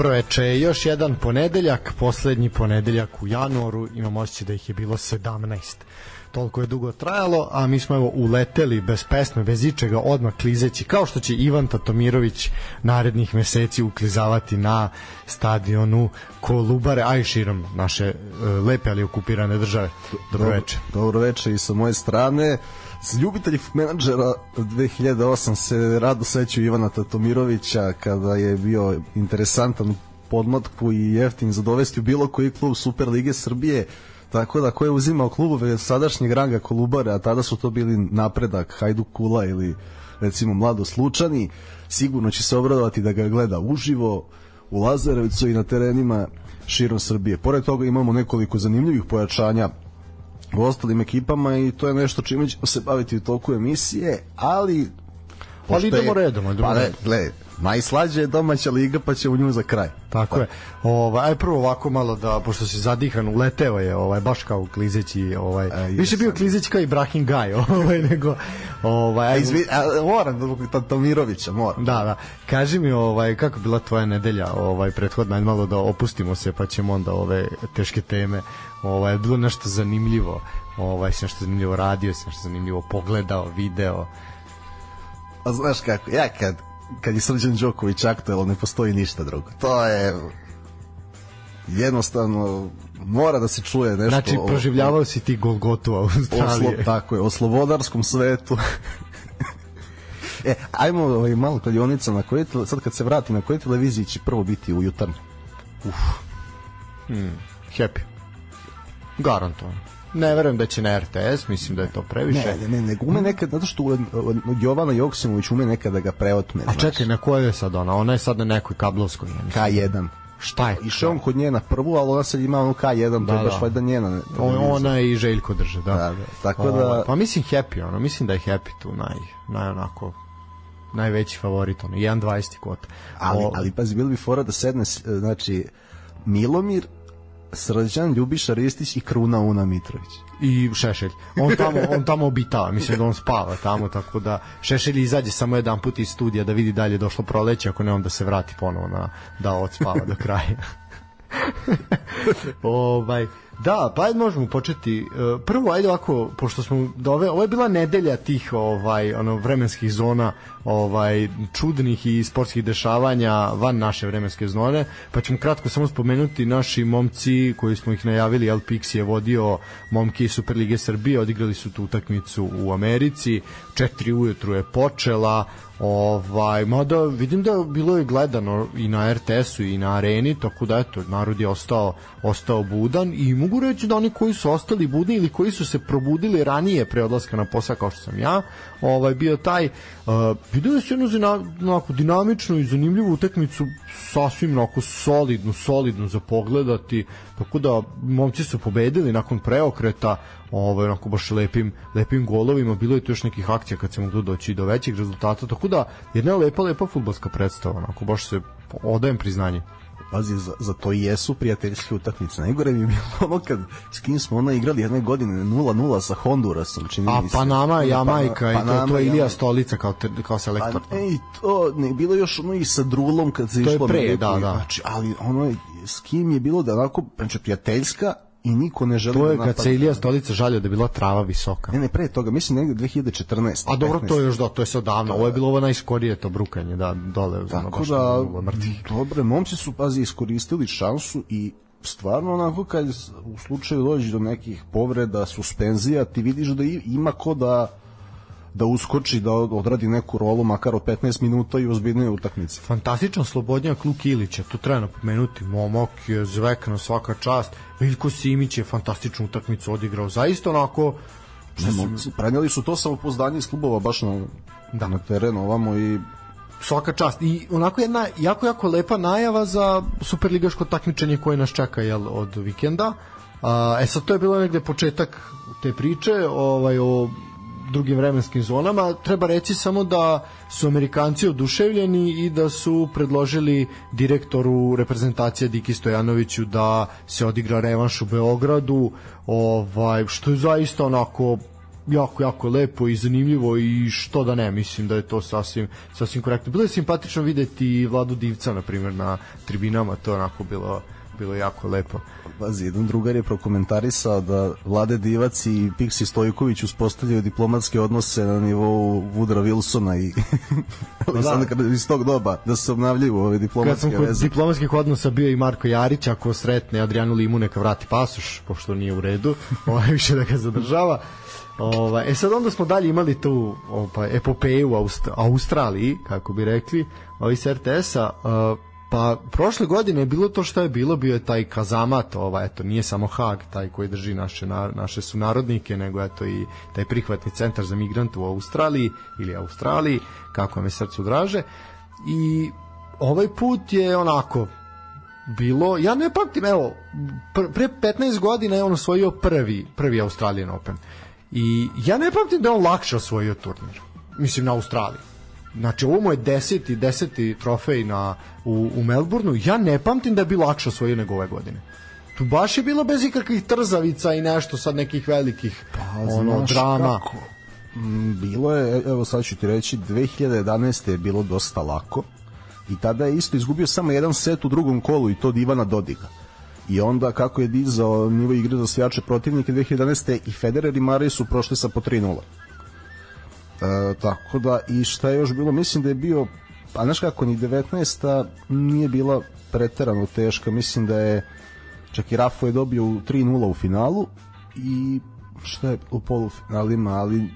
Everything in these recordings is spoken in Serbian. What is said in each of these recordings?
Dobro veče, još jedan ponedeljak, poslednji ponedeljak u januaru, imam osjećaj da ih je bilo 17. Toliko je dugo trajalo, a mi smo evo uleteli bez pesme, bez ičega, odmah klizeći, kao što će Ivan Tatomirović narednih meseci uklizavati na stadionu Kolubare, a i širom naše uh, lepe ali okupirane države. Dobro, dobro veče. Dobro veče i sa moje strane ljubitelji menadžera 2008 se rado sećaju Ivana Tatomirovića kada je bio interesantan podmatku i jeftin za dovesti u bilo koji klub Super Lige Srbije tako da ko je uzimao klubove sadašnjeg ranga Kolubare, a tada su to bili napredak Hajduk Kula ili recimo Mlado Slučani, sigurno će se obradovati da ga gleda uživo u Lazarevcu i na terenima širom Srbije. Pored toga imamo nekoliko zanimljivih pojačanja u ostalim ekipama i to je nešto čime ćemo se baviti u toku emisije, ali ali idemo redom, idemo pa, redom. Gle, najslađe je domaća liga, pa će u nju za kraj. Tako pa. je. Ovaj aj prvo ovako malo da pošto se zadihan uleteo je, ovaj baš kao klizeći, ovaj a, više bio klizeći kao Ibrahim Gaj, ovaj nego ovaj aj izvi, a, moram Tatomirovića, moram. Da, da. Kaži mi ovaj kako bila tvoja nedelja, ovaj prethodna malo da opustimo se pa ćemo onda ove teške teme ovaj, bilo nešto zanimljivo, ovaj, se nešto zanimljivo radio, se nešto zanimljivo pogledao, video. A znaš kako, ja kad, kad je Srđan Đoković aktuelno, ne postoji ništa drugo. To je jednostavno mora da se čuje nešto. Znači, proživljavao si ti Golgotu u Australiji. Oslo, tako je, o slobodarskom svetu. e, ajmo ovaj, malo kladionica na kojoj, sad kad se vrati, na kojoj televiziji će prvo biti u jutarnju? Uf. Hmm. Happy. Garantovano. Ne verujem da će na RTS, mislim da je to previše. Ne, ne, ne, ume nekad, zato što Jovana Joksimović ume nekad da ga preotme. A čekaj, na kojoj je sad ona? Ona je sad na nekoj kablovskoj. Ja K1. Šta je? Išao on kod nje na prvu, ali ona sad ima onu K1, da, to je baš da. valjda njena. Ona i Željko drže, da. da, da. Tako da... Ovaj, pa mislim Happy, ono, mislim da je Happy tu naj, naj onako najveći favorit, ono, 1.20 kvota. Ali, o... ali pazi, bilo bi fora da sedne, znači, Milomir, Srđan, Ljubiša Ristić i Kruna Una Mitrović. I Šešelj. On tamo, on tamo obitava, mislim da on spava tamo, tako da Šešelj izađe samo jedan put iz studija da vidi dalje došlo proleće, ako ne onda se vrati ponovo na, da odspava do kraja. ovaj, Da, pa ajde možemo početi. E, prvo, ajde ovako, pošto smo dove, ovo je bila nedelja tih ovaj ono vremenskih zona, ovaj čudnih i sportskih dešavanja van naše vremenske zone, pa ćemo kratko samo spomenuti naši momci koji smo ih najavili, El Pix je vodio momki Superlige Srbije, odigrali su tu utakmicu u Americi, 4 ujutru je počela, Ovaj, mada vidim da bilo je gledano i na RTS-u i na areni, tako da eto, narod je ostao, ostao budan i mogu reći da oni koji su ostali budni ili koji su se probudili ranije pre odlaska na posao kao što sam ja, ovaj, bio taj, uh, vidio je se jednu onako, dinamičnu i zanimljivu utakmicu, sasvim onako solidnu, solidnu za pogledati, tako da momci su pobedili nakon preokreta, ovaj onako baš lepim lepim golovima bilo je tu još nekih akcija kad se moglo doći do većih rezultata tako da jedna lepa lepa fudbalska predstava onako baš se odajem priznanje pazi, za, za to i jesu prijateljske utakmice. Najgore mi je bilo ono kad s kim smo ono igrali jedne godine 0-0 sa Hondurasom, čini A Panama, Jamajka pa, i to, to je Ilija Stolica kao, te, kao selektor. Pa, ej, to, ne, bilo još ono i sa Drulom kad se to išlo. To je pre, da, da. Znači, ali ono, s kim je bilo da onako, znači, prijateljska, i niko ne želi to je da kad se Ilija Stolica žalio da je bila trava visoka. Ne ne pre toga mislim negde 2014 a dobro 15. to je još da to je sad davno. Ovo je bilo ovo najskorije to brukanje da dole tako da dobre momci su pazi iskoristili šansu i stvarno onako kad u slučaju dođe do nekih povreda suspenzija ti vidiš da ima ko da da uskoči, da odradi neku rolu makar od 15 minuta i ozbiljnije utakmice. Fantastičan slobodnjak Luka Ilića, to treba napomenuti, momak je zvekno svaka čast, Veljko Simić je fantastičnu utakmicu odigrao, zaista onako ne, sam... preneli su to samopouzdanje iz klubova baš na, da. na terenu ovamo i svaka čast. I onako jedna jako, jako lepa najava za superligaško takmičenje koje nas čeka jel, od vikenda. A, e sad to je bilo negde početak te priče ovaj, o drugim vremenskim zonama. Treba reći samo da su Amerikanci oduševljeni i da su predložili direktoru reprezentacije Diki Stojanoviću da se odigra revanš u Beogradu, ovaj, što je zaista onako jako, jako lepo i zanimljivo i što da ne, mislim da je to sasvim, sasvim korektno. Bilo je simpatično videti Vladu Divca, na primjer, na tribinama, to je onako bilo, bilo jako lepo. Pazi, jedan drugar je prokomentarisao da Vlade Divac i Pixi Stojković uspostavljaju diplomatske odnose na nivou Woodra Wilsona i da. iz tog doba, da se obnavljaju ove diplomatske veze. Kad sam kod diplomatskih odnosa bio i Marko Jarić, ako sretne Adrianu Limu neka vrati pasoš, pošto nije u redu, ovaj više da ga zadržava. Ovaj, e sad onda smo dalje imali tu ovaj, epopeju u Aust Australiji, kako bi rekli, ovi s RTS-a, uh, pa prošle godine je bilo to što je bilo, bio je taj kazamat, ovaj, eto, nije samo Hag taj koji drži naše, naše sunarodnike, nego eto i taj prihvatni centar za migrante u Australiji ili Australiji, kako me srcu draže. I ovaj put je onako bilo, ja ne pamtim, evo, pre 15 godina je on osvojio prvi, prvi Australian Open. I ja ne pamtim da on lakše osvojio turnir. Mislim na Australiji. Znači ovo mu je deseti, deseti trofej na, u, u Melbourneu. Ja ne pamtim da je bilo lakše osvojio nego ove godine. Tu baš je bilo bez ikakvih trzavica i nešto sad nekih velikih pa, ono, drama. Kako? Mm, bilo je, evo sad ću ti reći, 2011. je bilo dosta lako i tada je isto izgubio samo jedan set u drugom kolu i to od Ivana Dodiga i onda kako je dizao nivo igre za svijače protivnike 2011. i Federer i Murray su prošli sa po 3-0 e, tako da i šta je još bilo mislim da je bio a znaš kako ni 19. nije bila preterano teška mislim da je čak i Rafa je dobio 3-0 u finalu i šta je u polufinalima ali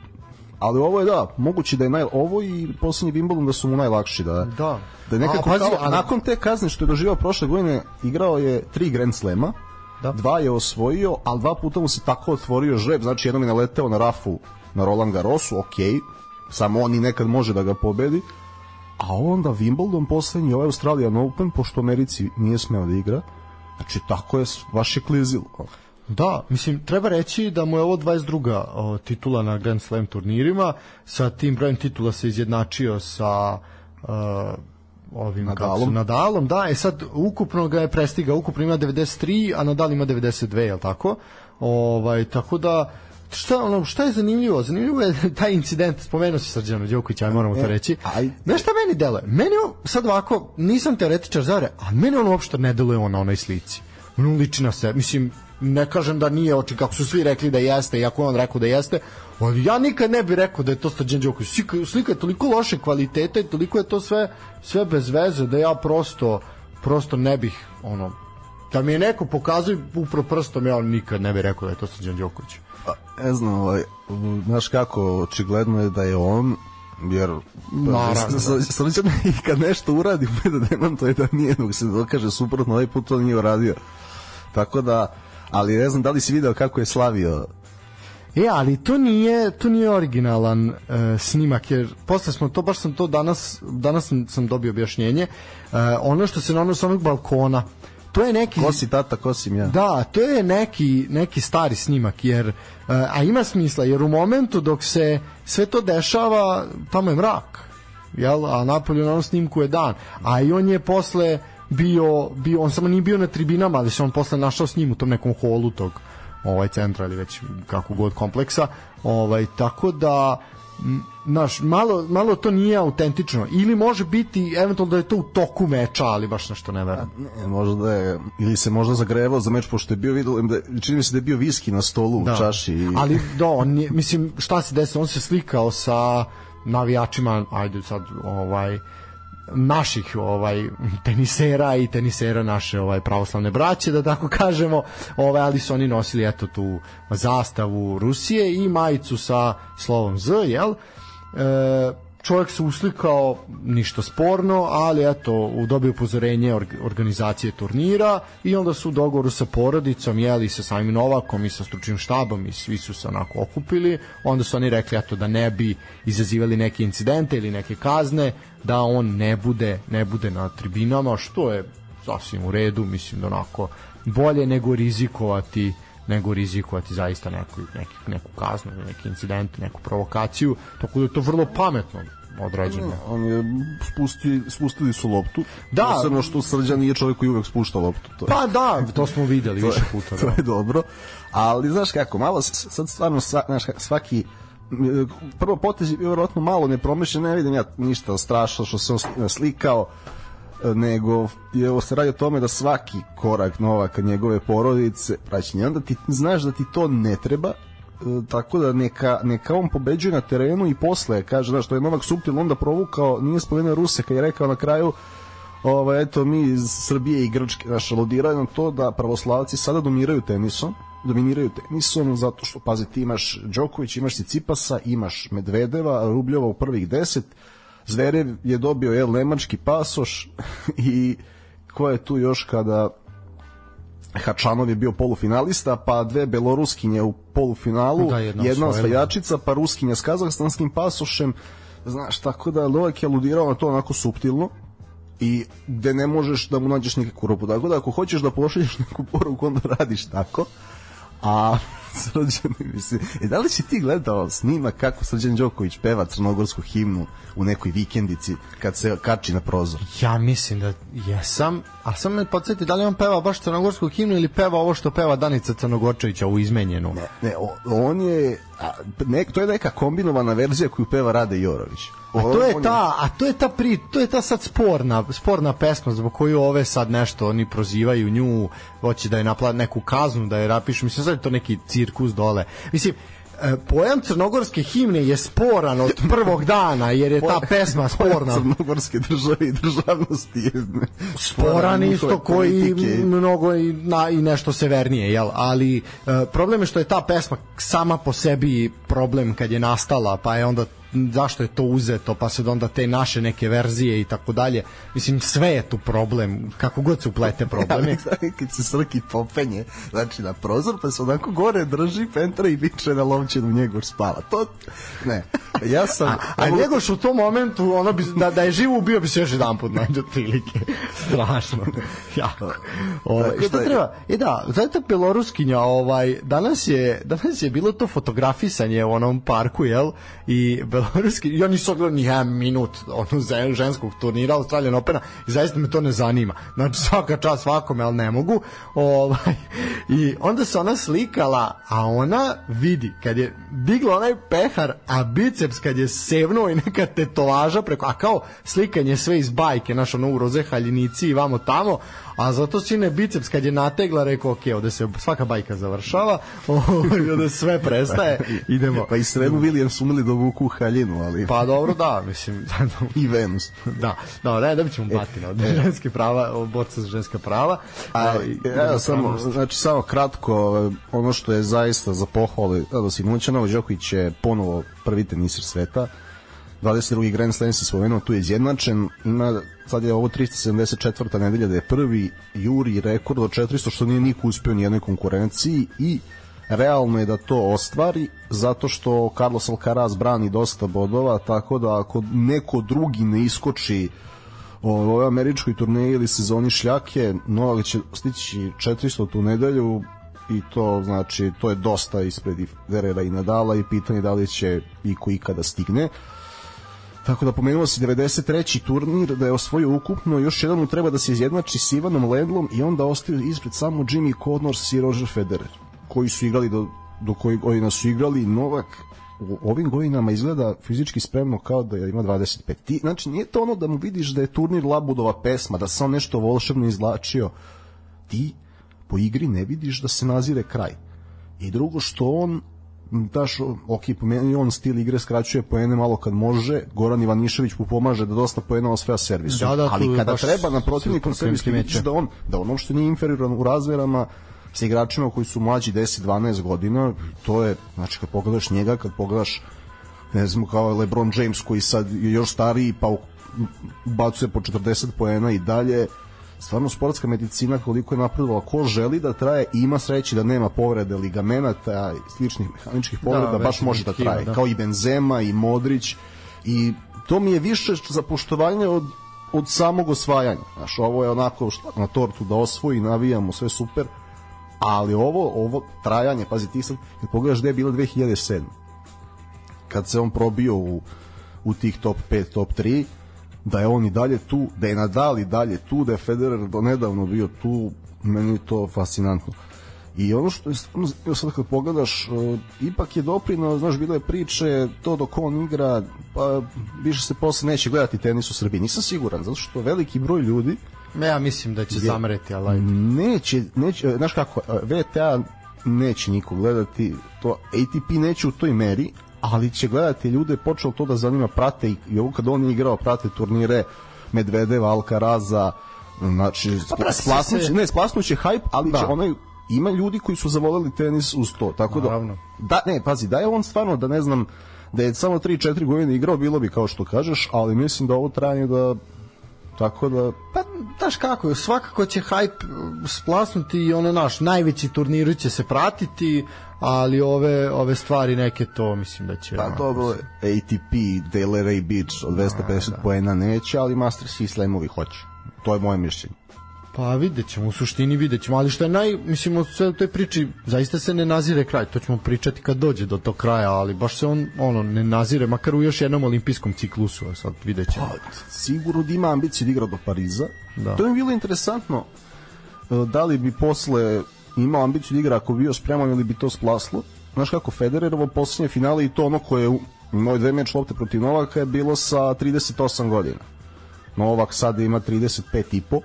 ali ovo je da, moguće da je naj, ovo i poslednji Wimbledon da su mu najlakši da, da. da nekako a, pazi, kao, a nakon te kazne što je doživao prošle godine igrao je tri Grand Slema da. dva je osvojio, ali dva puta mu se tako otvorio žreb, znači jednom je naleteo na Rafu na Roland Garrosu, ok samo on i nekad može da ga pobedi a onda Wimbledon poslednji ovaj Australian Open, pošto Americi nije smeo da igra znači tako je baš je klizilo Da, mislim, treba reći da mu je ovo 22. O, titula na Grand Slam turnirima, sa tim brojem titula se izjednačio sa uh, ovim Nadalom. Kako su, Nadalom, da, e sad ukupno ga je prestigao, ukupno ima 93, a Nadal ima 92, je li tako? Ovaj, tako da, šta ono šta je zanimljivo? Zanimljivo je taj incident spomenuo si Srđana Đokovića aj moramo to e, reći. aj. Znaš šta meni deluje? Meni sad ovako nisam teoretičar zare a meni on uopšte ne deluje on na onoj slici. On liči na se mislim ne kažem da nije oči kako su svi rekli da jeste iako on rekao da jeste ali ja nikad ne bih rekao da je to Srđan Đoković. Slika, slika je toliko loše kvalitete i toliko je to sve sve bez veze da ja prosto prosto ne bih ono da mi je neko pokazuje upro prstom ja nikad ne bih rekao da je to Srđan Đoković ne znam ovaj, znaš kako očigledno je da je on jer Naravno, da. i kad nešto uradi da demantuje da nije dok se dokaže suprotno ovaj put to nije uradio. Tako da ali ne znam da li si video kako je slavio. E, ali to nije, to nije originalan uh, snimak, jer posle smo to, baš sam to danas, danas sam, sam dobio objašnjenje, uh, ono što se na sa onog balkona, to je neki... Ko si tata, ko si ja? Da, to je neki, neki stari snimak, jer, uh, a ima smisla, jer u momentu dok se sve to dešava, tamo je mrak, jel? a napolju na onom snimku je dan, a i on je posle bio, bio on samo nije bio na tribinama, ali se on posle našao s njim u tom nekom holu tog ovaj centra ili već kako god kompleksa. Ovaj tako da naš malo malo to nije autentično. Ili može biti eventualno da je to u toku meča ali baš nešto ne verujem. Ne, možda da je ili se možda zagrevao za meč pošto je bio video da čini mi se da je bio viski na stolu da. u čaši i... ali da on je, mislim šta se desilo on se slikao sa navijačima ajde sad ovaj naših ovaj tenisera i tenisera naše ovaj pravoslavne braće da tako kažemo ovaj ali su oni nosili eto tu zastavu Rusije i majicu sa slovom Z jel? E, čovjek se uslikao ništa sporno, ali eto, dobio upozorenje organizacije turnira i onda su u dogovoru sa porodicom, jeli sa samim Novakom i sa stručnim štabom i svi su se onako okupili, onda su oni rekli eto da ne bi izazivali neke incidente ili neke kazne, da on ne bude, ne bude na tribinama, što je sasvim u redu, mislim da onako bolje nego rizikovati nego rizikovati zaista neku, neku, neku kaznu, neki incident, neku provokaciju, tako da je to vrlo pametno odrađeno. On je spusti, spustili su loptu. Da. Posebno što Srđan nije čovjek koji uvek spušta loptu. To je, pa da, to smo videli više puta. To da. je dobro. Ali znaš kako, malo sad stvarno znaš, svaki prvo potez je vjerojatno malo nepromišljen, ne vidim ja ništa strašno što se on slikao nego je se radi o tome da svaki korak Novaka njegove porodice praćenje, onda ti znaš da ti to ne treba e, tako da neka, neka on pobeđuje na terenu i posle kaže da što je Novak Suptil onda provukao nije spomenuo Ruse kad je rekao na kraju ovaj, eto mi iz Srbije i Grčke naš aludiraju na to da pravoslavci sada dominiraju tenisom dominiraju tenisom zato što pazi ti imaš Đoković, imaš Cipasa, imaš Medvedeva, Rubljova u prvih deset Zverev je dobio je nemački pasoš i ko je tu još kada Hačanov je bio polufinalista, pa dve beloruskinje u polufinalu, da, jedna, jedna osvajačica, pa ruskinja s kazahstanskim pasošem, znaš, tako da Novak je aludirao na to onako suptilno i gde ne možeš da mu nađeš nikakvu rupu. Tako da ako hoćeš da pošalješ neku poruku, onda radiš tako. A Srđan, mislim, e, da li si ti gledao snima kako Srđan Đoković peva crnogorsku himnu u nekoj vikendici kad se kači na prozor? Ja mislim da jesam, a sam me podsjeti da li on peva baš crnogorsku himnu ili peva ovo što peva Danica Crnogorčevića u izmenjenu? Ne, ne on je, a, ne, to je neka kombinovana verzija koju peva Rade Jorović. A to je ta, a to je ta pri, to je ta sad sporna, sporna pesma zbog koju ove sad nešto oni prozivaju nju, hoće da je naplati neku kaznu, da je rapišu, mislim sad je to neki cirkus dole. Mislim, e, pojam crnogorske himne je sporan od prvog dana jer je ta pesma sporna crnogorske države i državnosti je sporan isto koji mnogo i, na, i nešto severnije jel? ali e, problem je što je ta pesma sama po sebi problem kad je nastala pa je onda zašto je to uzeto, pa se onda te naše neke verzije i tako dalje. Mislim, sve je tu problem, kako god se uplete problemi. Ja, kad se Srki popenje, znači na prozor, pa se onako gore drži pentra i viče na lovčinu Njegoš spava. To, ne, ja sam... a, a Njegoš u tom momentu, ono bi, da, da je živo ubio bi se još jedan put, nađe otprilike. Strašno. jako. Ovaj, šta da, treba? E da, znate Beloruskinja, ovaj, danas je, danas je bilo to fotografisanje u onom parku, jel? I beloruski, ja nisam gledao ni jedan minut onu ženskog turnira Australian Opena i zaista me to ne zanima. Znači svaka čast svakome, ali ne mogu. Ovaj, I onda se ona slikala, a ona vidi, kad je digla onaj pehar, a biceps kad je sevnuo i neka tetovaža preko, a kao slikanje sve iz bajke, naš ono u roze haljinici i vamo tamo, a zato sine biceps kad je nategla rekao ok, ovde se svaka bajka završava ovde sve prestaje idemo pa i Srenu Williams umeli da vuku haljinu ali pa dobro da mislim i Venus. Da da ne da ćemo batina od ženske prava borca za ženska prava. A, evo samo znači samo kratko ono što je zaista za pohvale da Sinuća Novak Đoković je ponovo prvi teniser sveta. 22. Grand Slam se spomenuo, tu je izjednačen, ima, sad je ovo 374. nedelja da je prvi juri rekord od 400, što nije niko uspio ni jednoj konkurenciji i realno je da to ostvari zato što Carlos Alcaraz brani dosta bodova, tako da ako neko drugi ne iskoči u ovoj američkoj turneji ili sezoni šljake, Novak će stići 400 tu nedelju i to znači to je dosta ispred Verera i Nadala i pitanje da li će iko ikada stigne. Tako da pomenuo se 93. turnir da je osvojio ukupno, još jedan mu treba da se izjednači s Ivanom Ledlom i onda ostaju ispred samo Jimmy Connors i Roger Federer, koji su igrali do, do kojih godina su igrali Novak u ovim godinama izgleda fizički spremno kao da ima 25. Ti, znači nije to ono da mu vidiš da je turnir Labudova pesma, da se on nešto volšebno izlačio. Ti po igri ne vidiš da se nazire kraj. I drugo što on daš, ok, pomeni on stil igre, skraćuje poene malo kad može, Goran Ivanišević mu pomaže da dosta poena osvaja servisom, da, da, ali kada treba na protivnikom servisu vidiš da on, da on uopšte nije inferioran u razverama sa igračima koji su mlađi 10-12 godina, to je, znači kad pogledaš njega, kad pogledaš ne znam, kao LeBron James koji sad je još stariji pa bacuje po 40 poena i dalje stvarno sportska medicina koliko je napredovala ko želi da traje ima sreći da nema povrede ligamenata i sličnih mehaničkih povreda da, baš može da traje da. kao i Benzema i Modrić i to mi je više za poštovanje od od samog osvajanja. Znaš, ovo je onako što na tortu da osvoji, navijamo, sve super, ali ovo, ovo trajanje, pazi ti sad, kad pogledaš gde je bilo 2007. Kad se on probio u, u tih top 5, top 3, da je on i dalje tu, da je Nadal i dalje tu, da je Federer do nedavno bio tu, meni je to fascinantno. I ono što je stvarno sad kad pogledaš, uh, ipak je doprino, znaš, bilo je priče, to dok on igra, pa više se posle neće gledati tenis u Srbiji. Nisam siguran, zato što veliki broj ljudi Ja mislim da će zamreti, ali neće, neće, znaš kako, VTA neće niko gledati, to ATP neće u toj meri, ali će gledati ljude, počelo to da zanima, prate i, i ovo kad on je igrao, prate turnire Medvedeva, Alcaraza, znači pa, splasnuće, ne, splasnuće hype, ali da. će onaj ima ljudi koji su zavoleli tenis uz to, tako da, Naravno. da ne, pazi, da je on stvarno da ne znam da je samo 3-4 godine igrao, bilo bi kao što kažeš, ali mislim da ovo trajanje da Tako da... Pa, daš kako, svakako će hype splasnuti i ono naš, najveći turniri će se pratiti, ali ove ove stvari neke to mislim da će... Pa dobro, ATP, Delray Beach od 250 da. poena neće, ali Masters i Slamovi hoće. To je moje mišljenje. Pa vidjet ćemo, u suštini vidjet ćemo, ali što je naj, mislim, u sve toj priči, zaista se ne nazire kraj, to ćemo pričati kad dođe do tog kraja, ali baš se on, ono, ne nazire, makar u još jednom olimpijskom ciklusu, a sad vidjet ćemo. Pa, sigurno da ima ambicije da igra do Pariza. Da. To je bilo interesantno, e, da li bi posle imao ambiciju da igra ako bi bio spreman ili bi to splaslo. Znaš kako, Federerovo posljednje finale i to ono koje je imao dve meč lopte protiv Novaka je bilo sa 38 godina. Novak sada ima 35 i po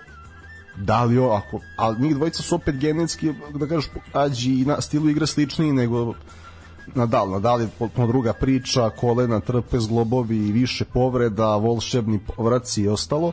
da li o, ako, ali njih dvojica su opet genetski, da kažeš, ađi i na stilu igre sličniji nego Nadal, Nadal je potpuno druga priča, kolena, trpe, zglobovi i više povreda, volšebni povraci i ostalo.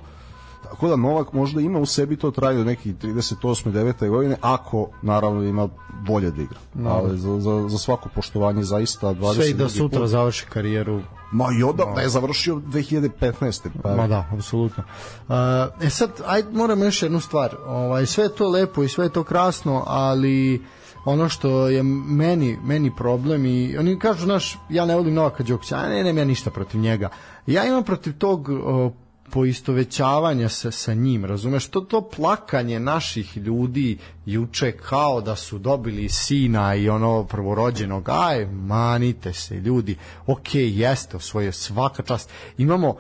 Tako da Novak možda ima u sebi to trajno nekih 38. 9. godine, ako naravno ima bolje da igra. No. Ali za, za, za svako poštovanje zaista 20. Sve i da sutra put. završi karijeru Ma i odavno no. je završio 2015. Pa. Ma da, apsolutno. Uh, e sad, ajde, moramo još jednu stvar. Ovaj, sve je to lepo i sve je to krasno, ali ono što je meni meni problem i oni kažu naš ja ne volim Novaka Đokovića, a ne nemam ja ništa protiv njega. Ja imam protiv tog poistovećavanja sa, sa njim, razumeš, to, to plakanje naših ljudi juče kao da su dobili sina i ono prvorođenog, aj, manite se ljudi, ok, jeste, osvojio svaka čast, imamo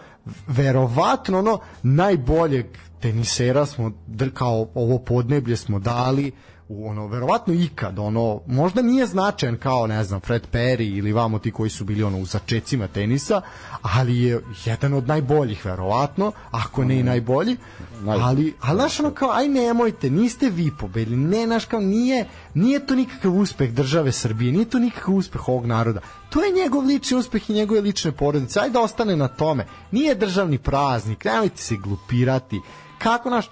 verovatno ono najboljeg tenisera smo, kao ovo podneblje smo dali, u ono verovatno ikad ono možda nije značajan kao ne znam Fred Perry ili vamo ti koji su bili ono u začecima tenisa ali je jedan od najboljih verovatno ako ne i najbolji ali ali naš ono kao aj nemojte niste vi pobedili ne naš kao nije nije to nikakav uspeh države Srbije nije to nikakav uspeh ovog naroda. To je njegov lični uspeh i njegove lične porodice ajde da ostane na tome. Nije državni praznik nemojte se glupirati. Kako naš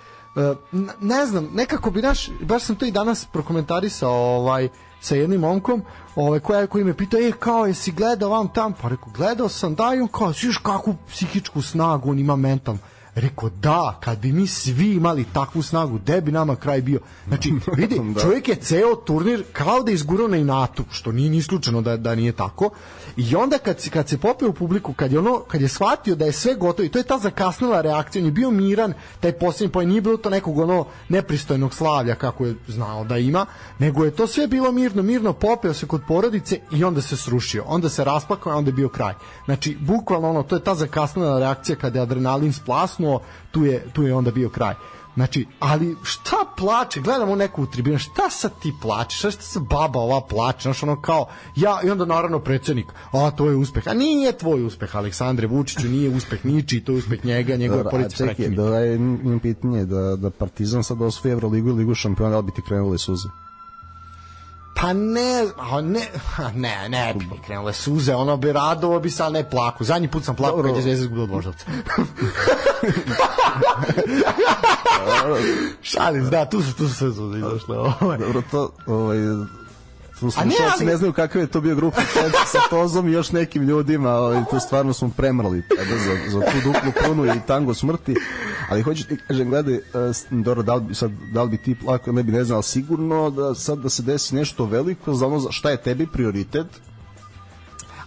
ne znam, nekako bi naš, baš sam to i danas prokomentarisao ovaj, sa jednim momkom ovaj, koja, koji me pitao, e, kao, jesi gledao vam tam? Pa rekao, gledao sam, da, i on kao, sviš kakvu psihičku snagu on ima mentalnu. Rekao, da, kad bi mi svi imali takvu snagu, gde bi nama kraj bio? Znači, vidi, da. čovjek je ceo turnir kao da izgurao na inatu, što nije ni isključeno da, da nije tako. I onda kad, kad se popeo u publiku, kad je, ono, kad je shvatio da je sve gotovo, i to je ta zakasnila reakcija, on je bio miran, taj posljednji pojem, nije bilo to nekog ono nepristojnog slavlja, kako je znao da ima, nego je to sve bilo mirno, mirno, popeo se kod porodice i onda se srušio. Onda se rasplakao, a onda je bio kraj. Znači, bukvalno ono, to je ta zakasnila reakcija kada je adrenalin splasnuo, tu je, tu je onda bio kraj. Znači, ali šta plače? Gledamo neku u tribinu, šta sad ti plačeš? Šta, šta se baba ova plače? Znaš, ono kao, ja, i onda naravno predsednik, a to je uspeh. A nije tvoj uspeh, Aleksandre Vučiću, nije uspeh niči, to je uspeh njega, njegove porodice prekini. Da, je, imam pitanje, da, da Partizan sad osvoji Evroligu i Ligu šampiona, da li bi ti krenuli suze? Pa ne, a ne, ne, ne bi krenule suze, ono bi radovo bi sa ne plaku. Zadnji put sam plakao kad je Zvezda izgubila od Voždovca. Šalim, da, tu su, tu su sve suze izašle. Ovaj. Dobro, to, ovaj, slušalci ne, ali... ne znaju kakav je to bio grupa sa Tozom i još nekim ljudima, ali tu stvarno smo premrali tada za, za tu duplu krunu i tango smrti, ali hoću ti kažem, gledaj, uh, Doro, da li, bi, sad, da li bi ti plako, ne bi ne znao, sigurno da sad da se desi nešto veliko za ono šta je tebi prioritet,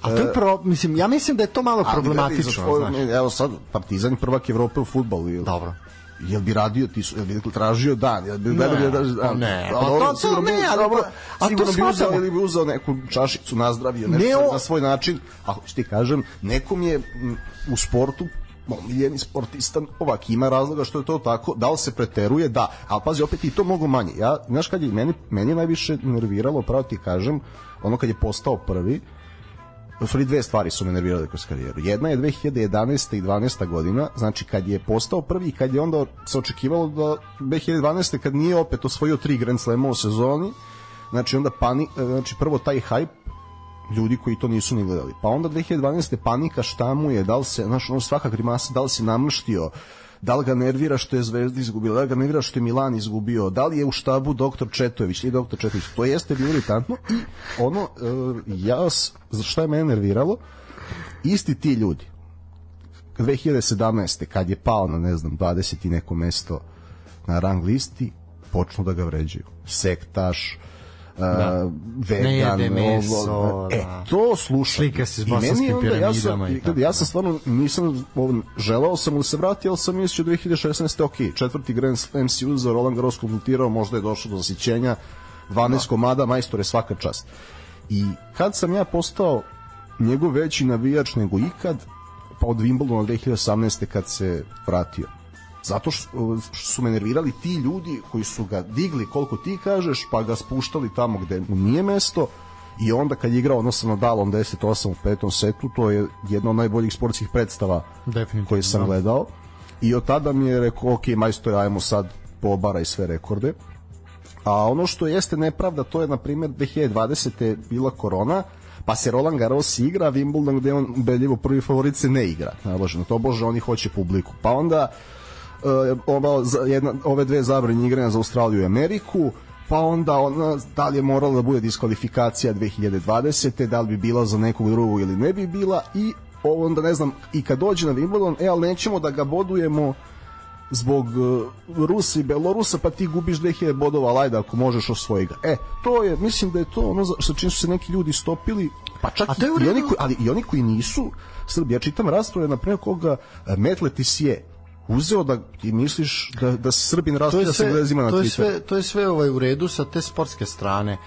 A to je pro, mislim, ja mislim da je to malo problematično, tvoj, znaš. Evo sad, Partizan prvak Evrope u futbolu. Ili? Dobro jel bi radio ti jel bi tražio dan? Jel bi gledao ne, da ne. A, to, to ne ali dobro a sigurno bi uzeo ili bi uzeo neku čašicu nazdravio nešto ne, o... na svoj način. A što ti kažem nekom je u sportu omiljeni sportista ovak ima razloga što je to tako da li se preteruje? Da. Ali pazi opet i to mogu manje. Ja znaš kad je meni meni je najviše nerviralo pravo ti kažem ono kad je postao prvi u stvari dve stvari su me nervirale kroz karijeru. Jedna je 2011. i 12. godina, znači kad je postao prvi, kad je onda se očekivalo da 2012. kad nije opet osvojio tri Grand Slema u sezoni, znači onda pani, znači prvo taj hype ljudi koji to nisu ni gledali. Pa onda 2012. panika šta mu je, da li se, znaš, ono svaka grimasa, da li se namrštio, da li ga nervira što je Zvezda izgubila, da li ga nervira što je Milan izgubio, da li je u štabu doktor Četović? Ili doktor Četović, to jeste bilo iritantno i ono, uh, ja, šta je mene nerviralo, isti ti ljudi, 2017. kad je pao na, ne znam, 20 i neko mesto na rang listi, počnu da ga vređaju. Sektaš, da. vegan, ne meso, ovo, e, da. to slušam. Slika se s bosanskim piramidama. Ja sam, i tako, ja sam stvarno, nisam, želao sam da se vrati, ali sam mislio 2016. ok, četvrti Grand Slam si uzao, Roland Garros konsultirao, možda je došlo do zasićenja, 12 da. komada, majstore svaka čast. I kad sam ja postao njegov veći navijač nego ikad, pa od Wimbledona 2018. kad se vratio zato što su me nervirali ti ljudi koji su ga digli koliko ti kažeš pa ga spuštali tamo gde mu nije mesto i onda kad je igrao ono sa Nadalom 10-8 u petom setu to je jedna od najboljih sportskih predstava koje sam da. gledao i od tada mi je rekao ok majstore ajmo sad pobara i sve rekorde a ono što jeste nepravda to je na primjer 2020. bila korona pa se Roland Garros igra, Wimbledon gde on ubedljivo prvi favorit se ne igra. Naloženo, to bože, oni hoće publiku. Pa onda uh, ova, jedna, ove dve zabranje igranja za Australiju i Ameriku, pa onda ona, da li je morala da bude diskvalifikacija 2020. da li bi bila za nekog drugog ili ne bi bila i ovo onda ne znam, i kad dođe na Wimbledon, e, ali nećemo da ga bodujemo zbog uh, Rusa i Belorusa, pa ti gubiš 2000 bodova, ajde ako možeš osvoji ga. E, to je, mislim da je to ono sa čim su se neki ljudi stopili, pa čak i, i, oni koji, ali i oni koji nisu Srbi. Ja čitam rasprave na preko koga uh, Metletis je uzeo da ti misliš da, da se Srbin raspravlja sa Englezima na to je sve, to je sve ovaj u redu sa te sportske strane.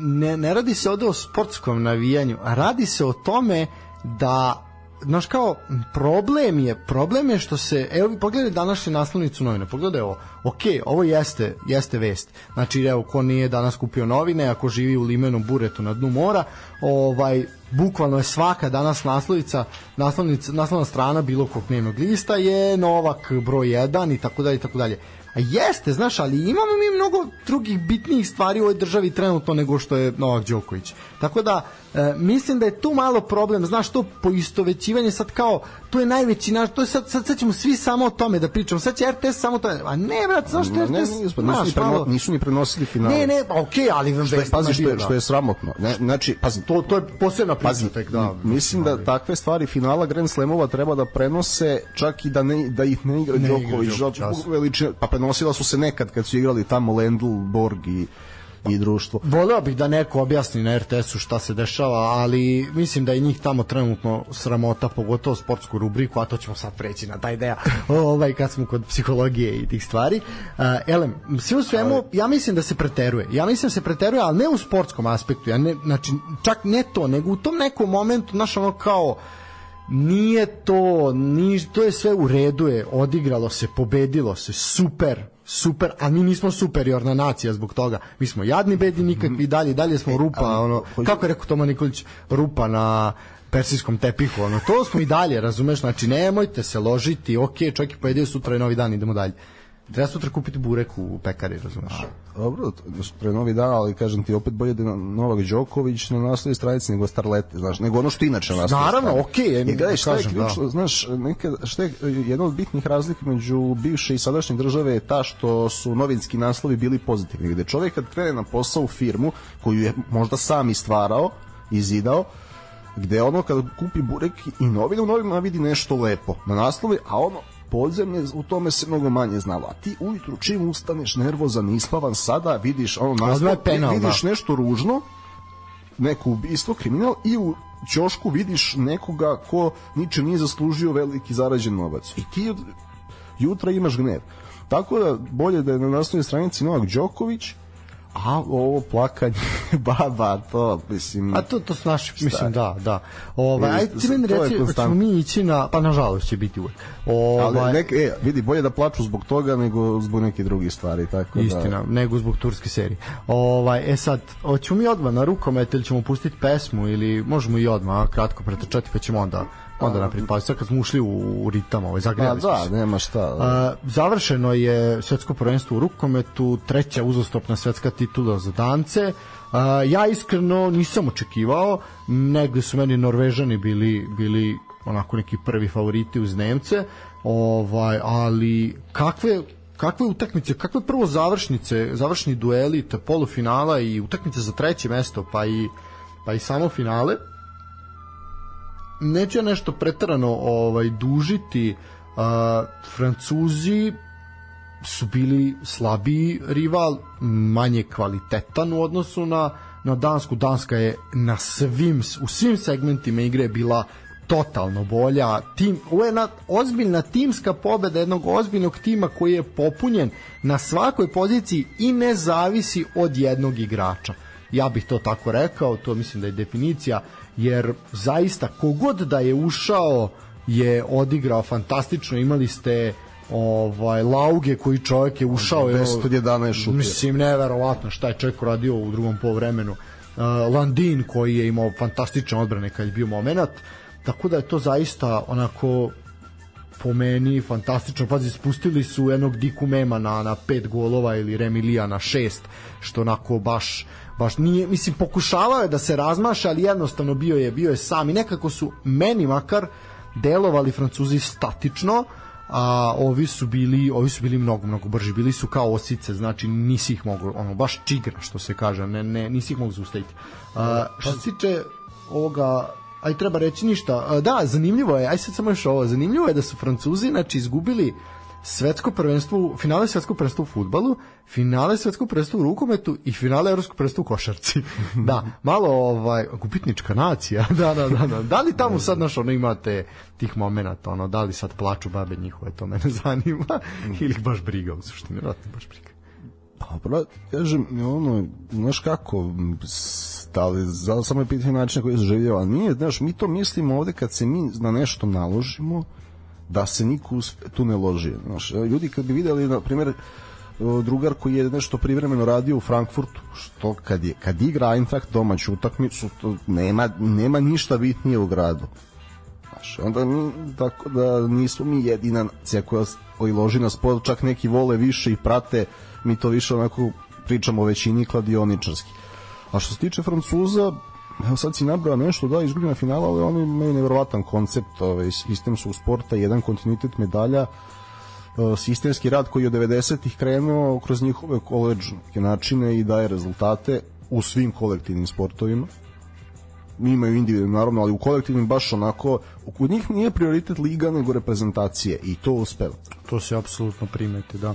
Ne, ne radi se ovde o sportskom navijanju, a radi se o tome da znaš kao, problem je, problem je što se, evo pogledaj današnju naslovnicu novine, pogledaj ovo, ok, ovo jeste, jeste vest, znači evo, ko nije danas kupio novine, ako živi u limenom buretu na dnu mora, ovaj, bukvalno je svaka danas naslovica, naslovnica, naslovna strana bilo kog dnevnog lista je Novak broj 1 i tako dalje i tako dalje. A jeste, znaš, ali imamo mi mnogo drugih bitnijih stvari u ovoj državi trenutno nego što je Novak Đoković. Tako da, e, mislim da je tu malo problem, znaš, to poistovećivanje sad kao, to je najveći naš, to je sad, sad, sad ćemo svi samo o tome da pričamo, sad će RTS samo to, a ne, brat, znaš, RTS, ne, ne, nisu, znaš, nisu, preno, nisu ni prenosili finale. Ne, ne, okej, okay, ali što je, pazi, što je, što je sramotno. Ne, znači, pazi, to, to je posebna priča, tek, da. Mislim da takve stvari finala Grand Slamova treba da prenose čak i da ne da ih ne igra Đoković, veličine, pa prenosila su se nekad kad su igrali tamo Lendl, Borg i i društvo. Voleo bih da neko objasni na RTS-u šta se dešava, ali mislim da je njih tamo trenutno sramota, pogotovo sportsku rubriku, a to ćemo sad preći na taj deo, ovaj, kad smo kod psihologije i tih stvari. Uh, elem, sve u svemu, ja mislim da se preteruje. Ja mislim da se preteruje, ali ne u sportskom aspektu. Ja ne, znači, čak ne to, nego u tom nekom momentu, znaš, ono kao, nije to, ni, to je sve u redu je, odigralo se, pobedilo se, super, super, a mi nismo superiorna nacija zbog toga. Mi smo jadni, bedni, nikakvi, dalje, dalje smo e, rupa, ono, kako je rekao Toma Nikolić, rupa na persijskom tepihu, ono, to smo i dalje, razumeš, znači nemojte se ložiti, ok, čovjek je pojedio sutra je novi dan, idemo dalje. Treba sutra kupiti burek u pekari, razumeš? Dobro, pre novi dan, ali kažem ti opet bolje da je Novak Đoković na naslovi stranici nego Starlete, znaš, nego ono što inače na naslovi Naravno, okej, okay, I gledaj, šta je kažem, ključno, da. znaš, nekad, šta je jedna od bitnih razlika među bivše i sadašnje države je ta što su novinski naslovi bili pozitivni, gde čovjek kad krene na posao u firmu koju je možda sam i stvarao, izidao, gde ono kada kupi burek i novine u novinama vidi nešto lepo na naslovi, a ono podzemlje, u tome se mnogo manje znalo. A ti ujutru čim ustaneš nervozan, ispavan, sada vidiš ono naslov, vidiš da. nešto ružno, neko ubistvo, kriminal i u ćošku vidiš nekoga ko niče nije zaslužio veliki zarađen novac. I ti od jutra imaš gnev. Tako da bolje da je na naslovnoj stranici Novak Đoković, a ovo plakanje baba, to mislim... A to to su naši, mislim da, da. Ovaj aj ti meni reci, hoćemo mi ići na pa nažalost će biti uvek. Ali Ovaj nek, e, vidi, bolje da plaču zbog toga nego zbog nekih drugih stvari, tako da... Istina, nego zbog turske serije. Ovaj, e sad, hoćemo mi odmah na rukomet ili ćemo pustiti pesmu ili možemo i odmah kratko pretrčati pa ćemo onda onda napraviti pauzu. Sad kad smo ušli u, ritam, ovaj, zagrejali smo da, se. nema šta. A, završeno je svetsko prvenstvo u rukometu, treća uzastopna svetska titula za dance. Ja iskreno nisam očekivao, negde su meni Norvežani bili bili onako neki prvi favoriti uz Nemce, ovaj, ali kakve kakve utakmice, kakve prvo završnice, završni dueli, te polufinala i utakmice za treće mesto, pa i pa i samo finale neću ja nešto pretarano ovaj dužiti a, Francuzi su bili slabiji rival manje kvalitetan u odnosu na na Dansku. Danska je na svim u svim segmentima igre bila totalno bolja. Tim ovo je na, ozbiljna timska pobeda jednog ozbiljnog tima koji je popunjen na svakoj poziciji i ne zavisi od jednog igrača. Ja bih to tako rekao, to mislim da je definicija, jer zaista kogod da je ušao je odigrao fantastično, imali ste ovaj Lauge koji čovjek je ušao je 10 od 11 šutira. mislim neverovatno šta je čovjek radio u drugom poluvremenu uh, Landin koji je imao fantastične odbrane kad je bio momenat tako da je to zaista onako po meni fantastično. Pazi, spustili su jednog Diku Mema na, na pet golova ili Remilija na šest, što onako baš baš nije, mislim pokušavao je da se razmaša, ali jednostavno bio je bio je sam. I nekako su meni makar delovali Francuzi statično, a ovi su bili ovi su bili mnogo mnogo brži. Bili su kao osice znači nisi ih mogao ono baš čigra što se kaže ne ne nisi ih mogao zaustaviti. A, što se tiče ovoga aj treba reći ništa. A, Da, zanimljivo je, aj sad samo još ovo, zanimljivo je da su Francuzi znači izgubili svetsko prvenstvo, finale svetskog prvenstva u fudbalu, finale svetskog prvenstva u rukometu i finale evropskog prvenstva u košarci. da, malo ovaj gubitnička nacija. da, da, da, da. Da li tamo sad naš ono imate tih momenata, ono da li sad plaču babe njihove, to mene zanima ili baš briga u suštini, vjerojatno baš briga. Dobro, kažem, ono, znaš kako, m, s- da za, samo je pitanje načina koji se življava, a nije, znaš, mi to mislimo ovde kad se mi na nešto naložimo, da se niko tu ne loži. Znaš, ljudi kad bi videli, na primjer, o, drugar koji je nešto privremeno radio u Frankfurtu, što kad, je, kad igra Eintracht domaću utakmicu, to nema, nema ništa bitnije u gradu. Znaš, onda mi, tako da nismo mi jedina nacija koja, koji loži na sport, čak neki vole više i prate, mi to više onako pričamo o većini kladioničarski. A što se tiče Francuza, evo sad si nabrao nešto, da, izgubljena finala, ali oni imaju nevjerovatan koncept, ovaj, sistem su sporta, jedan kontinuitet medalja, e, sistemski rad koji je od 90-ih krenuo kroz njihove koleđske načine i daje rezultate u svim kolektivnim sportovima imaju individualno naravno, ali u kolektivnim baš onako, kod njih nije prioritet liga nego reprezentacije i to uspeva. To se apsolutno primeti, da.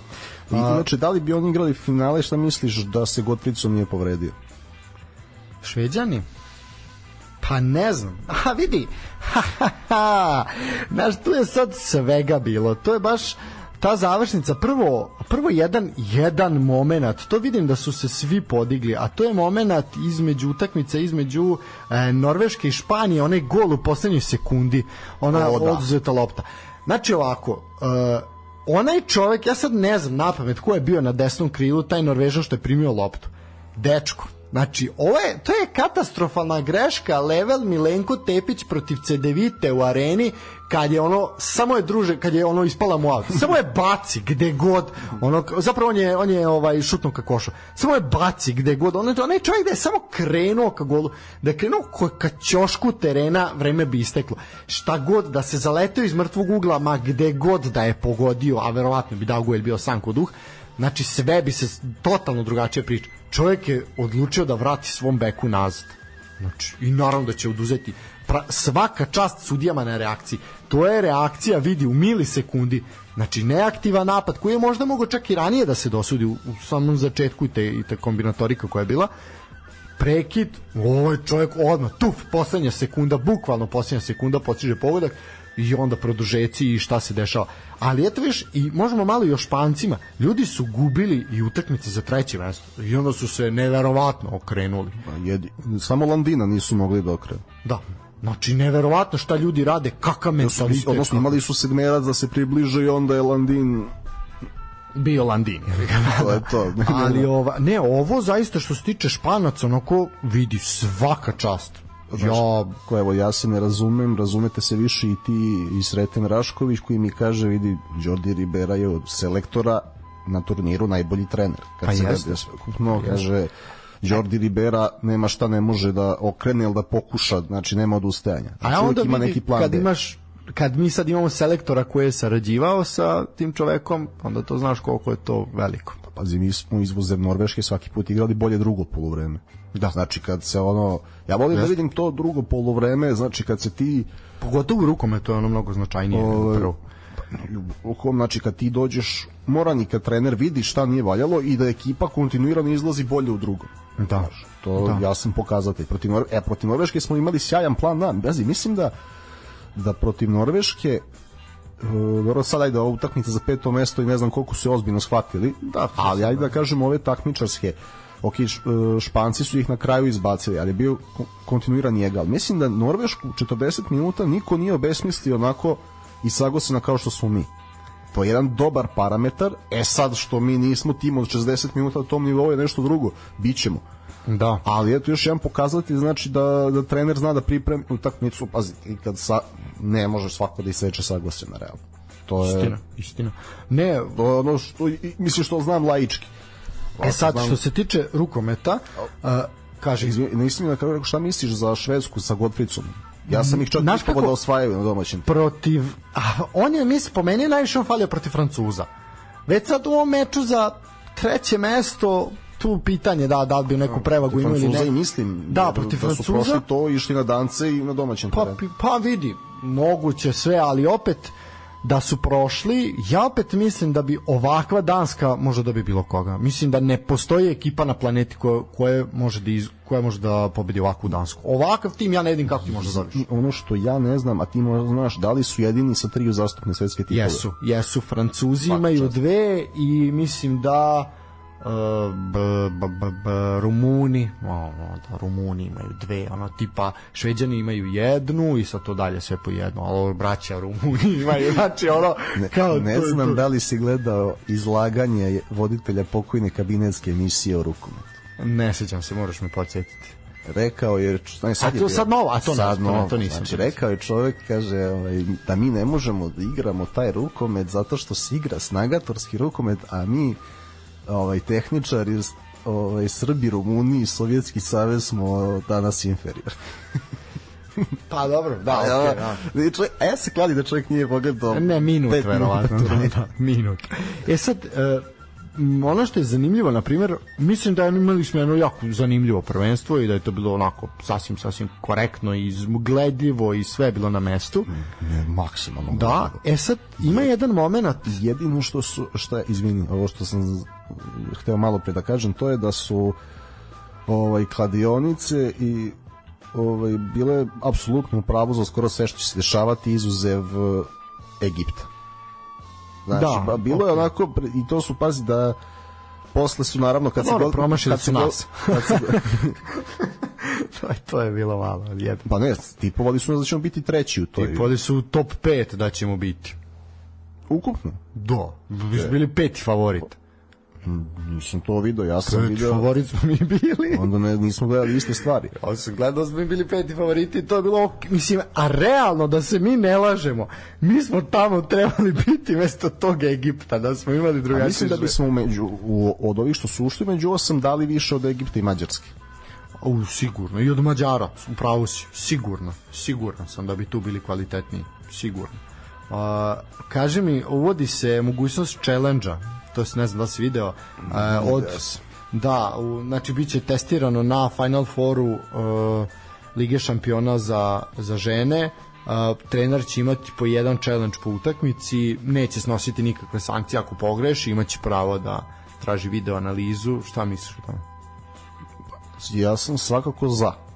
I inače, da li bi oni igrali finale, šta misliš da se Gottfriedson nije povredio? Šveđani? Pa ne znam. A vidi. Ha, ha, ha. Znaš, tu je sad svega bilo. To je baš ta završnica prvo prvo jedan jedan momenat to vidim da su se svi podigli a to je momenat između utakmice između e, Norveške i Španije onaj gol u poslednjoj sekundi ona O, da. oduzeta lopta znači ovako e, onaj čovek ja sad ne znam napamet ko je bio na desnom krilu taj Norvežan što je primio loptu dečko Znači, ovo je, to je katastrofalna greška. Level Milenko Tepić protiv Cedevite u areni kad je ono samo je druže kad je ono ispala mu auto. Samo je baci gde god ono zapravo on je on je ovaj šutnuo ka košu. Samo je baci gde god. On je onaj čovjek da je samo krenuo ka golu da je krenuo ka, ka ćošku terena vreme bi isteklo. Šta god da se zaleteo iz mrtvog ugla ma gde god da je pogodio a verovatno bi Daguel bio sam kod duh znači sve bi se totalno drugačije priča čovjek je odlučio da vrati svom beku nazad Znači, i naravno da će oduzeti pra, svaka čast sudijama na reakciji. To je reakcija, vidi, u milisekundi. Znači, neaktivan napad koji je možda mogo čak i ranije da se dosudi u, u samom začetku i te, i te kombinatorika koja je bila. Prekid, ovaj čovjek odmah, tuf, poslednja sekunda, bukvalno poslednja sekunda postiže pogodak i onda produžeci i šta se dešava. Ali eto viš, i možemo malo i o Špancima. Ljudi su gubili i utakmice za treće mesto. I onda su se neverovatno okrenuli. Pa jedi, samo Landina nisu mogli da okrenu. Da. Znači, neverovatno šta ljudi rade, kakav mentalitet. Odnosno, imali su sedmerac da se približe i onda je Landin bio Landini. to je to. Ali ova, ne, ovo zaista što se tiče Španaca, onako vidi svaka čast. Ja, ko evo ja se ne razumem, razumete se više i ti i Sreten Rašković koji mi kaže vidi Jordi Ribera je od selektora na turniru najbolji trener. Kad Pa se jeste. ukupno, kaže Jordi Ribera nema šta ne može da okrene ili da pokuša, znači nema odustajanja. A ja Uvijek onda ima vidi, neki plan kad B. imaš kad mi sad imamo selektora koji je sarađivao sa tim čovekom, onda to znaš koliko je to veliko. Pazi, mi smo izvozem Norveške svaki put igrali bolje drugo poluvreme. Da. Znači kad se ono, ja volim da vidim to drugo poluvreme, znači kad se ti Pogotovo u rukometu je ono mnogo značajnije nego Ovaj, prvo. u kom, znači kad ti dođeš mora ni kad trener vidi šta nije valjalo i da ekipa kontinuirano izlazi bolje u drugom Da. to Da. ja sam pokazatelj protiv, e, protiv Norveške smo imali sjajan plan da, Bazi, mislim da da protiv Norveške e, dobro sad ajde ova utakmica za peto mesto i ne znam koliko su se ozbiljno shvatili Da, ali ajde da kažem ove takmičarske ok, e, španci su ih na kraju izbacili, ali je bio ko- kontinuirani egal. Mislim da Norvešku 40 minuta niko nije obesmislio onako i saglaseno kao što smo mi. To je jedan dobar parametar. E sad što mi nismo tim od 60 minuta na tom nivou je nešto drugo. Bićemo. Da. Ali eto još jedan pokazatelj znači da, da trener zna da pripremi utakmicu, pazi, i kad sa, ne može svako da iseče saglasje na realno. To je Istina, istina. Ne, to je ono što, mislim što znam laički. E sad što se tiče rukometa, uh, kaže Izvini, nisi mi na kraju rekao šta misliš za Švedsku sa Godfricom? Ja sam ih čak Znaš kako- da osvajaju na domaćem. protiv a, on je mis po meni najviše on falio protiv Francuza već sad u ovom meču za treće mesto tu pitanje da da li bi neku prevagu imao ili Francuza ne mislim Da, jer protiv da su Francuza. prošli to išli na dance i na domaćem pa, terenu. pa vidi moguće sve ali opet da su prošli ja opet mislim da bi ovakva Danska može da bi bilo koga mislim da ne postoji ekipa na planeti koja, koja može da iz, koja može da pobedi ovakvu Dansku ovakav tim ja ne vidim kako ti može da dobiješ I ono što ja ne znam, a ti možda znaš, da li su jedini sa tri uzastopne svetske titule? Jesu, jesu. Francuzi Svaka imaju čast. dve i mislim da b, b, b, b, Rumuni, o, o, da, Rumuni imaju dve, ono tipa Šveđani imaju jednu i sad to dalje sve po jednu, ali braća Rumuni imaju, znači ono Ne, kao ne to- znam to- da li si gledao izlaganje voditelja pokojne kabinetske emisije o rukometu. Ne sećam se, moraš me podsjetiti. rekao je ne, sad A je to bio- sad novo, a to sad to novo, to nisam znači rekao je čovjek kaže ovaj, da mi ne možemo da igramo taj rukomet zato što se igra snagatorski rukomet a mi ovaj tehničari ovaj Srbi, Rumuni i Sovjetski savez smo danas inferior. Pa dobro, da, A, okej, ja, da. čovjek, a ja se kladi da čovjek nije pogledao Ne, minut, verovatno. Da, da, minut. E sad, m, ono što je zanimljivo, na primjer, mislim da imali smo jedno jako zanimljivo prvenstvo i da je to bilo onako sasvim, sasvim korektno i gledljivo i sve je bilo na mestu. Ne, maksimalno. Da, e sad, ima jedan moment, jedino što su šta je, izvini, ovo što sam hteo malo pre da kažem, to je da su ovaj kladionice i ovaj bile apsolutno u pravu za skoro sve što će se dešavati izuzev eh, Egipta. Znači, Da, ba, bilo je okej. onako i to su pazi da posle su naravno kad se Dobro, god- promašili su se nas. kad se, to je, to je bilo malo, jedno. pa ne, tipovali su nas da ćemo biti treći u toj Tipoli su u top 5 da ćemo biti. ukupno. Da, mi su bili peti favorit. Nisam to video, ja sam Peti video... favorit smo mi bili. Onda ne, nismo gledali iste stvari. Ja sam gledao da smo mi bili peti favoriti, to je bilo, ok- mislim, a realno da se mi ne lažemo, mi smo tamo trebali biti mesto tog Egipta, da smo imali drugačije. mislim da bismo među, u, od ovih što su ušli među osam dali više od Egipta i Mađarske. U, sigurno. I od Mađara, upravo si. Sigurno. Siguran sam da bi tu bili kvalitetniji. Sigurno. A, kaži mi, uvodi se mogućnost challenge-a, to se ne znam da si video, a, od, Video sam. da, u, znači bit će testirano na Final Fouru uh, Lige šampiona za, za žene, Uh, trener će imati po jedan challenge po utakmici, neće snositi nikakve sankcije ako pogreši, imaće pravo da traži video analizu. Šta misliš o tome? Ja sam svakako za.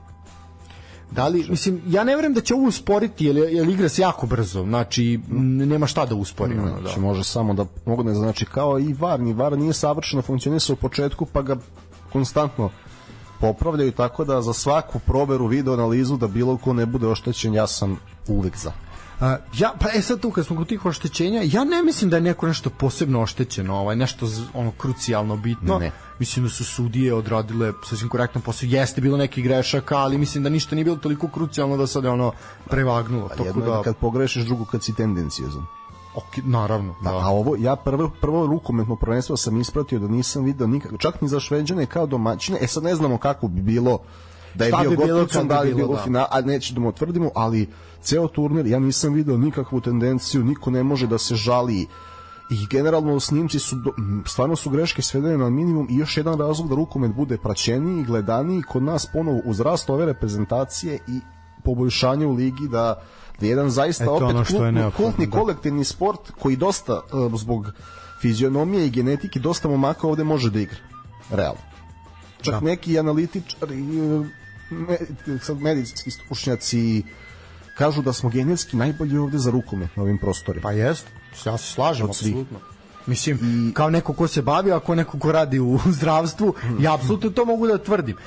Da li, mislim, ja ne verujem da će ovo usporiti, jer, jer igra se jako brzo, znači nema šta da uspori. ono, da. Znači, može samo da pomogne, znači kao i VAR, ni VAR nije savršeno funkcionisao u početku, pa ga konstantno popravljaju, tako da za svaku proveru video analizu da bilo ko ne bude oštećen, ja sam uvek za. A, ja, pa e sad tu kad smo kod tih oštećenja, ja ne mislim da je neko nešto posebno oštećeno, ovaj, nešto z- ono krucijalno bitno. Ne. Mislim da su sudije odradile sasvim korektan posao. Jeste bilo neki grešaka, ali mislim da ništa nije bilo toliko krucijalno da sad je ono prevagnulo. Tako Jedno je da, kad pogrešiš, drugo kad si tendencijozan. ok, naravno, da. A ovo, ja prvo, prvo rukometno prvenstvo sam ispratio da nisam video nikako, čak ni za Šveđane kao domaćine, e sad ne znamo kako bi bilo da je Šta bio bi bi da li je bilo, da. final, a neće da mu otvrdimo, ali ceo turnir, ja nisam video nikakvu tendenciju, niko ne može da se žali i generalno snimci su do, stvarno su greške svedene na minimum i još jedan razlog da rukomet bude praćeniji i gledaniji kod nas ponovo uz rast ove reprezentacije i poboljšanje u ligi da da je jedan zaista E, to je opet ono što kultni, kultni da. kolektivni sport koji dosta uh, zbog fizionomije i genetike dosta momaka ovde može da igra. Realno. Čak Da. neki analitičari sad medicinski stručnjaci kažu da smo genetski najbolji ovde za rukomet na ovim prostorima. Pa jest, ja se slažem, apsolutno. Mislim, kao neko ko se bavi, ako neko ko radi u zdravstvu, ja apsolutno to mogu da tvrdim.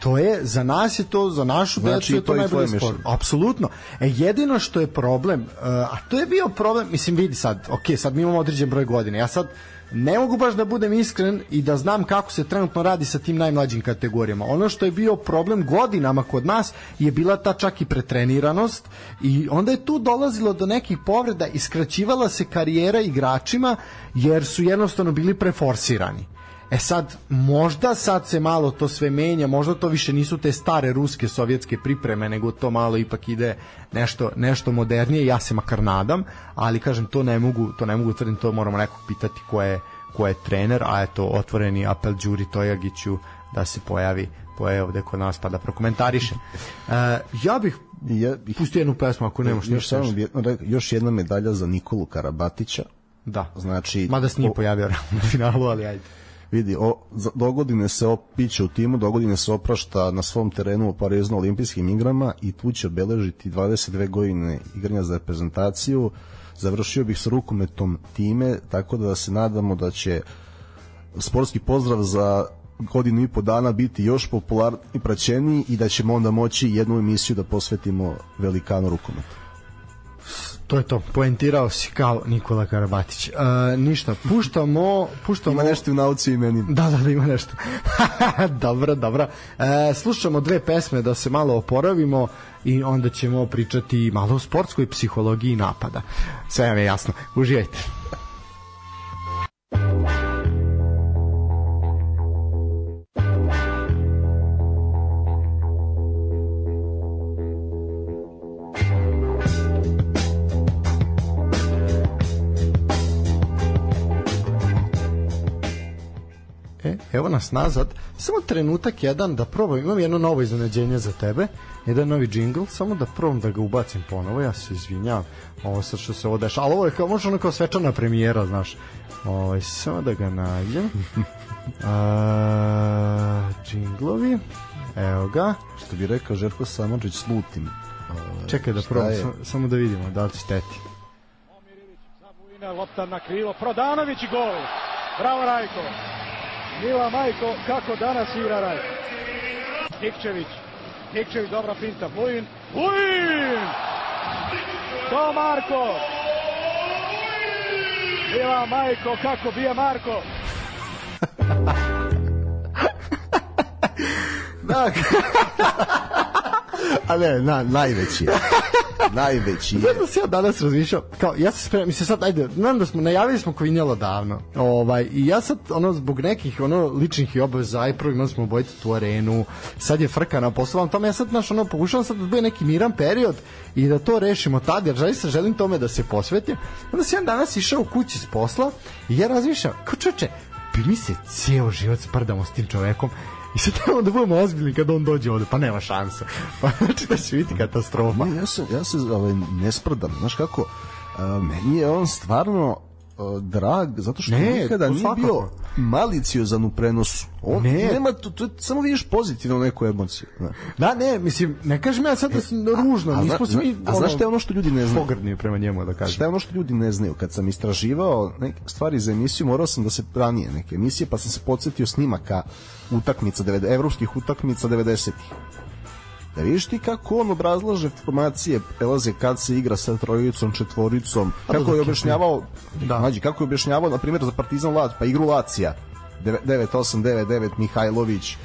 To je, za nas je to, za našu Znači, decu je to to najbolji sport. Apsolutno. E, jedino što je problem, uh, a to je bio problem, mislim, vidi sad, ok, sad mi imamo određen broj godina, ja sad ne mogu baš da budem iskren i da znam kako se trenutno radi sa tim najmlađim kategorijama. Ono što je bio problem godinama kod nas je bila ta čak i pretreniranost i onda je tu dolazilo do nekih povreda i skraćivala se karijera igračima jer su jednostavno bili preforsirani. E sad, možda sad se malo to sve menja, možda to više nisu te stare ruske sovjetske pripreme, nego to malo ipak ide nešto, nešto modernije, ja se makar nadam, ali kažem, to ne mogu, to ne mogu tvrdim, to moramo nekog pitati ko je, ko je trener, a eto, otvoreni apel Đuri Tojagiću da se pojavi pojavi ovde kod nas pa da prokomentariše. E, ja bih ja bih pustio jednu pesmu ako nemaš još, ništa. samo još jedna medalja za Nikolu Karabatića. Da. Znači, Mada se nije pojavio na finalu, ali ajde. Vidi, o, dogodine se opiće u timu, dogodine se oprašta na svom terenu u Parizu na olimpijskim igrama i tu će obeležiti 22 godine igranja za reprezentaciju. Završio bih sa rukometom time, tako da se nadamo da će sportski pozdrav za godinu i po dana biti još popularni i praćeniji i da ćemo onda moći jednu emisiju da posvetimo velikanu rukometu. To je to, poentirao si kao Nikola Karabatić. E, ništa, puštamo, puštamo... Ima nešto u nauci i meni. Da, da, da ima nešto. dobro, dobro. E, slušamo dve pesme da se malo oporavimo i onda ćemo pričati malo o sportskoj psihologiji napada. Sve vam je jasno. Uživajte. Evo nas nazad. Samo trenutak jedan da probam. Imam jedno novo iznenađenje za tebe. Jedan novi džingl. Samo da probam da ga ubacim ponovo. Ja se izvinjavam. Ovo sad što se ovo deša. Ali ovo je kao, možda ono kao svečana premijera, znaš. Ovo, samo da ga nađem. A, džinglovi. Evo ga. Što bi rekao Žerko Samardžić, slutim. Ovaj, Čekaj da probam. je? Samo, da vidimo da li će teti. Lopta na krilo, Prodanović i gol. Bravo Rajko. Mila Majko, kako danas igra Rajko. Nikčević, Nikčević, dobra finta, Vujin, Vujin! To Marko! Mila Majko, kako bije Marko! da, A ne, na, najveći. Najveći je. Znaš da se ja danas razmišljao, kao, ja se spremam, mislim sad, ajde, znam da smo, najavili smo Kvinjalo davno, ovaj, i ja sad, ono, zbog nekih, ono, ličnih i obaveza, aj prvo imali smo obojicu tu arenu, sad je frka na poslu, tome ja sad, znaš, ono, pokušavam sad da bude neki miran period i da to rešimo tad, jer zaista želim tome da se posvetim. Onda sam ja danas išao u kući s posla i ja razmišljam, kao čoče, bi mi se cijel život sprdamo s tim čovekom I sad trebamo da budemo ozbiljni kada on dođe ovde, pa nema šanse. Pa znači da će biti katastrofa. Ne, ja se, ja se ovaj, ne sprdam, znaš kako, a, meni je on stvarno drag, zato što Ne, nikada nije svakako. bio maliciozan u prenosu. On Ne. nema, to, to, samo vidiš pozitivno neku emociju. Da. Da, ne, mislim, ne kažem ja sad da sam ružno, a nismo zna- svi... a znaš šta je ono što ljudi ne znaju? Pogrdni prema njemu, da kažem. Šta je ono što ljudi ne znaju? Kad sam istraživao neke stvari za emisiju, morao sam da se ranije neke emisije, pa sam se podsjetio snimaka utakmica, devede- evropskih utakmica 90-ih. Da vidiš ti kako on obrazlaže formacije, prelaze kad se igra sa trojicom, četvoricom, kako je je- objašnjavao, Da. da. Mađi, kako je objašnjavao, na primjer, za Partizan Lac, pa igru Lacija, 9-8-9-9, Mihajlović,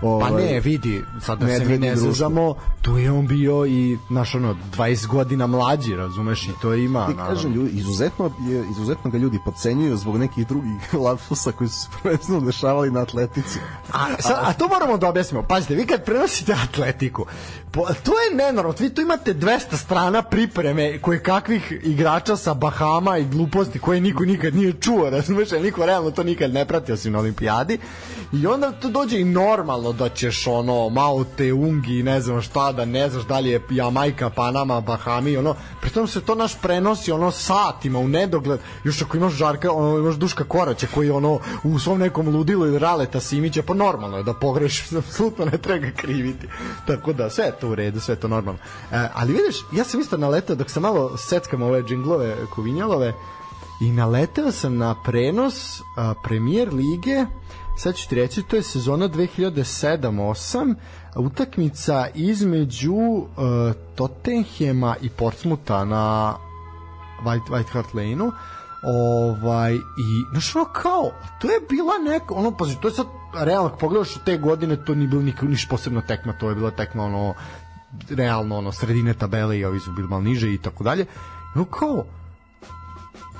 Pa ovaj, ne, vidi, sad da se mi ne zezamo, tu je on bio i, naš ono, 20 godina mlađi, razumeš, i to ima. Ti naravno. kažem, ljudi, izuzetno, je, izuzetno ga ljudi podcenjuju zbog nekih drugih lapsusa koji su se prvenstveno dešavali na atletici. A, sad, a to moramo da objasnimo. Pazite, vi kad prenosite atletiku, po, to je nenormalno. Vi tu imate 200 strana pripreme koje kakvih igrača sa Bahama i gluposti koje niko nikad nije čuo, razumeš, niko realno to nikad ne prati osim na olimpijadi. I onda to dođe i normalno da ćeš ono, Mao Te Ungi, ne znam šta, da ne znaš da li je Jamajka, Panama, Bahami, ono, pritom se to naš prenosi ono satima u nedogled, još ako imaš Žarka, ono, imaš Duška Koraća koji ono u svom nekom ludilu ili Raleta Simića, pa normalno je da pogrešiš, apsolutno ne treba ga kriviti. Tako da, sve je to u redu, sve je to normalno. E, ali vidiš, ja sam isto naletao dok sam malo seckam ove džinglove Kovinjalove i naletao sam na prenos a, premijer lige sad ću ti reći, to je sezona 2007-8 utakmica između uh, Tottenhema i Portsmuta na White, White Hart Lane-u. Ovaj i znaš ono kao to je bila neka ono pazi to je sad realno ako pogledaš te godine to nije bilo nik, niš posebno tekma to je bila tekma ono realno ono sredine tabele i ovi su bili malo niže i tako dalje. No kao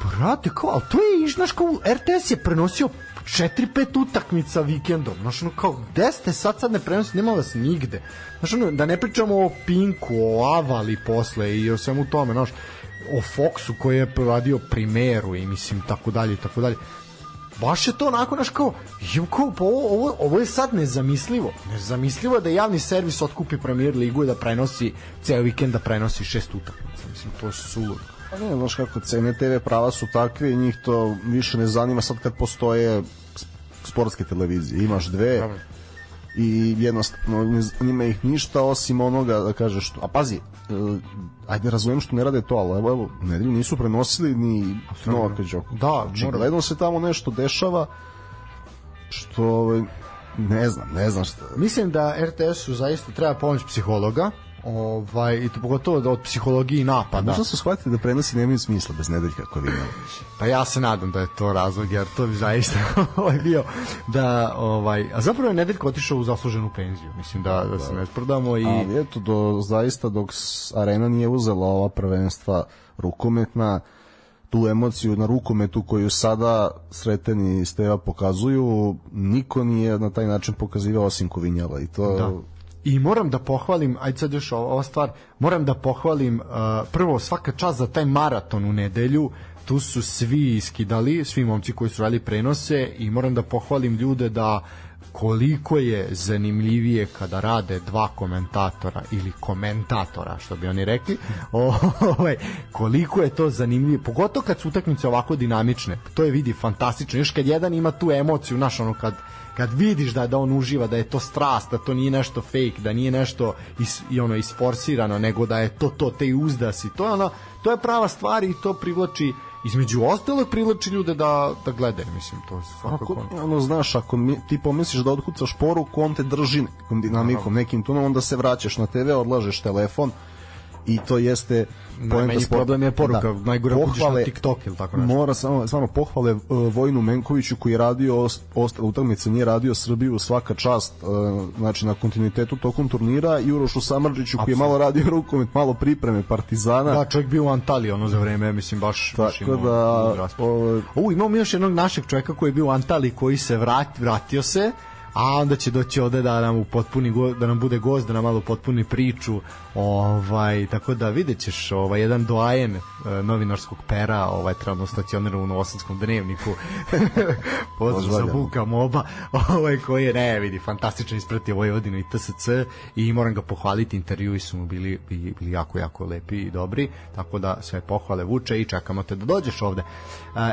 brate, kao, ali to je, znaš, kao, RTS je prenosio 4-5 utakmica vikendom, znaš, ono, kao, gde ste sad, sad ne prenosi, nema vas nigde, znaš, ono, da ne pričamo o Pinku, o Avali posle i o svemu tome, znaš, o Foxu koji je radio primeru i mislim, tako dalje, i tako dalje, baš je to onako, znaš, kao, kao, pa ovo, ovo, ovo je sad nezamislivo, nezamislivo je da javni servis otkupi premier ligu i da prenosi, ceo vikend da prenosi šest utakmica, mislim, to je suludo. Pa ne, znaš kako cene TV prava su takve i njih to više ne zanima sad kad postoje sportske televizije. Imaš dve i jednostavno ne zanima ih ništa osim onoga da kažeš što, a pazi, e, ajde razumijem što ne rade to, ali evo, evo nedelju nisu prenosili ni Novaka Đoković. Da, znači, moram. gledano se tamo nešto dešava što ovaj, ne znam, ne znam šta. Mislim da RTS-u zaista treba pomoć psihologa, ovaj, i to pogotovo da od psihologije napada. Možda su shvatili da prenosi nemaju smisla bez nedeljka Kovina. Pa ja se nadam da je to razlog, jer to bi zaista ovaj bio da, ovaj, a zapravo je Nedeljko otišao u zasluženu penziju, mislim da, da se ne sprdamo i... Ali eto, do, zaista dok Arena nije uzela ova prvenstva rukometna, tu emociju na rukometu koju sada Sreten i Steva pokazuju, niko nije na taj način pokazivao osim Kovinjala i to Da. I moram da pohvalim, ajde sad još ova stvar, moram da pohvalim uh, prvo svaka čast za taj maraton u nedelju, tu su svi iskidali, svi momci koji su radili prenose i moram da pohvalim ljude da koliko je zanimljivije kada rade dva komentatora ili komentatora, što bi oni rekli, ovaj, koliko je to zanimljivo, pogotovo kad su utakmice ovako dinamične, to je vidi fantastično, još kad jedan ima tu emociju, znaš, ono, kad, kad vidiš da da on uživa da je to strast da to nije nešto fake da nije nešto is, i ono isforsirano nego da je to to te uzdasi to je ono to je prava stvar i to privlači između ostalog privlači ljude da da gledaju mislim to je svakako Ako, ono, znaš, ako mi, ti pomisliš da otkucaš poruku, on te drži nekom dinamikom, nekim tunom, onda se vraćaš na TV, odlažeš telefon i to jeste Najmanji problem je poruka, da, najgore uđeš na TikTok ili tako nešto. Mora samo, samo pohvale uh, Vojnu Menkoviću koji je radio ostale utakmice, nije radio Srbiju svaka čast uh, znači na kontinuitetu tokom turnira i Urošu Samardžiću koji je malo radio rukomet, malo pripreme Partizana. Da, čovjek bio u Antaliji ono za vreme, mislim baš tako baš imao, da o, o, imamo još jednog našeg čovjeka koji je bio u Antaliji koji se vrat, vratio se a onda će doći ovde da nam potpuni da nam bude gost, da nam malo potpuni priču. Ovaj tako da videćeš ovaj jedan doajen e, novinarskog pera, ovaj trenutno stacioniran u Novosadskom dnevniku. Pozdrav za Vuka Moba, ovaj koji je ne vidi fantastično ispratio Vojvodinu i TSC i moram ga pohvaliti, intervjui su mu bili, bili, bili jako jako lepi i dobri, tako da sve pohvale Vuče i čekamo te da dođeš ovde.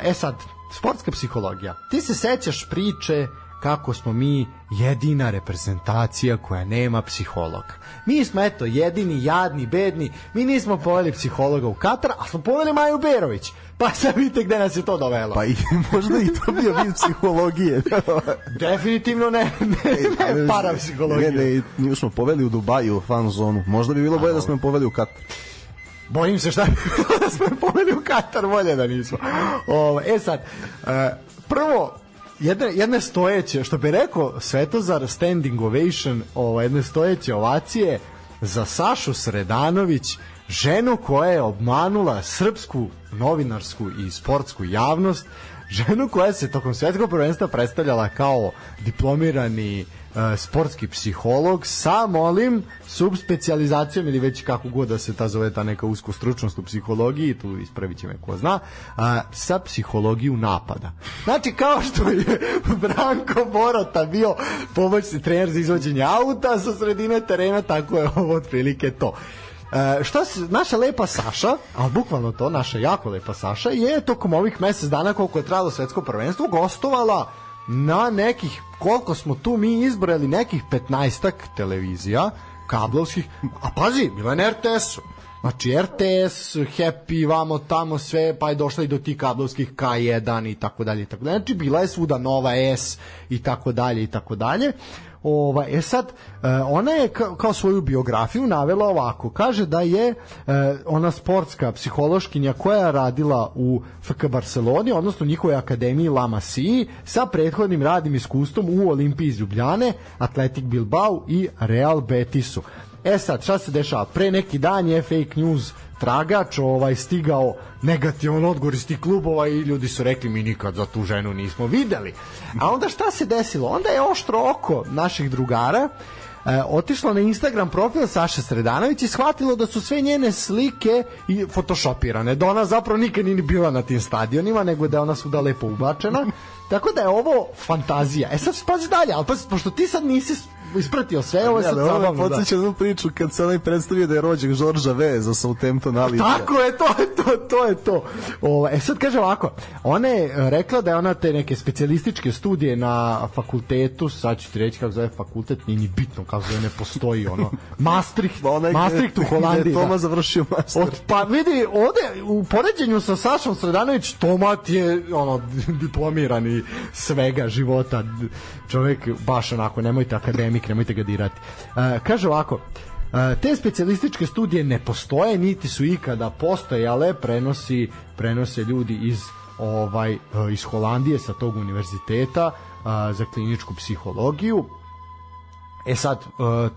E sad, sportska psihologija. Ti se sećaš priče kako smo mi jedina reprezentacija koja nema psihologa. Mi smo eto jedini, jadni, bedni, mi nismo poveli psihologa u Katar, a smo poveli Maju Berović. Pa sad vidite gde nas je to dovelo. Pa i možda i to bio vid psihologije. Definitivno ne, ne, ne parapsihologije. Ne, ne, smo poveli u Dubaju u fan zonu. Možda bi bilo bolje da smo poveli u Katar. Bojim se šta bi da smo poveli u Katar, bolje da nismo. Ovo, e sad, uh, prvo, jedne, jedne stojeće, što bi rekao Svetozar standing ovation, ovo, jedne stojeće ovacije za Sašu Sredanović, ženu koja je obmanula srpsku novinarsku i sportsku javnost, ženu koja se tokom svetskog prvenstva predstavljala kao diplomirani uh, sportski psiholog sa molim subspecializacijom ili već kako god da se ta zove ta neka usko stručnost u psihologiji, tu ispravit će me ko zna, uh, sa psihologiju napada. Znači kao što je Branko Borota bio pomoćni trener za izvođenje auta sa sredine terena, tako je ovo otprilike to. E, šta se, naša lepa Saša, a bukvalno to, naša jako lepa Saša, je tokom ovih mesec dana koliko je trajalo svetsko prvenstvo gostovala na nekih, koliko smo tu mi izbrali, nekih 15 televizija, kablovskih, a pazi, bila je na RTS-u. Znači RTS, Happy, vamo tamo sve, pa je došla i do tih kablovskih K1 i tako dalje i tako dalje. Znači bila je svuda Nova S i tako dalje i tako dalje. Ova, e sad, e, ona je kao svoju biografiju navela ovako. Kaže da je e, ona sportska psihološkinja koja je radila u FK Barceloni, odnosno njihovoj akademiji La Masia, sa prethodnim radnim iskustvom u Olimpiji iz Ljubljane, Atletic Bilbao i Real Betisu. E sad, šta se dešava? Pre neki dan je fake news tragač ovaj stigao negativan odgovor iz tih klubova i ljudi su rekli mi nikad za tu ženu nismo videli. A onda šta se desilo? Onda je oštro oko naših drugara e, otišlo na Instagram profil Saše Sredanović i shvatilo da su sve njene slike i photoshopirane, da ona zapravo nikad nije bila na tim stadionima, nego da je ona svuda lepo ubačena. Tako da je ovo fantazija. E sad pazi dalje, ali pazi, pošto ti sad nisi ispratio sve, ovo je sad zabavno. Da. Podsjeća jednu priču kad se onaj predstavio da je rođak Žorža V za Southampton ali. Tako je, to je to, to je to. O, e sad kaže ovako, ona je rekla da je ona te neke specijalističke studije na fakultetu, sad ću ti reći kako zove fakultet, nije ni bitno kako zove, ne postoji ono. Maastricht, Maastricht u Holandiji. Da. Toma završio Maastricht. Od, pa vidi, ovde u poređenju sa Sašom Sredanović, Tomat je ono, diplomirani svega života. Čovek baš onako, nemojte akademik, nemojte ga dirati. Uh, kaže ovako, Uh, te specijalističke studije ne postoje niti su ikada postojale prenosi prenose ljudi iz ovaj iz Holandije sa tog univerziteta za kliničku psihologiju e sad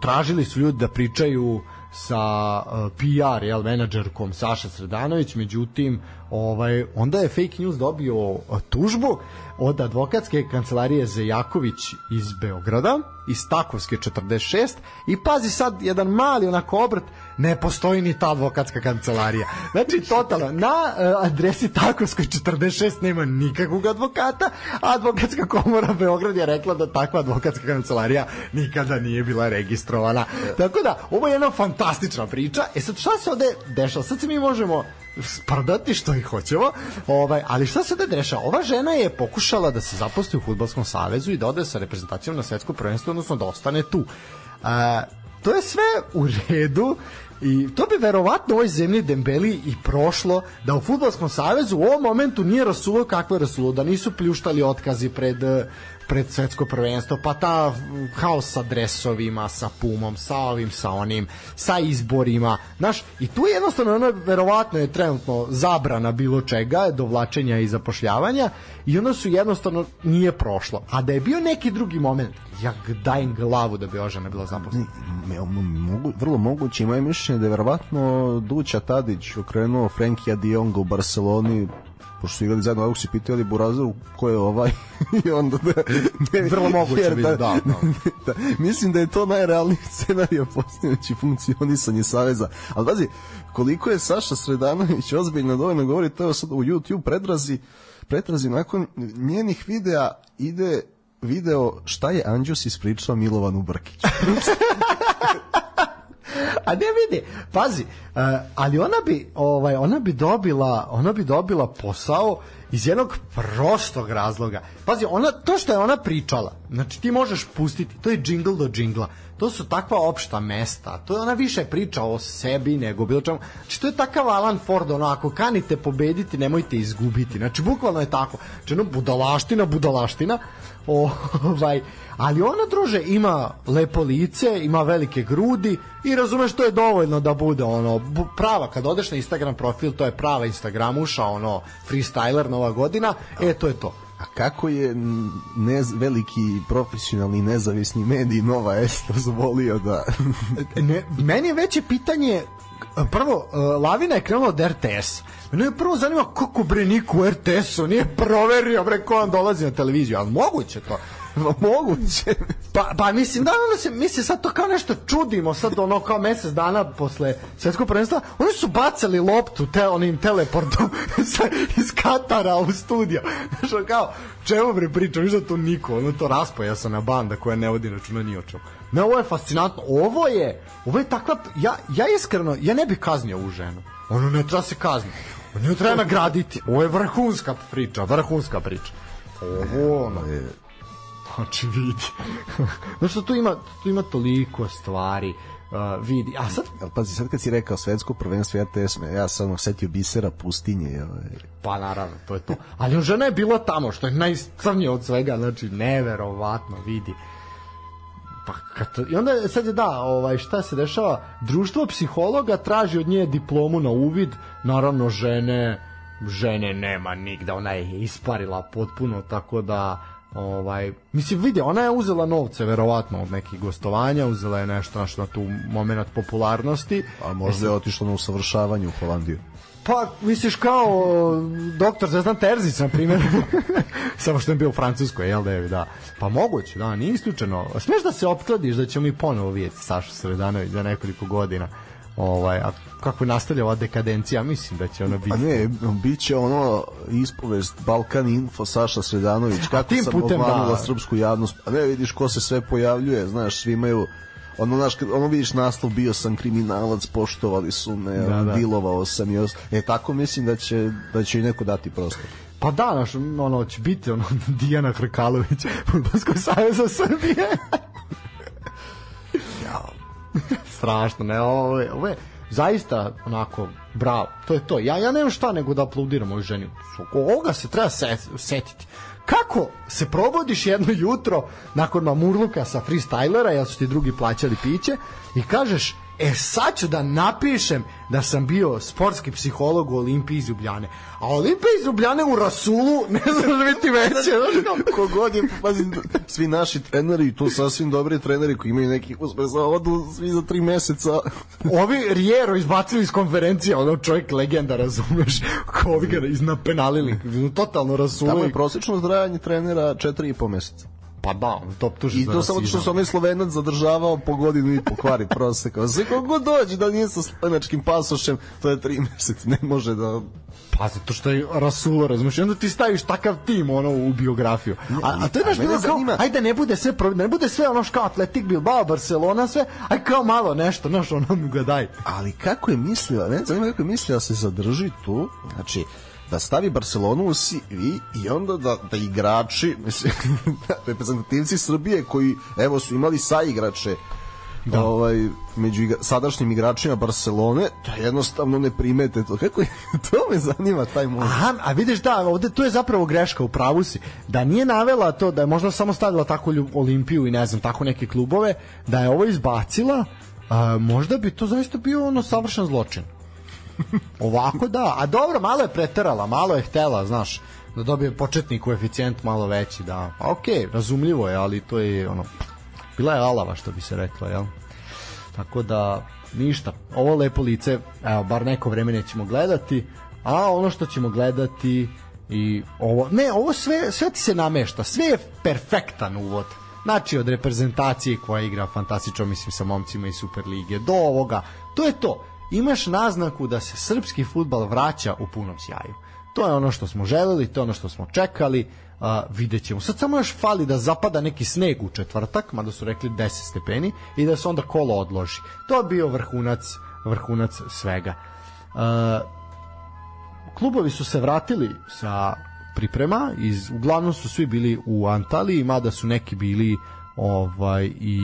tražili su ljudi da pričaju sa PR jel menadžerkom Saša Sredanović međutim ovaj onda je fake news dobio tužbu od advokatske kancelarije Zejaković iz Beograda, iz Takovske 46 i pazi sad jedan mali onako obrt, ne postoji ni ta advokatska kancelarija. Znači totalno, na uh, adresi Takovskoj 46 nema nikakvog advokata, a advokatska komora Beograd je rekla da takva advokatska kancelarija nikada nije bila registrovana. Tako da, ovo je jedna fantastična priča. E sad, šta se ovde dešava? Sad se mi možemo sprdati što i hoćemo, ovaj, ali šta se da dešava? Ova žena je pokušala da se zaposli u Futbolskom savezu i da ode sa reprezentacijom na svetsko prvenstvo, odnosno da ostane tu. A, to je sve u redu I to bi verovatno ovoj zemlji Dembeli i prošlo da u Futbolskom savezu u ovom momentu nije rasulo kakvo je rasulo, da nisu pljuštali otkazi pred pred svetsko prvenstvo, pa ta haos sa dresovima, sa pumom, sa ovim, sa onim, sa izborima, znaš, i tu je jednostavno ono, verovatno je trenutno zabrana bilo čega, dovlačenja i zapošljavanja i onda su jednostavno nije prošlo. A da je bio neki drugi moment, ja dajem glavu da bi Ožana bila zaposlena. Mogu, vrlo moguće, moje mišljenje da je verovatno Duća Tadić okrenuo Frenkija Dionga u Barceloni pošto su igrali zajedno, ovog si pitali Burazeru ko je ovaj i onda da... Ne, Vrlo moguće jer, da, da, da. da, Mislim da je to najrealniji scenarij postojeći funkcionisanje Saveza. Ali pazi, koliko je Saša Sredanović ozbiljno dovoljno govori, to je sad u YouTube predrazi, pretrazi nakon njenih videa ide video šta je Anđus ispričao Milovanu Brkiću. A ne vidi, pazi, uh, ali ona bi ovaj ona bi dobila, ona bi dobila posao iz jednog prostog razloga. Pazi, ona to što je ona pričala, znači ti možeš pustiti, to je džingl do džingla. To su takva opšta mesta. To je ona više priča o sebi nego bilo čemu. Znači to je takav Alan Ford, ono ako kanite pobediti, nemojte izgubiti. Znači bukvalno je tako. Znači ono budalaština, budalaština. ovaj, ali ona druže ima lepo lice, ima velike grudi i razumeš to je dovoljno da bude ono prava kad odeš na Instagram profil to je prava Instagramuša ono freestyler nova godina e to je to. A kako je nez, veliki profesionalni nezavisni medij Nova S dozvolio da... ne, meni je veće pitanje prvo, Lavina je krenula od RTS. Mene je prvo zanima kako bre niko u RTS-u nije proverio bre ko on dolazi na televiziju, ali moguće to. moguće. Pa, pa mislim da ono se, mi se sad to kao nešto čudimo, sad ono kao mesec dana posle svetskog prvenstva, oni su bacali loptu te, onim teleportom iz Katara u studio. Znaš, kao, čemu bre pričam, viš da to niko, ono to raspoja sa na banda koja ne vodi računa ni o čemu. Ne, ovo je fascinantno. Ovo je, ovo je takva, ja, ja iskreno, ja ne bih kaznio ovu ženu. Ono ne treba se kazniti. Ono ne treba nagraditi. Ovo je vrhunska priča, vrhunska priča. Ovo, ono, je, Znači vidi. Znaš što tu ima, tu ima toliko stvari. Uh, vidi. A sad... Pazi, sad kad si rekao svetsko prvenstvo RTS, me, ja sam osetio bisera pustinje. Ovaj. Pa naravno, to je to. Ali žena je bila tamo, što je najcrnije od svega, znači neverovatno, vidi. Pa kad, I onda sad je da, ovaj, šta se dešava? Društvo psihologa traži od nje diplomu na uvid, naravno žene žene nema nigda, ona je isparila potpuno, tako da Ovaj, mislim, vidi, ona je uzela novce verovatno od nekih gostovanja, uzela je nešto na tu moment popularnosti. A možda je otišla na usavršavanje u Holandiju. Pa, misliš kao doktor Zvezdan Terzić, na primjer. Samo što je bio u Francuskoj, jel da je, da. Pa moguće, da, nije isključeno. Smeš da se opkladiš da ćemo mi ponovo vidjeti Sašu Sredanović za nekoliko godina ovaj, a kako nastavlja ova dekadencija, mislim da će ono biti... A ne, bit će ono ispovest Balkan Info, Saša Sredanović, kako tim sam putem, da. srpsku javnost. A ne, vidiš ko se sve pojavljuje, znaš, svi imaju ono, znaš, ono vidiš naslov, bio sam kriminalac, poštovali su me, da, da. dilovao sam i os... E, tako mislim da će, da će i neko dati prostor. Pa da, naš, ono, će biti ono, Dijana Hrkalović, Futbolskog savjeza Srbije. strašno, ne, ovo je, ovo je zaista onako bravo, to je to. Ja ja nemam šta nego da aplaudiram ovoj ženi. Ovoga se treba se, setiti. Kako se probodiš jedno jutro nakon mamurluka sa freestylera, ja su ti drugi plaćali piće i kažeš e sad ću da napišem da sam bio sportski psiholog u Olimpiji iz Ljubljane. A Olimpija iz Ljubljane u Rasulu, ne znam da biti veće. Kogod je, pazi, svi naši treneri, to sasvim dobri treneri koji imaju neki uspesa, odu svi za tri meseca. Ovi Riero izbacili iz konferencije, ono čovjek legenda, razumeš, ko ovi ga iznapenalili, totalno rasulu. Tamo je prosečno zdravanje trenera 4,5 meseca. Pa da, to optuži I to samo što se onaj Slovenac zadržavao po godinu i po kvari proseka. Sve kako dođe da nije sa slovenačkim pasošem, to je tri meseca, ne može da Pa zato što je Rasulo, razumiješ, onda ti staviš takav tim ono u biografiju. A, a to je baš bilo kao, ajde ne bude sve, ne bude sve ono kao Atletik Bilbao, Barcelona, sve, aj kao malo nešto, znaš, ono mi ga daj. Ali kako je mislila, ne znam kako je mislila da se zadrži tu, znači, da stavi Barcelonu u CV i onda da, da igrači, mislim, reprezentativci Srbije koji, evo, su imali sa igrače da. ovaj, među igra, sadašnjim igračima Barcelone, da jednostavno ne primete to. Kako je, to me zanima taj moment. Aha, a vidiš da, ovde to je zapravo greška, u pravu si. Da nije navela to, da je možda samo stavila tako Olimpiju i ne znam, tako neke klubove, da je ovo izbacila, a, možda bi to zaista bio ono savršen zločin. Ovako da, a dobro, malo je preterala, malo je htela, znaš, da dobije početni koeficijent malo veći, da. A okej, okay, razumljivo je, ali to je ono bila je alava što bi se reklo, jel? Tako da ništa. Ovo lepo lice, evo bar neko vreme nećemo gledati, a ono što ćemo gledati i ovo, ne, ovo sve sve ti se namešta, sve je perfektan uvod. Znači od reprezentacije koja igra fantastično, mislim sa momcima iz Superlige do ovoga, to je to. Imaš naznaku da se srpski futbal vraća u punom sjaju. To je ono što smo želeli, to je ono što smo čekali, a, vidjet ćemo. Sad samo još fali da zapada neki sneg u četvrtak, mada su rekli 10 stepeni, i da se onda kolo odloži. To je bio vrhunac, vrhunac svega. A, klubovi su se vratili sa priprema, iz, uglavnom su svi bili u Antaliji, mada su neki bili ovaj i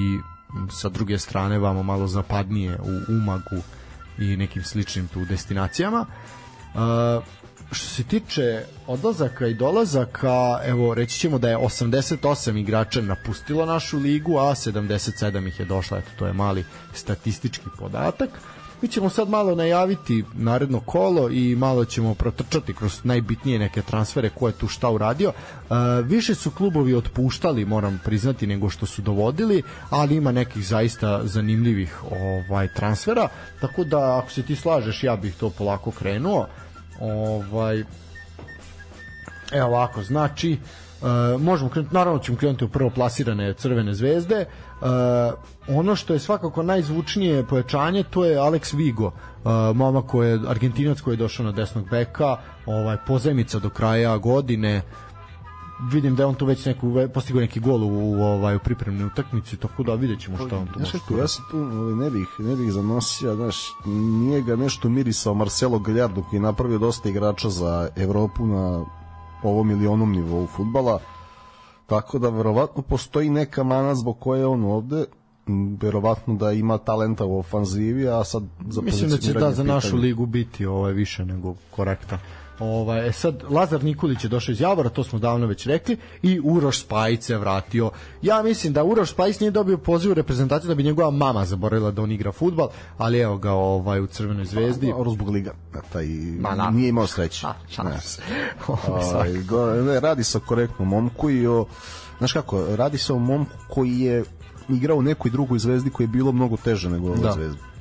sa druge strane vamo malo zapadnije u Umagu i nekim sličnim tu destinacijama. Uh, što se tiče odlazaka i dolazaka, evo reći ćemo da je 88 igrača napustilo našu ligu, a 77 ih je došla, eto to je mali statistički podatak. Mi ćemo sad malo najaviti naredno kolo i malo ćemo protrčati kroz najbitnije neke transfere ko je tu šta uradio. E, više su klubovi otpuštali, moram priznati, nego što su dovodili, ali ima nekih zaista zanimljivih ovaj transfera, tako da ako se ti slažeš, ja bih to polako krenuo. Ovaj, evo ovako, znači, Uh, možemo krenuti, naravno ćemo krenuti u prvo plasirane crvene zvezde. Uh, ono što je svakako najzvučnije pojačanje to je Alex Vigo, uh, mama koji je Argentinac koji je došao na desnog beka, ovaj pozajmica do kraja godine vidim da je on tu već neku postigao neki gol u, u ovaj u pripremnoj utakmici tako da videćemo šta on tu može. Znaš, ja se tu ovaj, ne bih ne bih zanosio, znaš, nije ga nešto mirisao Marcelo Gallardo koji je napravio dosta igrača za Evropu na ovom milionom nivou fudbala. Tako da verovatno postoji neka mana zbog koje on ovde verovatno da ima talenta u ofanzivi, a sad za Mislim da će da za našu ligu biti ovaj više nego korektan. Ovaj, e sad, Lazar Nikolić je došao iz Javora, to smo davno već rekli, i Uroš Spajić se vratio. Ja mislim da Uroš Spajić nije dobio poziv u reprezentaciju da bi njegova mama zaboravila da on igra futbal, ali evo ga ovaj, u Crvenoj zvezdi. A, zbog liga. Taj, Ma, na, nije imao sreće. A, ovaj, ne. ne, radi se o korektnom momku i o, znaš kako, radi se o momku koji je igrao u nekoj drugoj zvezdi koji je bilo mnogo teže nego ova da. zvezda.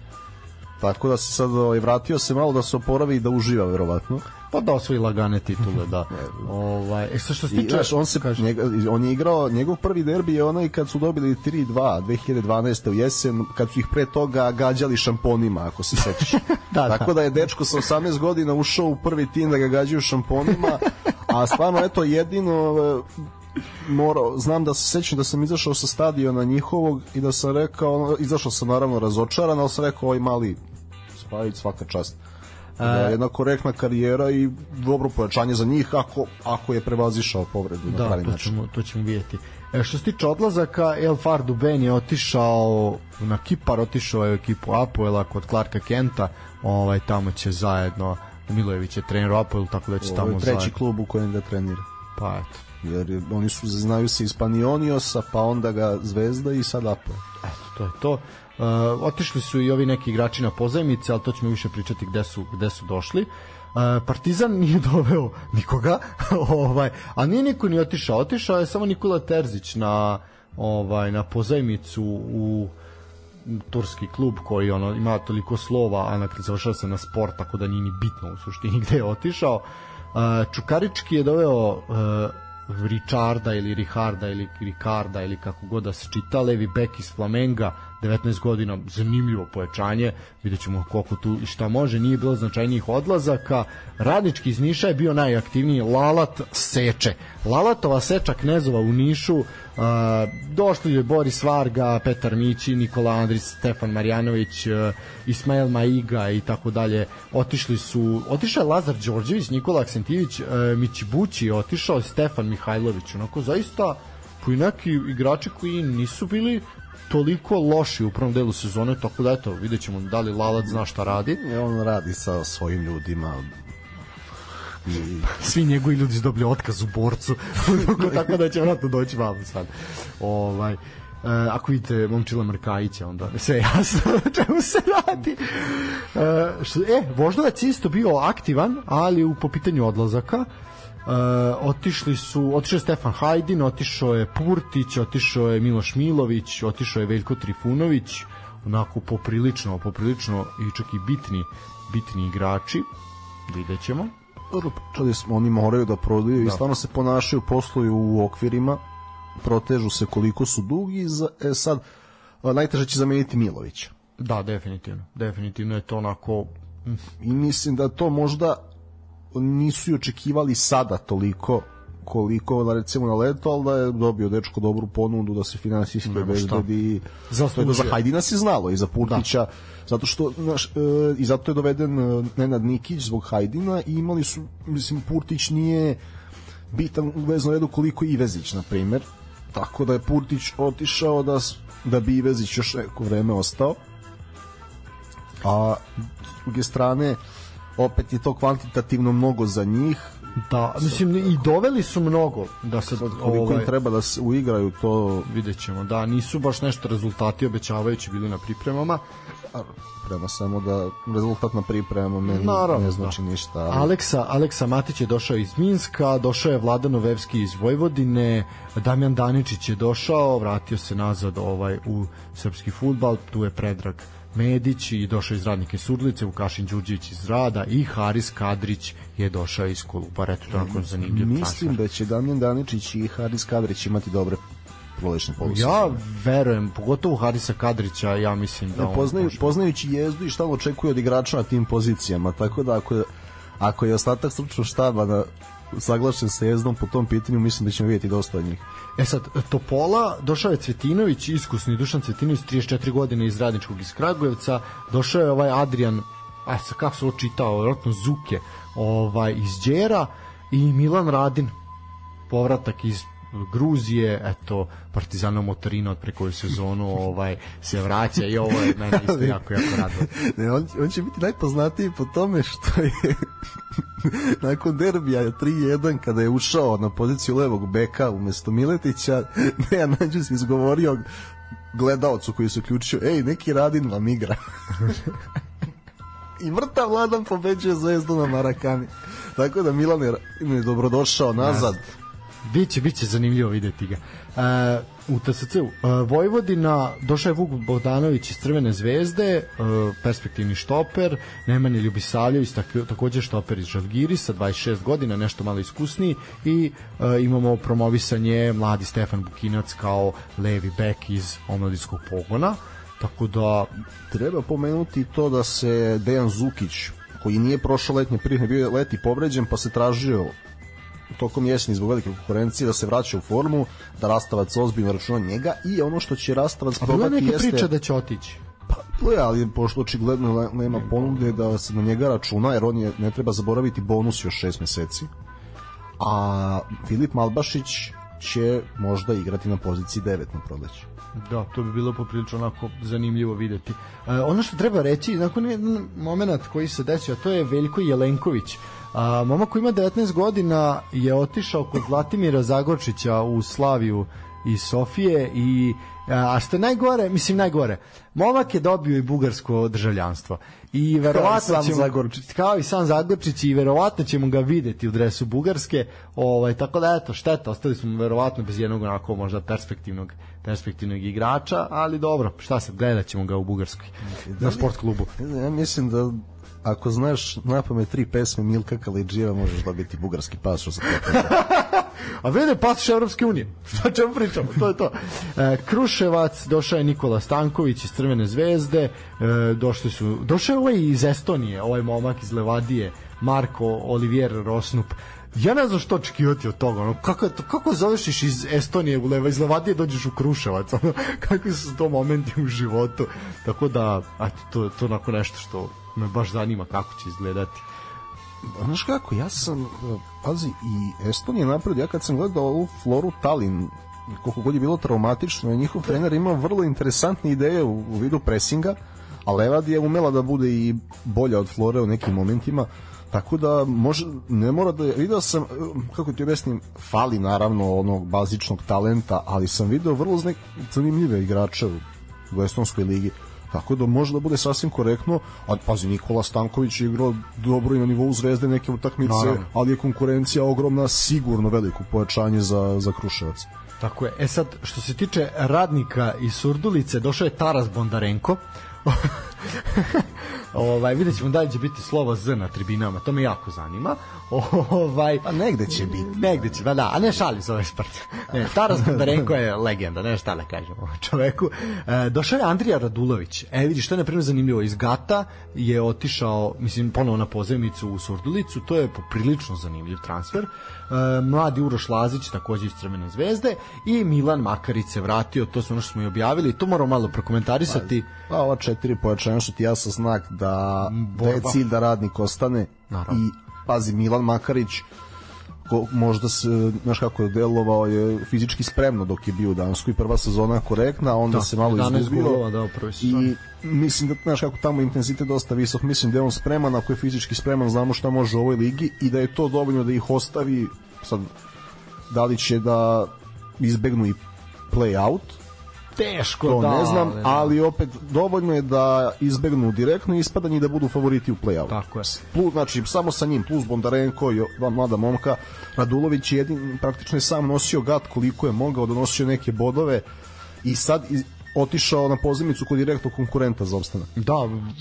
Tako da se sad ovaj, vratio se malo da se oporavi i da uživa verovatno. Pa da osvoji lagane titule, da. ovaj, e što se tiče, on se kaže... njega, on je igrao, njegov prvi derbi je onaj kad su dobili 3-2 2012. u jesen, kad su ih pre toga gađali šamponima, ako se sećaš. da, Tako da. da je dečko sa 18 godina ušao u prvi tim da ga gađaju šamponima, a stvarno eto jedino morao, znam da se sećam da sam izašao sa stadiona njihovog i da sam rekao, izašao sam naravno razočaran, ali sam rekao ovaj mali Spajić svaka čast da je jedna korektna karijera i dobro pojačanje za njih ako, ako je prevazišao povredu da, na pravi to ćemo, to ćemo vidjeti. E, što se tiče odlazaka, El Fardu Ben je otišao na Kipar, otišao je u ekipu Apoela kod Clarka Kenta, ovaj, tamo će zajedno Milojević je trener Apoel, tako da će Ovo tamo treći zajedno. klub u kojem ga trenira. Pa eto. Jer oni su, znaju se iz Panioniosa, pa onda ga Zvezda i sad Apoel. Eto, to je to. Uh, otišli su i ovi neki igrači na pozajmice, ali to ćemo više pričati gde su, gde su došli. Uh, Partizan nije doveo nikoga, ovaj, a nije niko ni otišao. Otišao je samo Nikola Terzić na ovaj na pozajmicu u turski klub koji ono ima toliko slova, a na završava se na sport, tako da nije ni bitno u suštini gde je otišao. Uh, Čukarički je doveo uh, Richarda ili Riharda ili Ricarda ili kako god da se čita, levi bek iz Flamenga, 19 godina, zanimljivo pojačanje, vidjet ćemo koliko tu i šta može, nije bilo značajnijih odlazaka, Radnički iz Niša je bio najaktivniji, Lalat seče, Lalatova seča Knezova u Nišu, došli je Boris Varga, Petar Mići, Nikola Andrić, Stefan Marjanović, Ismail Maiga i tako dalje, otišli su, otišao je Lazar Đorđević, Nikola Aksentivić, uh, Mići Bući otišao, Stefan Mihajlović, onako zaista i neki igrači koji nisu bili toliko loši u prvom delu sezone, tako da eto, vidjet ćemo da li Lalac zna šta radi. I on radi sa svojim ljudima, i... Svi njegovi ljudi su dobili otkaz u borcu, tako da će vratno doći vam sad. Ovaj, Uh, ako vidite momčila Mrkajića, onda sve jasno čemu se radi. Uh, što, e, Voždovac isto bio aktivan, ali u, po pitanju odlazaka. Uh, otišli su, otišao je Stefan Hajdin, otišao je Purtić, otišao je Miloš Milović, otišao je Veljko Trifunović, onako poprilično, poprilično i čak i bitni, bitni igrači. Vidjet ćemo. Dobro, smo, oni moraju da prodaju da. i stvarno se ponašaju, posluju u okvirima protežu se koliko su dugi za, e, sad najteže će zameniti Milovića da definitivno definitivno je to onako i mislim da to možda nisu i očekivali sada toliko koliko da recimo na leto, ali da je dobio dečko dobru ponudu da se finansijski obezbedi. Zato je za Hajdina se znalo i za Purtića, da. zato što naš, e, i zato je doveden e, Nenad Nikić zbog Hajdina i imali su, mislim, Purtić nije bitan u veznom redu koliko i Vezić, na primer tako da je Purtić otišao da, da bi Ivezić još neko vreme ostao a s druge strane opet je to kvantitativno mnogo za njih Da, mislim i doveli su mnogo da se Sad, koliko ovaj, im treba da se uigraju to videćemo. Da, nisu baš nešto rezultati obećavajući bili na pripremama. Prema samo da rezultat na pripremama meni Naravno, ne znači da. ništa. Ali... Aleksa, Aleksa Matić je došao iz Minska, došao je Vladan Novevski iz Vojvodine, Damjan Daničić je došao, vratio se nazad ovaj u srpski futbal, tu je Predrag Medić i došao iz Radnike Surlice, Vukašin Đurđević iz Rada i Haris Kadrić je došao iz Kolubara. Eto, tako zanimljiv Mislim transfer. da će Damjan Daničić i Haris Kadrić imati dobre prolećne poluse. Ja verujem, pogotovo Harisa Kadrića, ja mislim da ne, poznaju, on poznajući jezdu i šta očekuje od igrača na tim pozicijama, tako da ako je, ako je ostatak stručnog štaba na saglašen sa jezdom po tom pitanju, mislim da ćemo vidjeti dosta od njih. E sad, Topola, došao je Cvetinović, iskusni Dušan Cvetinović, 34 godine iz Radničkog iz Kragujevca, došao je ovaj Adrian, a sa kako se ovo čitao, vjerojatno Zuke, ovaj, iz Đera i Milan Radin, povratak iz Gruzije, eto, Partizana Motorina od preko sezonu ovaj, se vraća i ovo je meni isto jako, jako rado. Ne, on, on će biti najpoznatiji po tome što je nakon derbija 3-1 kada je ušao na poziciju levog beka umesto Miletića, Dejan Anđus izgovorio gledalcu koji se uključio, ej, neki Radin vam igra. I mrtav Vladan pobeđuje Zvezdu na Marakani. Tako da Milan je, je dobrodošao nazad. Biće, biće zanimljivo videti ga. Uh, u TSC-u uh, Vojvodina došao je Vuk Bogdanović iz Crvene zvezde, uh, perspektivni štoper, Nemanja Ljubisavljević tako, takođe štoper iz Žalgirisa, 26 godina, nešto malo iskusniji i uh, imamo promovisanje mladi Stefan Bukinac kao levi bek iz omladinskog pogona. Tako da treba pomenuti to da se Dejan Zukić koji nije prošao letnje pripreme, bio je leti povređen, pa se tražio tokom jeseni zbog velike konkurencije da se vraća u formu, da Rastavac ozbiljno računa njega i ono što će Rastavac probati jeste... A neka priča da će otići. Pa, to je, ali pošto očigledno nema ponude da se na njega računa, jer on je, ne treba zaboraviti bonus još šest meseci. A Filip Malbašić će možda igrati na poziciji 9 na proleće. Da, to bi bilo poprilično onako zanimljivo videti. E, ono što treba reći, nakon je moment koji se desio, a to je Veljko Jelenković. A, momak koji ima 19 godina je otišao kod Zlatimira Zagorčića u Slaviju iz Sofije i a što je najgore, mislim najgore, momak je dobio i bugarsko državljanstvo i verovatno kao ćemo, Zagorčić. kao i sam Zagorčić i verovatno ćemo ga videti u dresu Bugarske ovaj, tako da eto, šteta, ostali smo verovatno bez jednog onako možda perspektivnog perspektivnog igrača, ali dobro, šta se, gledat ćemo ga u Bugarskoj na sport klubu. Ja mislim da ako znaš napame tri pesme Milka Kalidžijeva, možeš dobiti bugarski pasoš za. A vede pasoš Evropske unije. Šta ćemo pričamo? To je to. E, Kruševac, došao je Nikola Stanković iz Crvene zvezde, e, došli su, došao je ovaj iz Estonije, ovaj momak iz Levadije, Marko Olivier Rosnup. Ja ne znam što očekivati od toga. Ono, kako, kako završiš iz Estonije u Leva, iz Levadije dođeš u Kruševac? Ono, kakvi su to momenti u životu? Tako da, eto, to, to onako nešto što me baš zanima kako će izgledati. Znaš kako, ja sam, pazi, i Estonija napred, ja kad sam gledao ovu Floru Talin koliko god je bilo traumatično, njihov trener imao vrlo interesantne ideje u, u vidu presinga, a Levad je umela da bude i bolja od Flore u nekim momentima, tako da može, ne mora da je, video sam, kako ti objasnim, fali naravno onog bazičnog talenta, ali sam video vrlo znek, zanimljive igrače u Estonskoj ligi, tako da može da bude sasvim korektno, a pazi Nikola Stanković je igrao dobro i na nivou zvezde neke utakmice, Naravno. ali je konkurencija ogromna, sigurno veliko pojačanje za, za Kruševac. Tako je. E sad, što se tiče radnika iz Surdulice, došao je Taras Bondarenko. ovaj, vidjet ćemo da li će biti slovo Z na tribinama, to me jako zanima. ovaj, Pa negde će biti. Negde će, ba da, a ne šalim se ovaj sprt. Ne, Taras Bondarenko je legenda, ne šta da kažem ovom čoveku. E, došao je Andrija Radulović. E, vidiš, što je na primjer zanimljivo. Iz Gata je otišao, mislim, ponovo na pozemicu u Surdulicu, to je poprilično zanimljiv transfer. E, mladi Uroš Lazić, takođe iz Crvene zvezde, i Milan Makarić se vratio, to su ono što smo i objavili, to moramo malo prokomentarisati. Pa ova četiri pojačanja su ti jasan znak da, da je cilj da radnik ostane Naravno. i pazi Milan Makarić ko, možda se, znaš kako je delovao je fizički spremno dok je bio u Danskoj prva sezona korektna onda Da, se malo 11 izgubio. golova, da, i mislim da znaš kako tamo intenzitet dosta visok. Mislim da je on spreman ako je fizički spreman znamo šta može u ovoj ligi i da je to dovoljno da ih ostavi sad da li će da izbegnu i play out Teško, to da. ne znam, ali- ali opet dovoljno je da izbegnu direktno ispadanje i da budu favoriti u play-out. Tako je. Plus, znači, samo sa njim, plus Bondarenko i dva mlada momka, Radulović je jedin, praktično je sam nosio gat koliko je mogao, donosio neke bodove i sad otišao na pozemicu kod direktnog konkurenta za opstanak. Da,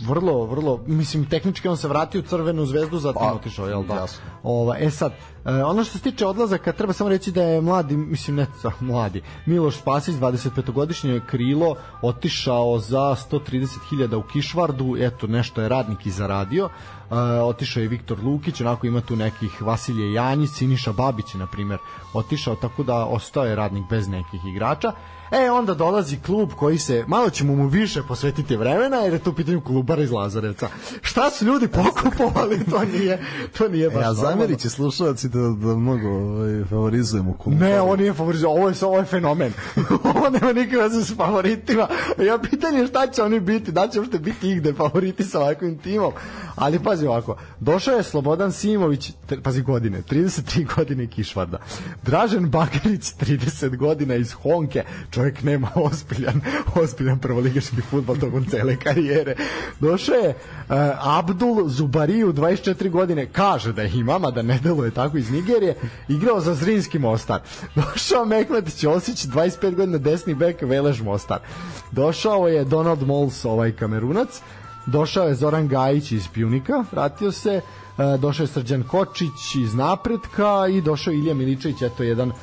vrlo, vrlo, mislim, tehnički on se vratio u Crvenu zvezdu, zatim Pa, otišao, jel da? jasno. Ova, e sad, e, ono što se tiče odlazaka, treba samo reći da je mladi, mislim, ne sa- mladi, Miloš Spasić, 25-godišnje krilo, otišao za 130.000 u Kišvardu, eto, nešto je radnik i zaradio, e, otišao je Viktor Lukić, onako ima tu nekih Vasilije Janjić, Siniša Babić na primer, otišao, tako da ostao je radnik bez nekih igrača. E, onda dolazi klub koji se, malo ćemo mu više posvetiti vremena, jer je to u pitanju klubara iz Lazarevca. Šta su ljudi pokupovali, to nije, to nije baš E, a zamerit će slušalci da, da mnogo ovaj, favorizujemo klub. Ne, ovo nije favorit, ovo je, ovo je fenomen. ovo nema nikakve veze s favoritima. Ja pitanje je šta će oni biti, da će uopšte biti igde favoriti sa ovakvim timom. Ali pazi ovako, došao je Slobodan Simović, pazi godine, 33 godine Kišvarda. Dražen Bagarić, 30 godina iz Honke, čovjek nema ozbiljan, ozbiljan prvoligaški futbol tokom cele karijere. Došao je uh, Abdul Zubariju, 24 godine, kaže da ih ima, mada ne deluje tako iz Nigerije, igrao za Zrinski Mostar. Došao Mehmet Ćosić, 25 godina, desni bek, Velež Mostar. Došao je Donald Mols, ovaj kamerunac, došao je Zoran Gajić iz Pjunika, vratio se, došao je Srđan Kočić iz Napretka i došao Ilija Miličević, eto jedan e,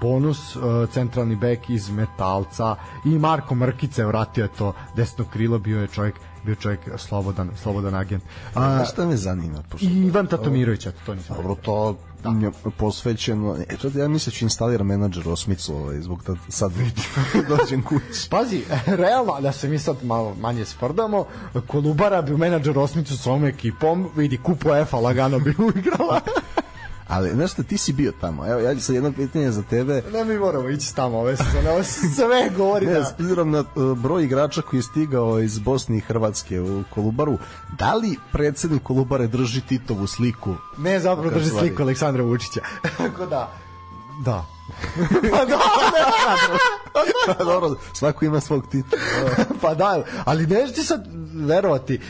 bonus, e, centralni bek iz Metalca i Marko Mrkice vratio je to desno krilo, bio je čovjek bio čovjek slobodan, slobodan agent. A, šta me zanima? Pošto, Ivan Tatomirović, eto to nisam Dobro, to da. je posvećeno. E, to ja mislim da ću instalira menadžer osmicu ovaj, zbog da sad dođem kući. Pazi, realno, da se mi sad malo manje sprdamo, Kolubara bi menadžer osmicu s ovom ekipom, vidi, kupo F-a lagano bi uigrala. Ali, znaš šta, ti si bio tamo. Evo, ja sad jedno pitanje za tebe. ne, mi moramo ići tamo ove sezone, ovo se sve govori Ne, da... s obzirom na uh, broj igrača koji je stigao iz Bosne i Hrvatske u Kolubaru, da li predsednik Kolubare drži Titovu sliku? Ne, zapravo drži stvari. sliku Aleksandra Vučića. Tako da, da. Pa da, Dobro, svako ima svog Tita. pa da, ali neću ti sad verovati.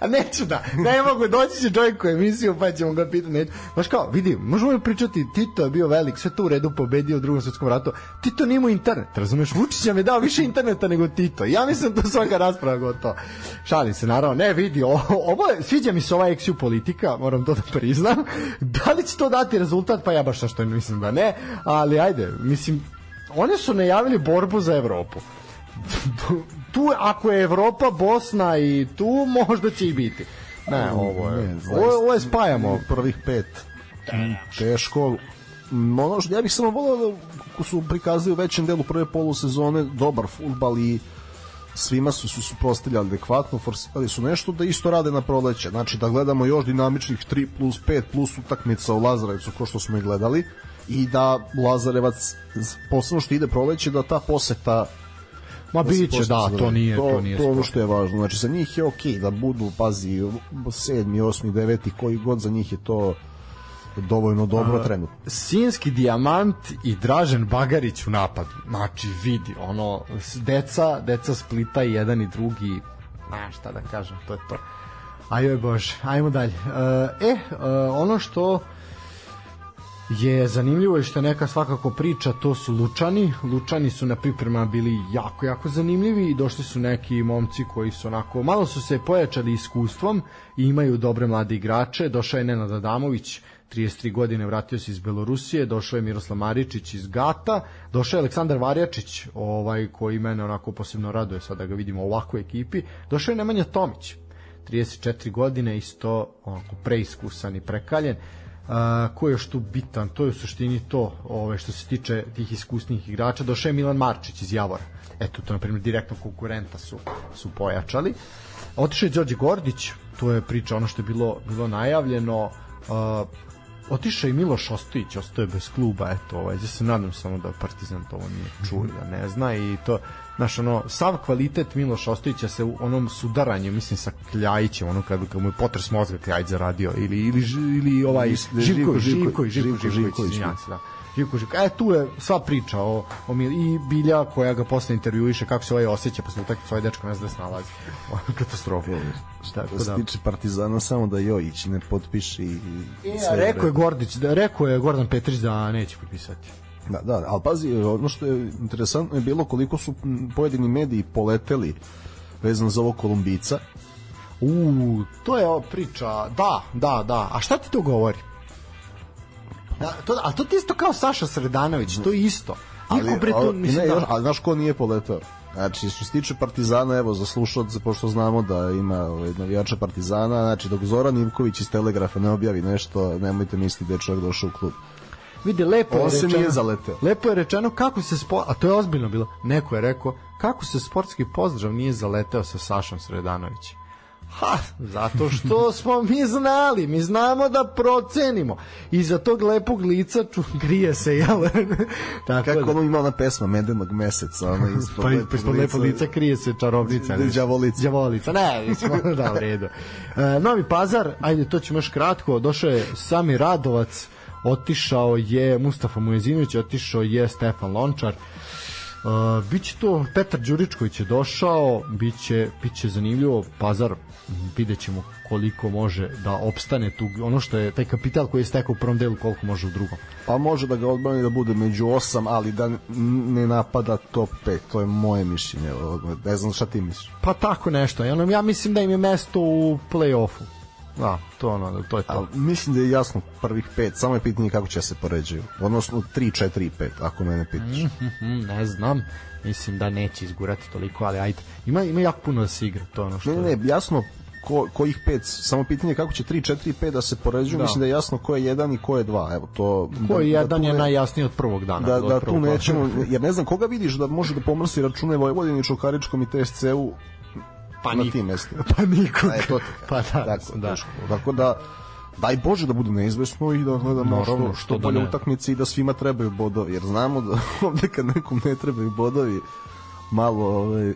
A neću da, ne mogu, doći će čovjek u emisiju pa ćemo ga pitati. Neću. Znaš kao, vidi, možemo pričati, Tito je bio velik, sve to u redu pobedio u drugom svetskom ratu. Tito nije imao internet, razumeš? Vučić nam je dao više interneta nego Tito. Ja mislim da svaka rasprava gotovo. Šalim se, naravno. Ne, vidi, ovo, ovo sviđa mi se ova eksiju politika, moram to da priznam. Da li će to dati rezultat? Pa ja baš što mislim da ne, ali ajde, mislim, oni su najavili borbu za Evropu tu ako je Evropa, Bosna i tu možda će i biti. Ne, ovo je, Ne, ovo, je- ovo je spajamo. Prvih pet. Teško. Mm, Ono što ja bih samo volio da su prikazali u većem delu prve polusezone dobar futbal i svima su su suprostavljali adekvatno, forsirali su nešto da isto rade na proleće. Znači da gledamo još dinamičnih 3 plus 5 plus utakmica u Lazarevcu ko što smo i gledali i da Lazarevac posebno što ide proleće da ta poseta Ma da biće, da, to nije, to nije to ono što je važno. Znači za njih je okej da budu, pazi, sedmi, osmi, deveti, koji god za njih je to dovoljno dobro trenutno. Sinski dijamant i Dražen Bagarić u napadu. Znači, vidi, ono, deca, deca Splita i jedan i drugi, na šta da kažem, to je to. Ajoj Bože, ajmo dalje. E, e, ono što je zanimljivo i što je neka svakako priča, to su Lučani. Lučani su na pripremama bili jako, jako zanimljivi i došli su neki momci koji su onako, malo su se pojačali iskustvom i imaju dobre mlade igrače. Došao je Nenad Adamović, 33 godine, vratio se iz Belorusije, došao je Miroslav Maričić iz Gata, došao je Aleksandar Varjačić, ovaj koji mene onako posebno raduje sad da ga vidimo u ovakvoj ekipi, došao je Nemanja Tomić, 34 godine, isto onako preiskusan i prekaljen. Uh, ko je još tu bitan? To je u suštini to, ove, što se tiče tih iskusnih igrača. Došao je Milan Marčić iz Javora. Eto, to na primjer direktno konkurenta su, su pojačali. Otišao je Đorđe Gordić, to je priča ono što je bilo, bilo najavljeno. Uh, otišao i Miloš Ostojić, ostao je bez kluba, eto, ovaj, ja se nadam samo da Partizan to ovo nije čuo, da ne zna i to, znaš, ono, sav kvalitet Miloša Ostojića se u onom sudaranju, mislim, sa Kljajićem, ono kad, kad mu je potres mozga Kljajić zaradio, ili, ili, ili ovaj, da Živko- Živko- Živko- Živković, izvinjavam se, da. Živko Živko. E, tu je sva priča o, o Mil... i Bilja koja ga posle intervjuiše kako se ovaj osjeća posle utakmice, ovaj dečko ne zna da se nalazi. Katastrofa. Što se da. tiče Partizana, samo da Jojić ne potpiše i, i E, sve rekao je. Gordić, da rekao je Gordan Petrić da neće potpisati. Da, da, ali pazi, ono što je interesantno je bilo koliko su pojedini mediji poleteli vezano za ovog Kolumbica. U, to je ova priča. Da, da, da. A šta ti to govori? Da, to, a to ti isto kao Saša Sredanović, to je isto. Niko bre to, ali, mislim, ne, da, ali znaš ko nije poletao? Znači, što se tiče Partizana, evo, za slušalce, pošto znamo da ima ovaj, navijača Partizana, znači, dok Zoran Ivković iz Telegrafa ne objavi nešto, nemojte misliti da je čovjek došao u klub. Vidi, lepo je rečeno, nije zaleteo. Lepo je rečeno kako se spo, a to je ozbiljno bilo. Neko je rekao kako se sportski pozdrav nije zaleteo sa Sašom Sredanovićem. Ha, zato što smo mi znali, mi znamo da procenimo. I za tog lepog lica ču, grije se, jel? Tako Kako da- ono ima ona pesma Medenog meseca, ono ispod pa lepog ispod lepo lica krije se čarobnica. ne? Đavolica. Đavolica, ne, mislim, da, u redu. E, Novi pazar, ajde, to ćemo još kratko, došao je Sami Radovac, otišao je Mustafa Mujezinović, otišao je Stefan Lončar, Uh, biće to Petar Đuričković je došao biće, biće zanimljivo Pazar vidjet ćemo koliko može da opstane tu ono što je taj kapital koji je stekao u prvom delu koliko može u drugom Pa može da ga odbrani da bude među osam, ali da ne napada top 5, to je moje mišljenje. Ne znam šta ti misliš. Pa tako nešto. Ja, mislim da im je mesto u play-offu. Da, to je ono, to je to. Ali mislim da je jasno prvih pet, samo je pitanje kako će se poređaju. Odnosno 3, 4 i 5, ako mene pitaš. Mhm, ne znam. Mislim da neće izgurati toliko, ali ajde. Ima, ima jako puno da se igra, to je ono što... Ne, ne, jasno ko, kojih pet, samo pitanje je kako će 3, 4 i 5 da se poređuju, Da. mislim da je jasno ko je jedan i ko je dva. Evo, to, Ko je da, jedan je ne- najjasniji od prvog dana. da, da tu nećemo, jer ne znam koga vidiš da može da pomrsi račune Vojvodini, Čukaričkom i TSC-u Pa na tim mestima. Pa nikog. E, to. Pa da, tako, da. teško. Tako da, daj Bože da bude neizvesno i da gledamo Naravno, što, što da bolje ne. utakmice i da svima trebaju bodovi, jer znamo da ovde kad nekom ne trebaju bodovi, malo ovaj,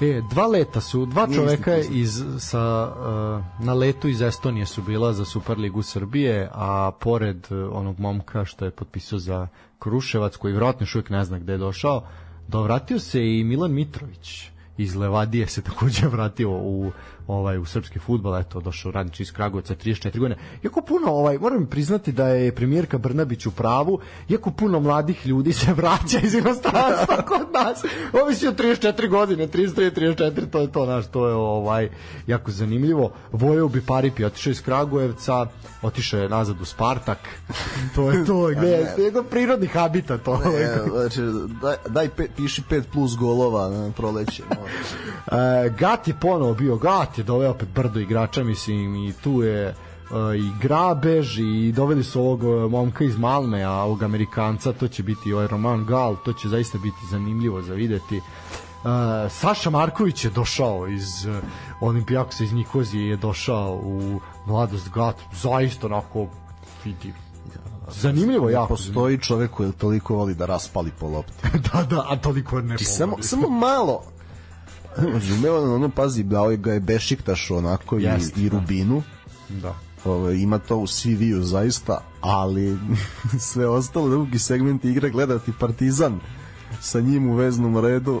E, dva leta su, dva čoveka iz, sa, uh, na letu iz Estonije su bila za Superligu Srbije, a pored uh, onog momka što je potpisao za Kruševac, koji vjerojatno još uvijek ne zna gde je došao, dovratio se i Milan Mitrović iz Levadije se takođe vratio u ovaj u srpski fudbal eto došao Radić iz Kragujevca 34 godine. Jako puno ovaj moram priznati da je premijerka Brnabić u pravu jako puno mladih ljudi se vraća iz inostranstva kod nas. Ovi su od 34 godine 33 34 to je to naš to je ovaj jako zanimljivo. Vojo Biparipi otišao iz Kragujevca otišao je nazad u Spartak. To je to gde je njegov prirodni habitat ovaj. e, znači, daj, daj pe, piši 5 plus golova na proleće. E, Gat je ponovo bio Gat je doveo opet brdo igrača mislim i tu je e, i Grabež i doveli su ovog e, momka iz Malme a ovog Amerikanca to će biti ovaj Roman Gal to će zaista biti zanimljivo za videti e, Saša Marković je došao iz e, Olimpijakosa iz Nikozije je došao u mladost Gat zaista onako vidi Zanimljivo, jako. Postoji čovek koji toliko voli da raspali po lopti. da, da, a toliko ne Ti samo, samo malo Žumeo, ono, pazi, dao je ga je Bešiktaš onako i, Jest, i da. Rubinu. Da. Ovo, ima to u CV-u zaista, ali sve ostalo drugi segment igre gledati Partizan sa njim u veznom redu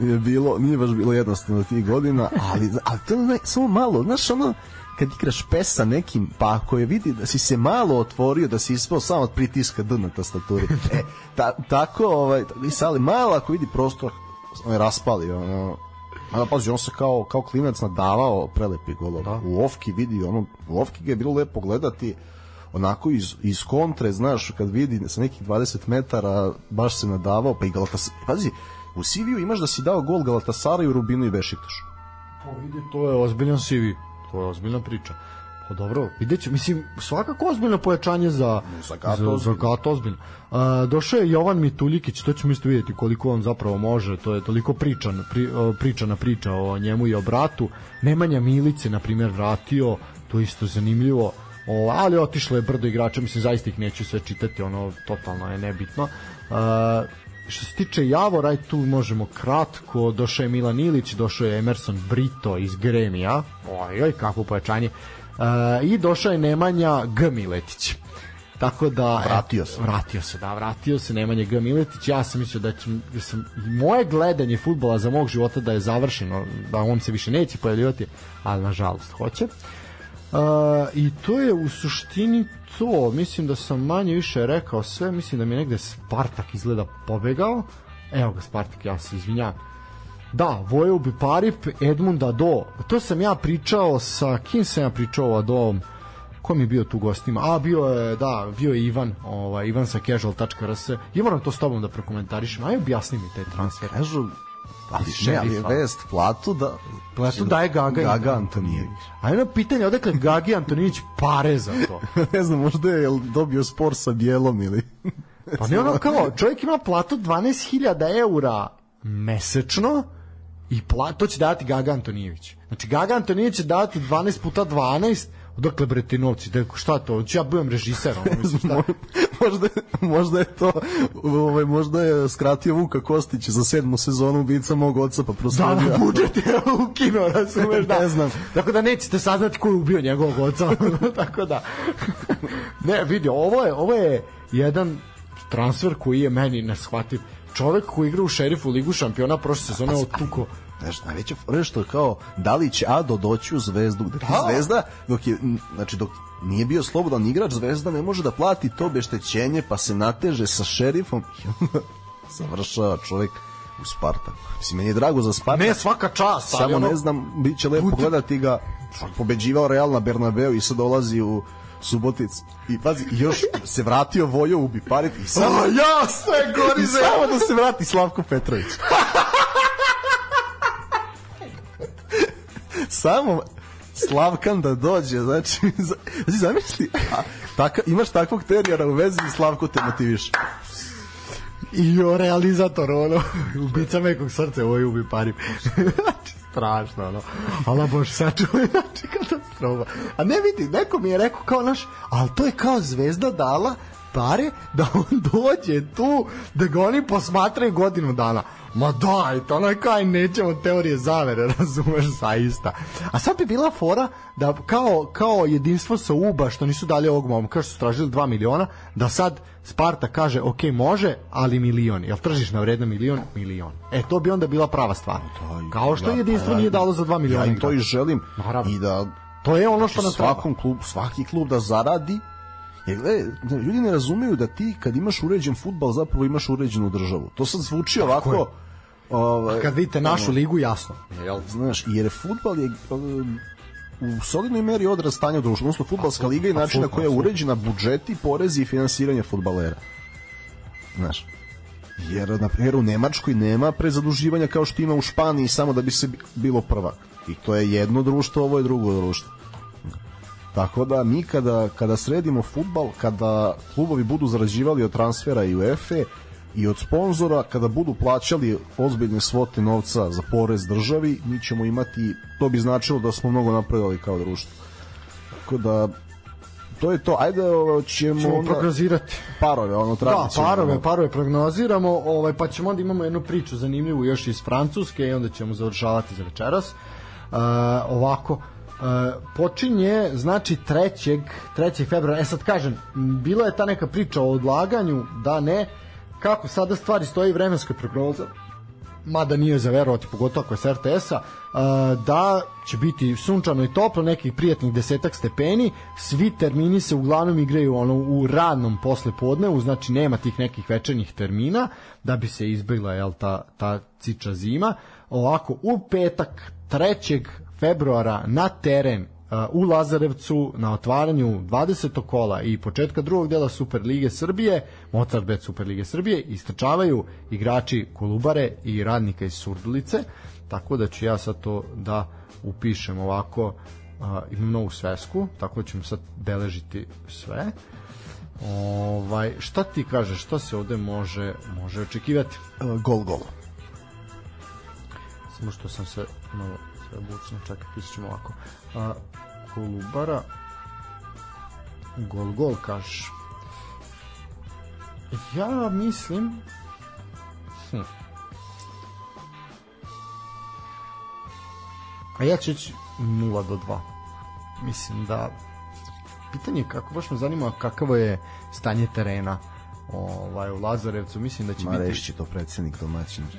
je bilo, nije baš bilo jednostavno tih godina, ali, ali to ne, samo malo, znaš ono, kad igraš pes sa nekim, pa ako je vidi da si se malo otvorio, da si ispao samo od pritiska D na tastaturi. E, ta, tako, ovaj, i sali, malo ako vidi prostor, on je raspali, ono, a pazi, on se kao, kao klinac nadavao prelepi golov. Da. U Ofki vidi, ono, u Ofki ga je bilo lepo gledati, onako iz, iz kontre, znaš, kad vidi sa nekih 20 metara, baš se nadavao, pa i Galatas... Pazi, u CV-u imaš da si dao gol Galatasaraju, Rubinu i Bešiktašu. Pa vidi, to je ozbiljan CV. To je ozbiljna priča. Pa dobro, vidjet ću, mislim, svakako ozbiljno pojačanje za, Za Gato za, za ozbiljno. Gato ozbiljno. A, došao je Jovan Mituljikić, to ćemo isto vidjeti koliko on zapravo može, to je toliko pričan, pri, pričana priča o njemu i o bratu. Nemanja Milice, na primjer, vratio, to je isto zanimljivo. O, ali otišlo je brdo igrača, mislim, zaista ih neću sve čitati, ono, totalno je nebitno. A, što se tiče Javora, tu možemo kratko, došao je Milan Ilić, došao je Emerson Brito iz Gremija, oj, oj, kakvo pojačanje, i došao je Nemanja G. Miletić. Tako da Vratio se. Vratio se, da, vratio se Nemanja G. Miletić. Ja sam mislio da će da sam moje gledanje fudbala za mog života da je završeno, da on se više neće pojavljivati, ali nažalost hoće. Uh, I to je u suštini to. Mislim da sam manje više rekao sve. Mislim da mi je negde Spartak izgleda pobegao. Evo ga Spartak, ja se izvinjam. Da, Vojo Biparip, Edmund Ado. To sam ja pričao sa, kim sam ja pričao o Adom? Ko mi je bio tu gostima? A, bio je, da, bio je Ivan, ovaj, Ivan sa casual.rs. I moram to s tobom da prokomentarišem. Aj, objasni mi taj transfer. Kažu, ali, ne, Šerifa. ali je vest platu da Platu daje Gaga. Gaga Antonijević. A jedno pitanje, odakle Gagi Antonijević pare za to? ne znam, možda je dobio spor sa Bjelom ili... Pa ne ono kao, čovjek ima platu 12.000 eura mesečno i pla, to će dati Gaga Antonijević. Znači Gaga Antonijević će dati 12 puta 12, odakle bre ti novci, da, šta to, ja budem režiser, ono, mislim, šta? možda, možda je to ovaj, možda je skratio Vuka Kostić za sedmu sezonu ubica mog oca pa Da, prosledio da, budžet je ukino, razumeš, da. Ne znam. Tako da nećete saznati ko je ubio njegovog oca, tako da. Ne, vidi, ovo je, ovo je jedan transfer koji je meni neshvatljiv. Čovek koji igra u šerifu ligu šampiona prošle sezone otuko Znaš, najveća fora što je kao, da li će Ado doći u Zvezdu, dok je Da. Zvezda, dok je, znači, dok nije bio slobodan igrač, Zvezda ne može da plati to obeštećenje, pa se nateže sa šerifom i onda završava čovjek u Spartaku. Mislim, meni je drago za Spartak. Ne, svaka čast, Samo ono- ne znam, bit će lepo gledati ga. Pobeđivao Real na Bernabeu i sad dolazi u Subotic. I pazi, još se vratio Vojo u Biparit i samo, A, ja sve gori za samo da se vrati Slavko Petrović. samo Slavkan da dođe, znači, znači zamisli, a, taka, imaš takvog terijera u vezi i Slavko te motiviše. I o realizator, ono, ubica mekog srca, ovo je ubi pari. Strašno, ono. Ala bož, sačuvaj, znači, katastrofa. A ne vidi, neko mi je rekao kao naš, ali to je kao zvezda dala pare da on dođe tu, da ga oni posmatraju godinu dana. Ma daj, to ono je kao, aj, nećemo teorije zavere, razumeš, zaista. A sad bi bila fora da kao, kao jedinstvo sa UBA, što nisu dali ovog momka, što su tražili 2 miliona, da sad Sparta kaže, ok, može, ali milion. Jel tržišna vredna milion? Milion. E, to bi onda bila prava stvar. Kao što Ja, jedinstvo ja- nije dalo za 2 miliona. Ja im to i želim. Naravno. I da To je ono što nam treba. svakom klubu, svaki klub da zaradi Jer, gledaj, ljudi ne razumeju da ti kad imaš uređen futbal zapravo imaš uređenu državu. To sad zvuči ovako... Ovaj, Kad vidite našu ligu, jasno. Jel? znaš, jer futbal je um, u solidnoj meri odraz stanja u društvu, odnosno futbalska liga i način na koji je uređena budžeti, porezi i finansiranje futbalera. Znaš, jer na primjer u Nemačkoj nema prezaduživanja kao što ima u Španiji samo da bi se bi- bilo prvak. I to je jedno društvo, ovo je drugo društvo. Tako da mi kada, kada sredimo futbal, kada klubovi budu zarađivali od transfera i UEFA i od sponzora, kada budu plaćali ozbiljne svote novca za porez državi, mi ćemo imati, to bi značilo da smo mnogo napredovali kao društvo. Tako da to je to. Ajde, ovo, ćemo, Ćemo onda prognozirati. parove, ono Da, tradicionalno. parove, parove prognoziramo, ovaj, pa ćemo onda imamo jednu priču zanimljivu još iz Francuske i onda ćemo završavati za večeras. Uh, ovako, uh, počinje znači 3. 3. februara, e sad kažem, bila je ta neka priča o odlaganju, da ne, kako sada stvari stoji vremenskoj prognoza, mada nije za verovati, pogotovo ako je s RTS-a, a, da će biti sunčano i toplo, nekih prijatnih desetak stepeni, svi termini se uglavnom igraju ono u radnom posle podnevu, znači nema tih nekih večernjih termina, da bi se izbegla jel, ta, ta ciča zima. Ovako, u petak 3. februara na teren u Lazarevcu na otvaranju 20. kola i početka drugog dela Superlige Srbije, Mozart Bet Superlige Srbije, istrčavaju igrači Kolubare i radnika iz Surdulice, tako da ću ja sad to da upišem ovako, uh, imam novu svesku, tako da ćemo sad beležiti sve. Ovaj, šta ti kažeš, šta se ovde može, može očekivati? Uh, Gol, gol. Samo što sam se malo sve bucno, čekaj, pisat ćemo ovako. A, Kolubara, gol, gol, kažeš. Ja mislim... Hm. A ja ću ići 0 do 2. Mislim da... Pitanje je kako, baš me zanima kakavo je stanje terena ovaj, u Lazarevcu. Mislim da će Ma biti... reći će to predsednik domaćin.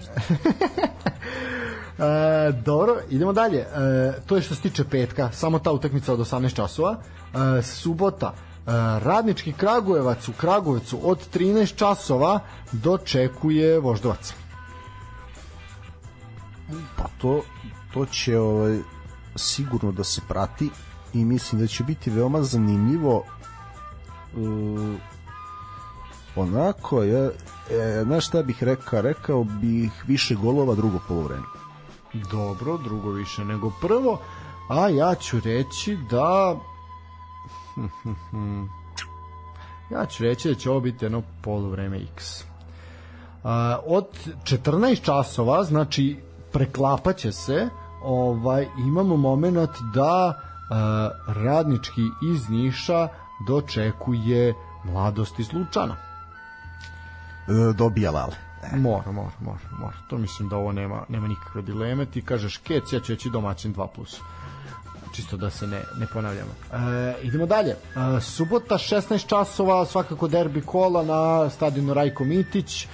E, dobro, idemo dalje. E, to je što se tiče petka, samo ta utakmica od 18 časova. E, subota, e, radnički Kragujevac u Kragujevcu od 13 časova dočekuje Voždovac. Pa to, to će ovaj, sigurno da se prati i mislim da će biti veoma zanimljivo uh, onako je, e, znaš šta bih rekao rekao bih više golova drugo polovreme Dobro, drugo više nego prvo, a ja ću reći da ja ću reći da će ovo biti jedno poluvreme X. A, od 14 časova, znači preklapaće se, ovaj imamo moment da a, radnički iz Niša dočekuje mladost iz Lučana. e, dobija Lale Mora, mora, mora, mora. To mislim da ovo nema, nema nikakve dileme. Ti kažeš kec, ja ću reći domaćin 2+. Plus. Čisto da se ne, ne ponavljamo. E, idemo dalje. E, subota 16 časova, svakako derbi kola na stadionu Rajko Mitić, e,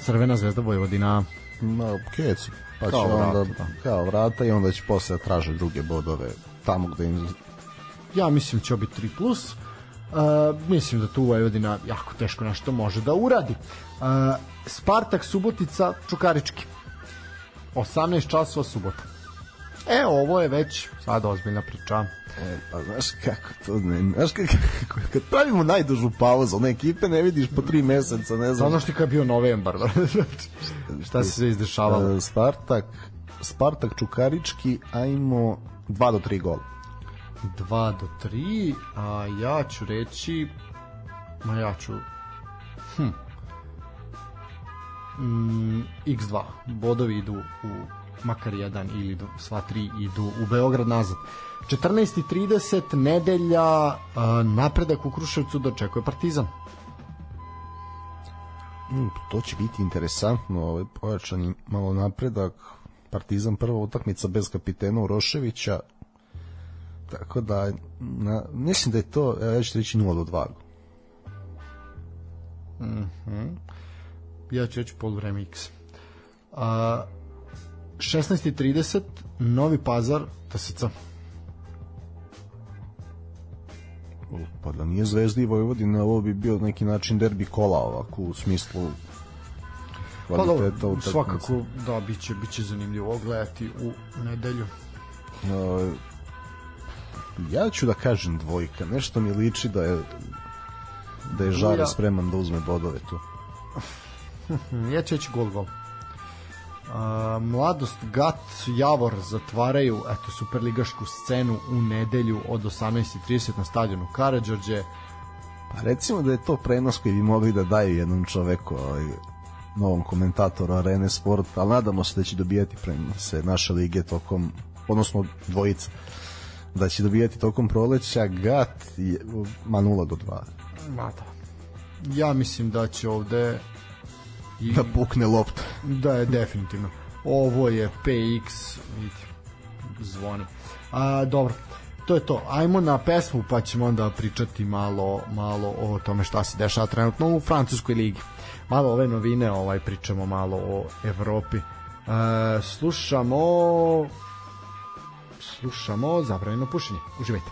Crvena zvezda Vojvodina. Ma, kec, pa će Kao onda, vrata, da. kao vrata i onda će posle da traže druge bodove tamo gde im Ja mislim da će biti 3+. Plus. Uh, mislim da tu Vojvodina jako teško nešto može da uradi. Uh, Spartak Subotica Čukarički. 18 časova subota. E, ovo je već sad ozbiljna priča. E, pa znaš kako to ne, znaš kako, kako, kad pravimo najdužu pauzu, one ekipe ne vidiš po tri meseca, ne znam. Znaš ti kad je bio novembar, šta se sve izdešavalo? Spartak, Spartak Čukarički, ajmo 2 do 3 gola. 2 do 3, a ja ću reći ma ja ću hm, mm, x2 bodovi idu u makar jedan ili do, sva tri idu u Beograd nazad 14.30 nedelja napredak u Kruševcu dočekuje Partizan Mm, to će biti interesantno, ovaj pojačani malo napredak. Partizan prva utakmica bez kapitena Uroševića. Tako da na, mislim da je to, ja ću reći 0 do 2. ja ću reći polovreme X. A, 16.30 Novi Pazar TSC. Pa da nije Zvezda i Vojvodina, ovo bi bio neki način derbi kola ovako u smislu Pa dobro, kvaliteta svakako da biće biće zanimljivo gledati u nedelju. Uh, ja ću da kažem dvojka, nešto mi liči da je da je Žare Ja. spreman da uzme bodove tu. Ja ću reći gol gol. A, mladost Gat Javor zatvaraju eto superligašku scenu u nedelju od 18:30 na stadionu Karađorđe. Pa recimo da je to prenos koji bi mogli da daju jednom čoveku, ovaj, novom komentatoru Arene Sport, ali nadamo se da će dobijati prenose naše lige tokom, odnosno dvojica, da će dobijati tokom proleća Gat je, ma 0 do 2 Ma da. Ja mislim da će ovde i, da pukne lopta. Da je definitivno. Ovo je PX, vidite, zvoni. A, dobro, to je to. Ajmo na pesmu pa ćemo onda pričati malo, malo o tome šta se dešava trenutno u Francuskoj ligi. Malo ove novine, ovaj pričamo malo o Evropi. E, slušamo slušamo zabranjeno pušenje. Uživajte.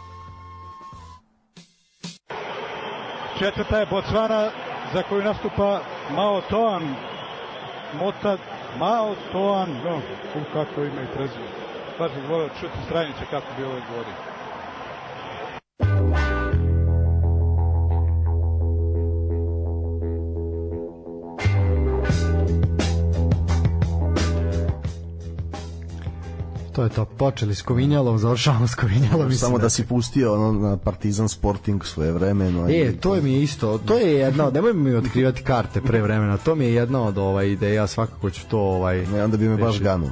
Četvrta je Botswana za koju nastupa Mao Toan. Mota Mao Toan, no, kako ima i prezime. Baš bih volio čuti stranice kako bi ovo govorio. To je to, počeli s Kovinjalom, završavamo s Kovinjalom. Samo da si pustio ono na Partizan Sporting svoje vremeno. E, to je mi je isto, to je jedna od, nemoj mi otkrivati karte pre vremena, to mi je jedna od ovaj ideja, svakako ću to ovaj... Ne, onda bi me baš ganuo.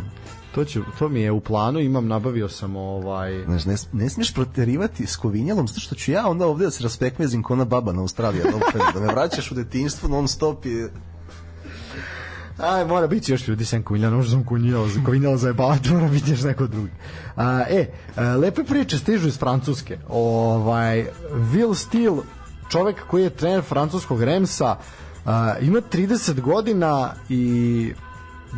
To, ću, to mi je u planu, imam, nabavio sam ovaj... Znaš, ne, ne smiješ proterivati s kovinjalom, zato što ću ja onda ovde da se raspekvezim ko na baba na Australija, da, da me vraćaš u detinjstvo non stop i Aj, mora biti još ljudi sem Kunjala, možda sam Kunjala, Kunjala za jebavati, mora biti još neko drugi. A, e, lepe priče stižu iz Francuske. Ovaj, Will Steele, čovek koji je trener francuskog Remsa, a, ima 30 godina i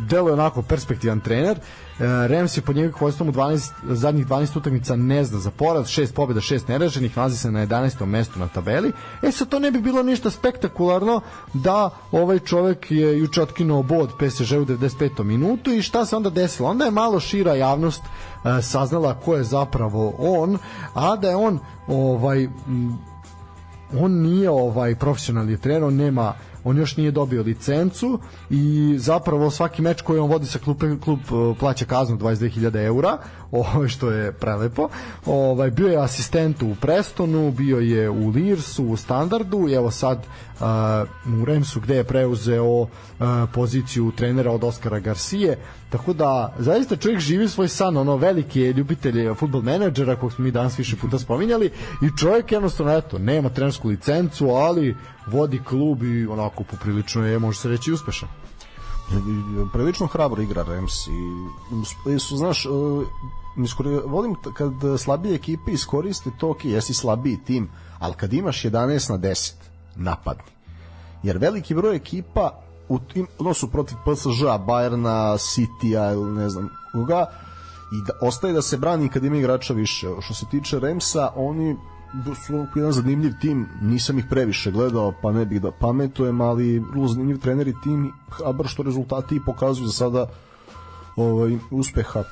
deluje onako perspektivan trener. E, Rams je pod njegovim vojstvom u 12, zadnjih 12 utakmica ne zna za poraz, 6 pobjeda, 6 neraženih, nalazi se na 11. mestu na tabeli. E sad to ne bi bilo ništa spektakularno da ovaj čovek je juče otkinuo bod PSG u 95. minutu i šta se onda desilo? Onda je malo šira javnost e, saznala ko je zapravo on, a da je on ovaj on nije ovaj profesionalni trener, on nema on još nije dobio licencu i zapravo svaki meč koji on vodi sa klupe, klub e, plaća kaznu 22.000 eura, ovaj, što je prelepo. Ovaj, bio je asistent u Prestonu, bio je u Lirsu, u Standardu i evo sad uh, u Remsu gde je preuzeo uh, poziciju trenera od Oskara Garcije. Tako da zaista čovjek živi svoj san, ono veliki je ljubitelj futbol menadžera kog smo mi danas više puta spominjali i čovjek jednostavno eto, nema trenersku licencu, ali vodi klub i onako poprilično je, može se reći, uspešan prilično hrabro igra Rams i su, znaš, volim kad slabije ekipe iskoriste to, ok, jesi slabiji tim, ali kad imaš 11 na 10, napadni. Jer veliki broj ekipa u tim, ono su protiv PSG, Bayerna, City-a ili ne znam koga, i da, ostaje da se brani kad ima igrača više. Što se tiče Remsa, oni su jedan zanimljiv tim, nisam ih previše gledao, pa ne bih da pametujem, ali vrlo zanimljiv trener i tim, a brš što rezultati i pokazuju za sada ovaj, uspeha.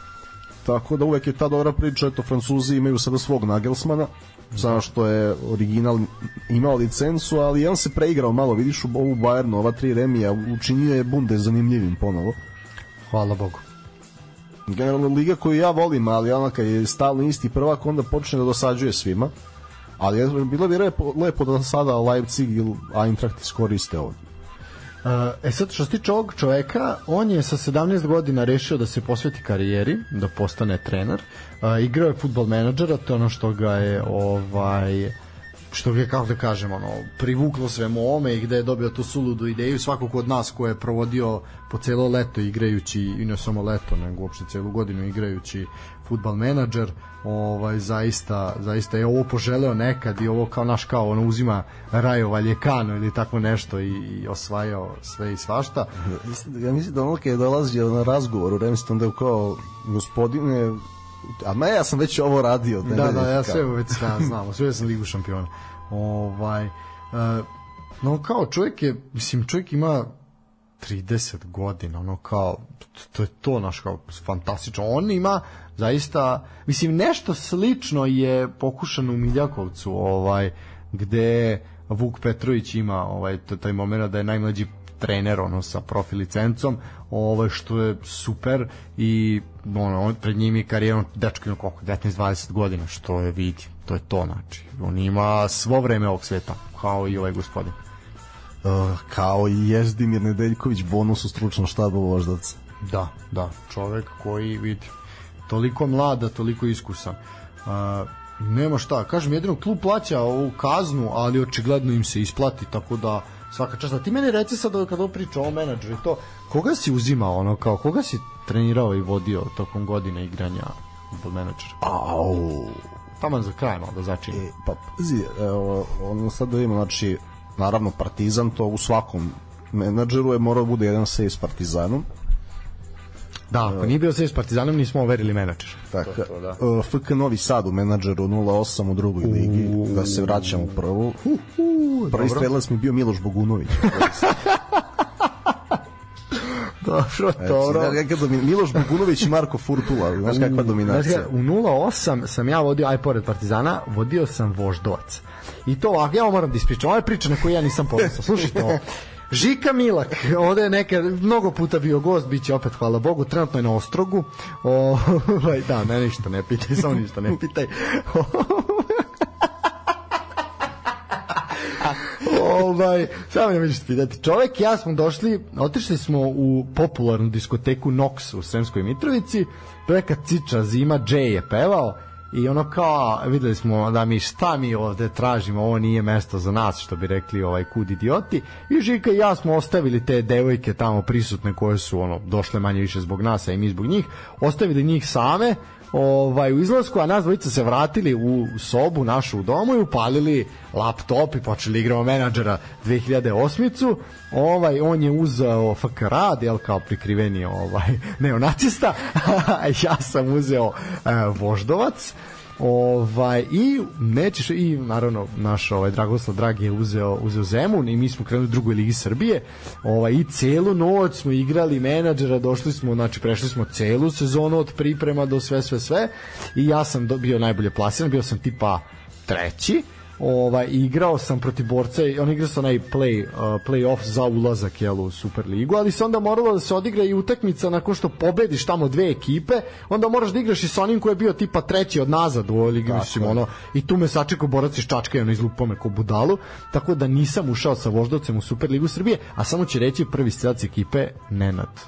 Tako da uvek je ta dobra priča, eto, Francuzi imaju sada svog Nagelsmana, samo što je original imao licencu, ali on se preigrao malo, vidiš u ovu Bayernu, ova tri remija, učinio je Bunde zanimljivim ponovo. Hvala Bogu generalno liga koju ja volim, ali ona kad je stalno isti prvak, onda počne da dosađuje svima ali je bilo bi lepo, lepo da sada Leipzig ili Eintracht iskoriste ovdje. E sad, što se tiče ovog čoveka, on je sa 17 godina rešio da se posveti karijeri, da postane trener. Uh, igrao je futbol menadžera, to je ono što ga je ovaj što je, kako da kažem, ono, privuklo svemu ome i gde je dobio tu suludu ideju svakog od nas ko je provodio po celo leto igrajući, i ne samo leto, nego uopšte celu godinu igrajući futbal menadžer, ovaj, zaista, zaista je ovo poželeo nekad i ovo kao naš kao ono uzima Rajo Valjekano ili tako nešto i, i osvajao sve i svašta. Ja mislim da ono kada je dolazio na razgovor u Remston da je kao gospodine a ma ja sam već ovo radio. Da, da, da ja sve već znam, znamo, sve sam ligu šampiona. Ovaj, uh, no kao čovjek je, mislim, čovjek ima 30 godina, ono kao, to je to naš kao fantastično. On ima zaista, mislim, nešto slično je pokušano u Miljakovcu, ovaj, gde Vuk Petrović ima ovaj taj momenat da je najmlađi trener ono sa profi licencom, ovaj što je super i ono on pred njim je karijerom dečko ima koliko 19 20 godina što je vidi to je to znači on ima svo vreme ovog sveta kao i ovaj gospodin kao i Jezdimir Nedeljković bonus u stručnom štabu voždaca da, da, čovek koji vidi toliko mlada, toliko iskusan A, nema šta, kažem jedino klub plaća ovu kaznu, ali očigledno im se isplati, tako da svaka čast. A ti meni reci sad kada ovo priča o menadžeru i to, koga si uzimao ono kao, koga si trenirao i vodio tokom godina igranja futbol menadžera? Au. Taman za kraj malo da začini. E, pa pazi, evo, ono sad da vidimo, znači, naravno Partizan to u svakom menadžeru je morao da bude jedan save s Partizanom. Da, ako nije bio sve s Partizanom, nismo overili menadžer. Tako, To to, da. e, FK Novi Sad u menadžeru 08 u drugoj ligi, da se vraćamo u prvu. Prvi strelac mi bio Miloš Bogunović. Dobro, Dobro. Znači, ja, domin... Miloš Bogunović i Marko Furtula, znaš kakva dominacija. Znaš, u 0-8 sam ja vodio, aj pored Partizana, vodio sam Voždovac. I to ovako, ja moram da ispričam. Ovo je priča na koju ja nisam ponosao. Slušajte ovo. Žika Milak, ovde je neka, mnogo puta bio gost, bit će opet, hvala Bogu, trenutno je na Ostrogu. O, ovaj, da, ne, ništa ne pitaj, samo ništa ne pitaj. ovaj, samo ne možeš pitati. Čovek i ja smo došli, otišli smo u popularnu diskoteku Nox u Sremskoj Mitrovici, neka ciča zima, Jay je pevao i ono kao, videli smo da mi šta mi ovde tražimo, ovo nije mesto za nas, što bi rekli ovaj kud idioti. I Žika i ja smo ostavili te devojke tamo prisutne koje su ono došle manje više zbog nas, a i mi zbog njih, ostavili njih same ovaj u izlasku, a nas dvojica se vratili u sobu našu u domu i upalili laptop i počeli igramo menadžera 2008-icu. Ovaj on je uzeo rad, jel kao prikriveni ovaj neonacista. ja sam uzeo eh, Voždovac. Ovaj i nećeš i naravno naš ovaj Dragoslav Dragi je uzeo uzeo Zemun i mi smo krenuli u drugoj ligi Srbije. Ovaj i celu noć smo igrali menadžera, došli smo, znači prešli smo celu sezonu od priprema do sve sve sve i ja sam do- bio najbolje plasiran, bio sam tipa treći ovaj igrao sam protiv borca i on igrao sa onaj play uh, play-off za ulazak jel, u Superligu, ali se onda moralo da se odigra i utakmica nakon što pobediš tamo dve ekipe, onda moraš da igraš i sa onim ko je bio tipa treći od nazad u ovoj ligi, mislim, je. ono, i tu me sačekao borac iz Čačka i ono izlupao me ko budalu, tako da nisam ušao sa Voždovcem u Superligu Srbije, a samo će reći prvi strelac ekipe Nenad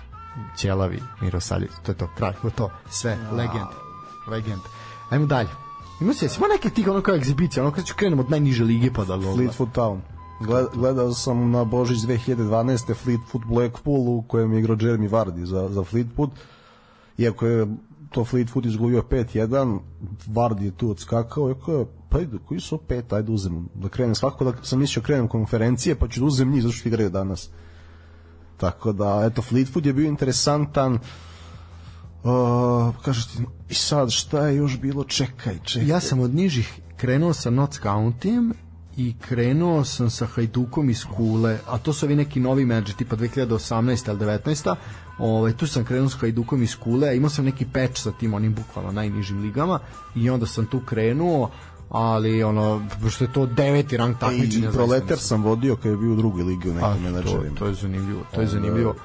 Ćelavi Mirosaljević, to je to, kraj, to, sve, legend, legend. Ajmo dalje. Ima se, ima neke tih ono kao egzibicija, ono kad ću krenemo od najniže lige pa da ga Fleetwood Town. Gled, gledao sam na Božić 2012. Fleetwood Blackpool u kojem je igrao Jeremy Vardy za, za Fleetwood. Iako je to Fleetwood izgubio 5-1, Vardy je tu odskakao, jako je, pa ajde, koji su pet, ajde uzem, da krenem svakako da sam mislio krenem konferencije, pa ću da uzem njih zašto igraju danas. Tako da, eto, Fleetwood je bio interesantan, Uh, kažeš ti, i sad šta je još bilo, čekaj, čekaj. Ja sam od nižih krenuo sa Notts Countyjem i krenuo sam sa Hajdukom iz Kule, a to su ovi neki novi menadžer, tipa 2018. ili 19. Ovaj, tu sam krenuo sa Hajdukom iz Kule, a imao sam neki peč sa tim onim bukvalno najnižim ligama i onda sam tu krenuo, ali ono, što je to deveti rang takmičenja. I proletar sam vodio kad je bio u drugoj ligi u nekim A, to, menadžerima. to je zanimljivo, to je zanimljivo.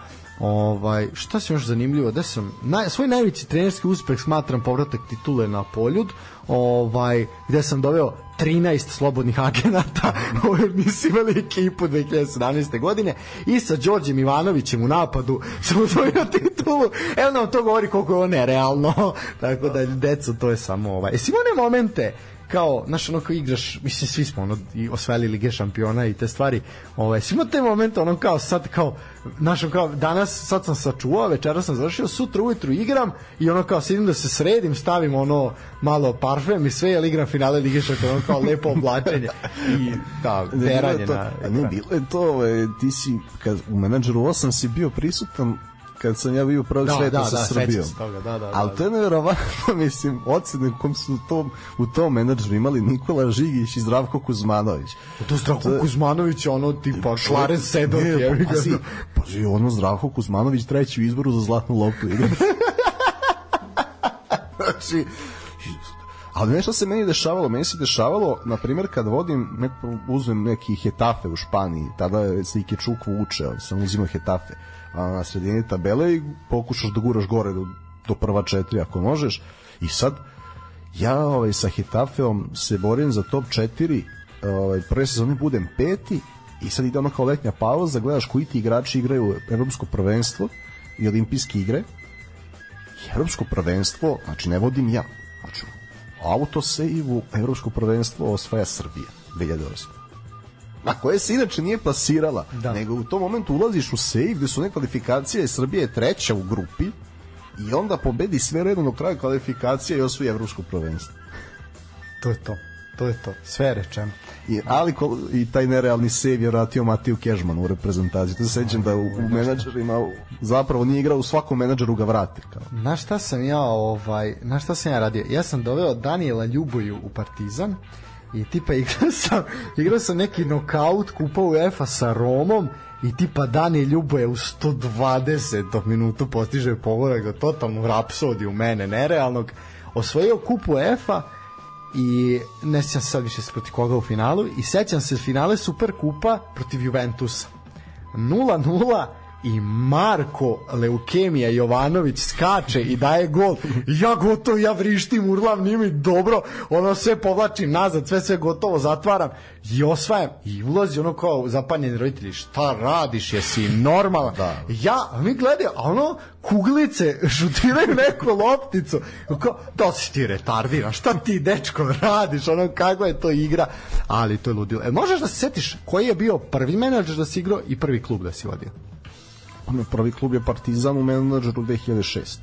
Ovaj, šta se još zanimljivo? Da sam naj, svoj najveći trenerski uspeh smatram povratak titule na Poljud, ovaj gde sam doveo 13 slobodnih agenata, ovaj nisu imali ekipu 2017. godine i sa Đorđem Ivanovićem u napadu sam osvojio titulu. Evo nam to govori koliko je ovo nerealno. Tako da, deco, to je samo ovaj. Jesi imao one momente kao, znaš, ono kao igraš, mislim, svi smo ono, i osvajali Lige šampiona i te stvari, ovaj, svi imamo te momente, ono kao, sad kao, znaš, kao, danas, sad sam sačuvao, večera sam završio, sutra ujutru igram i ono kao, sidim da se sredim, stavim ono, malo parfem i sve, jel igram finale Lige šampiona, ono kao, lepo oblačenje i, da, deranje to, na ne, bilo je to, ovaj, ti si, kad, u menadžeru 8 si bio prisutan kad sam ja bio prvog Da, sveta da, sa da, Srbijom. toga, da, da, Ali da, to je neverovatno, mislim, ocene u kom su u tom, u tom menadžeru imali Nikola Žigić i Zdravko Kuzmanović. To je Zdravko Kuzmanović, ono, tipa, Šlaren Sedor, Ne, jebi ga. pazi, pazi, ono Zdravko Kuzmanović treći u izboru za zlatnu loptu. znači, ali nešto se meni dešavalo, meni se dešavalo, na primjer, kad vodim, neko, uzmem neki hetafe u Španiji, tada se Ike Čuk vuče, sam uzimao hetafe, na sredini tabele i pokušaš da guraš gore do, do prva četiri ako možeš, i sad, ja ovaj, sa Hetafeom se borim za top 4 ovaj, prve sezone budem peti i sad ide ono kao letnja pauza gledaš koji ti igrači igraju evropsko prvenstvo i olimpijske igre. I evropsko prvenstvo znači ne vodim ja znači autosejvu Evropsko prvenstvo osvaja Srbija 2008 a koje se inače nije plasirala, da. nego u tom momentu ulaziš u save gde su neke kvalifikacije i Srbija je treća u grupi i onda pobedi sve redom do kraja kvalifikacije i osvoji evropsko prvenstvo. To je to. To je to. Sve je rečeno. I, ali ko, i taj nerealni save je vratio Matiju Kežman u reprezentaciji. To se sećam da u, u menadžerima zapravo nije igrao u svakom menadžeru ga vrati. Kao. Na šta sam ja ovaj, na šta sam ja radio? Ja sam doveo Daniela Ljuboju u Partizan i tipa igrao sam, igrao sam neki nokaut kupa UEFA sa Romom i tipa Dani Ljuboje u 120 minutu postiže pogodak do totalnu rapsodiju mene nerealnog. Osvojio kupu UEFA i ne sjećam se sad više protiv koga u finalu i sećam se finale Super Kupa protiv Juventusa. 0-0 i Marko Leukemija Jovanović skače i daje gol. Ja gotovo, ja vrištim, urlam nimi dobro, ono sve povlačim nazad sve sve gotovo, zatvaram i osvajam i ulazi ono kao zapanjeni roditelji šta radiš, jesi normalan? Da. ja, a mi gledaju, a ono kuglice šutiraju neku lopticu. Kao, da si ti retardiran? Šta ti dečko radiš? Ono kako je to igra? Ali to je ludilo, e, možeš da se setiš koji je bio prvi menadžer da si igrao i prvi klub da si vodio prvi klub je Partizan u menadžeru 2006.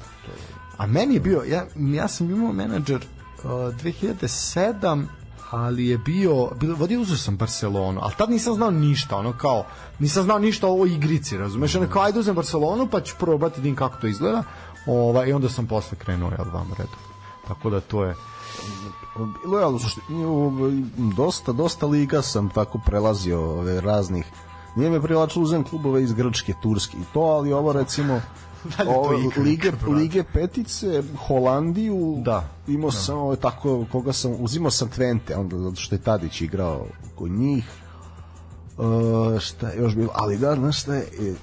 A meni je bio, ja, ja sam imao menadžer uh, 2007 ali je bio, bio vodio uzeo sam Barcelonu, ali tad nisam znao ništa, ono kao, nisam znao ništa o igrici, razumeš, ono kao, ajde uzem Barcelonu, pa ću probati da kako to izgleda, ovaj, i onda sam posle krenuo, jel, vam redu. Tako da to je, bilo je dosta, dosta liga sam tako prelazio ove raznih Nije me privlačilo uzem klubove iz Grčke, Turske i to, ali ovo recimo o, lige, lige petice, Holandiju, da, imao da. sam ovo, tako, koga sam, uzimao sam Twente, onda zato što je Tadić igrao kod njih, Uh, šta je još bilo, ali da, znaš šta je,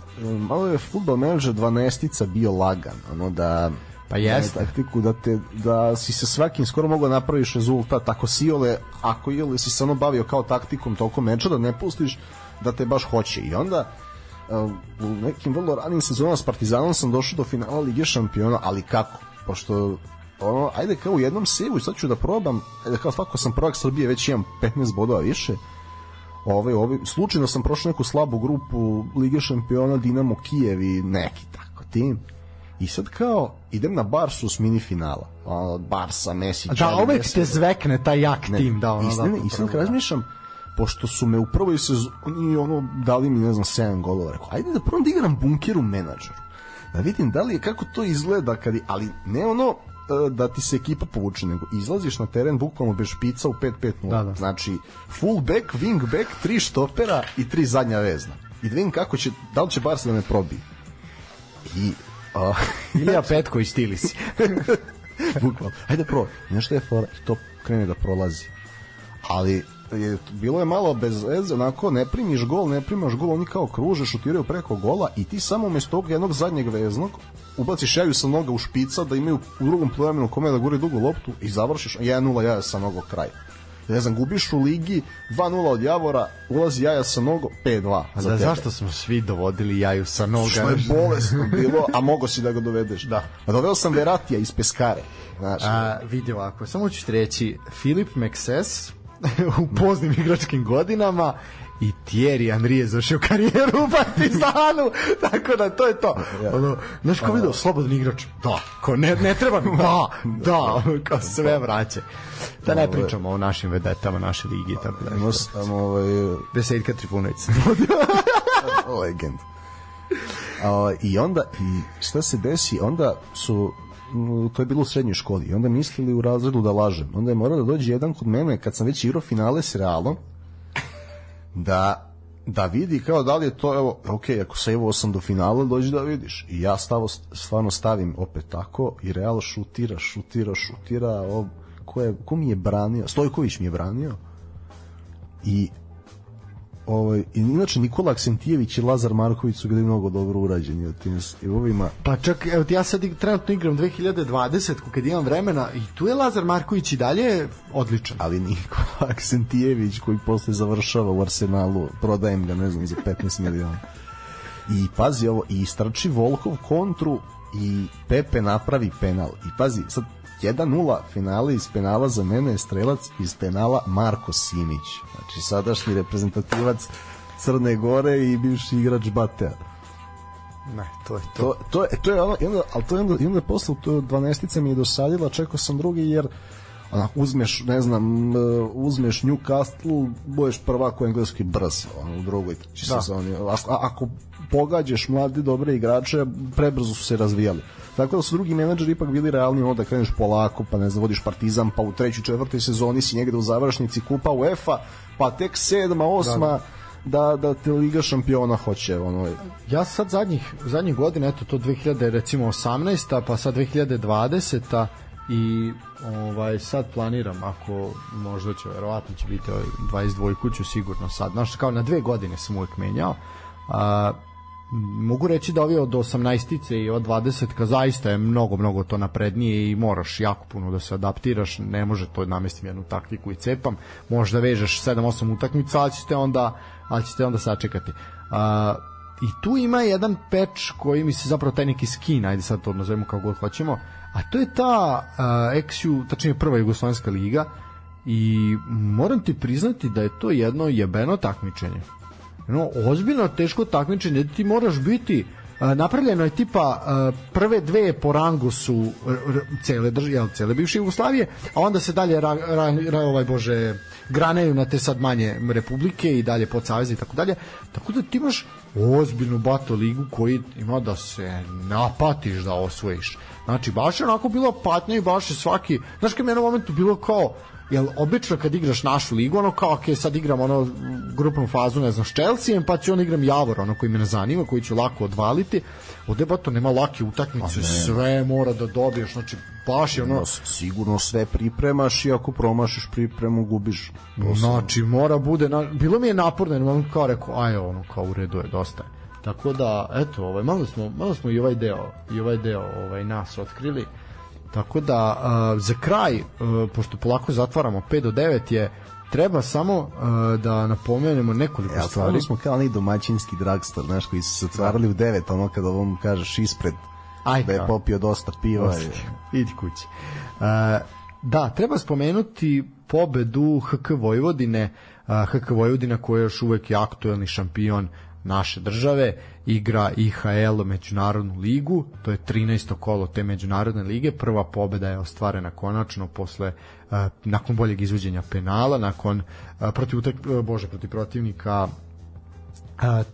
malo je futbol menadžer 12 bio lagan, ono da Pa jeste. Taktiku da, te, da si se svakim skoro mogao napraviš rezultat, ako si Iole, ako Iole si se ono bavio kao taktikom toliko meča, da ne pustiš da te baš hoće i onda uh, u nekim vrlo ranim sezonama s Partizanom sam došao do finala Lige šampiona, ali kako? Pošto ono, ajde kao u jednom sevu sad ću da probam, ajde kao svako sam prvak Srbije, već imam 15 bodova više, Ove, ove, slučajno sam prošao neku slabu grupu Lige šampiona Dinamo Kijev i neki tako tim. I sad kao idem na Barsu s mini finala. Barsa, Messi, Da, uvek te zvekne taj jak ne, tim. Da, ono, i, da, i sad razmišljam, pošto su me u prvoj sezoni ono dali mi ne znam 7 golova rekao ajde da prvo da igram bunkeru menadžeru da vidim da li je kako to izgleda kad je, ali ne ono e, da ti se ekipa povuče, nego izlaziš na teren bukvalno bez špica u 5-5-0. Da, da. Znači, full back, wing back, tri štopera i tri zadnja vezna. I da vidim kako će, da li će Barca da me probije. I... Uh, Ilija Petko i stili si. bukvalno. Ajde pro, nešto je fora i to krene da prolazi. Ali je, bilo je malo bez veze, onako ne primiš gol, ne primaš gol, oni kao kruže, šutiraju preko gola i ti samo umesto tog jednog zadnjeg veznog ubaciš jaju sa noga u špica da imaju u drugom plemenu kome da guri dugu loptu i završiš 1-0 jaja sa nogo kraj. Ne znam, gubiš u ligi 2-0 od Javora, ulazi jaja sa nogo 5-2 za da, Zašto smo svi dovodili jaju sa noga? Što je bolesno bilo, a mogo si da ga dovedeš. Da. A doveo sam Veratija iz Peskare. Znaš, a, vidi ovako, samo ću ti reći, Filip Mekses, u poznim igračkim godinama i Thierry Henry je završio karijeru u Partizanu, tako da to je to. Ono, znaš ko vidio, slobodan igrač, da, ko ne, ne treba, da, da, ono, kao sve vraća. Da ne pričamo o našim vedetama, naše ligi, tako da. Imao sam ovaj... Veseljka Trifunović. Legend. A, I onda, i šta se desi, onda su to je bilo u srednjoj školi. I onda mislili u razredu da lažem. Onda je morao da dođe jedan kod mene kad sam već igrao finale s Realom da da vidi kao da li je to evo ok, ako se evo sam do finala dođi da vidiš. I ja stavo, stvarno stavim opet tako i Real šutira, šutira, šutira o, ko, je, ko mi je branio? Stojković mi je branio. I ovaj, inače Nikola Aksentijević i Lazar Marković su bili mnogo dobro urađeni od tim ovima. Pa čak, evo ja sad trenutno igram 2020 kad imam vremena i tu je Lazar Marković i dalje odličan. Ali Nikola Aksentijević koji posle završava u Arsenalu, prodajem ga ne znam za 15 miliona. I pazi ovo, i strči Volkov kontru i Pepe napravi penal. I pazi, sad 1-0 finale iz penala za mene je strelac iz penala Marko Simić. Znači sadašnji reprezentativac Crne Gore i bivši igrač Batea. Ne, to je to. To, to je, to je ono, i onda, ali to je onda, i onda posle to 12 mi je dosadila, čekao sam drugi jer ona, uzmeš, ne znam, uh, uzmeš Newcastle, budeš prvak u engleski brz ono, u drugoj da. sezoni. Ako, ako pogađaš mlade dobre igrače, prebrzo su se razvijali. Tako da su drugi menadžeri ipak bili realni ono da kreneš polako, pa ne znam, vodiš Partizan, pa u trećoj, četvrtoj sezoni si negde u završnici kupa UEFA, pa tek sedma, osma, da da da te Liga šampiona hoće ono ja sad zadnjih zadnjih godina eto to 2000 recimo 18 pa sad 2020 i ovaj sad planiram ako možda će verovatno će biti ovaj 22 kuću sigurno sad znaš kao na dve godine sam uvek menjao a mogu reći da ovi od 18-ice i od 20 ka zaista je mnogo, mnogo to naprednije i moraš jako puno da se adaptiraš, ne može to namestim jednu taktiku i cepam, možda vežeš 7-8 utakmica, ali ćete onda, ali ćete onda sačekati. A, I tu ima jedan peč koji mi se zapravo taj neki skin, ajde sad to nazovemo kao god hoćemo, a to je ta uh, XU, tačnije prva Jugoslovenska liga i moram ti priznati da je to jedno jebeno takmičenje no, ozbiljno teško takmičenje, ti moraš biti napravljeno je tipa prve dve po rangu su cele države, cele bivše Jugoslavije, a onda se dalje ra, ra, ra, ovaj bože granaju na te sad manje republike i dalje pod saveze i tako dalje. Tako da ti imaš ozbiljnu bato ligu koji ima da se napatiš da osvojiš. Znači, baš je onako bilo patnja i baš je svaki, znaš kad mi je na momentu bilo kao, jel obično kad igraš našu ligu, ono kao, ok, sad igram ono grupnu fazu, ne znam, s Chelsea, pa ću on igram Javor, ono koji me ne zanima, koji ću lako odvaliti. Ovde ba to nema lake utakmice, sve mora da dobiješ, znači baš je ono... Sigurno sve pripremaš i ako promašiš pripremu, gubiš. Znači, mora bude, na, bilo mi je naporno, on kao rekao, aj ono, kao u redu je, dosta je. Tako da, eto, ovaj, malo smo, malo smo i ovaj deo, i ovaj deo ovaj, nas otkrili. Tako da uh, za kraj, uh, pošto polako zatvaramo 5 do 9 je treba samo uh, da napomenemo nekoliko ja, stvari. smo kao oni domaćinski drugstore, znaš, koji su se otvarali u 9, ono kada ovom kažeš ispred Aj, da je popio dosta piva. Dosta. Idi kući. Uh, da, treba spomenuti pobedu HK Vojvodine, uh, HK Vojvodina koja je još uvek je aktuelni šampion naše države, igra IHL međunarodnu ligu, to je 13. kolo te međunarodne lige, prva pobeda je ostvarena konačno posle uh, nakon boljeg izvođenja penala, nakon uh, protiv uh, bože protiv protivnika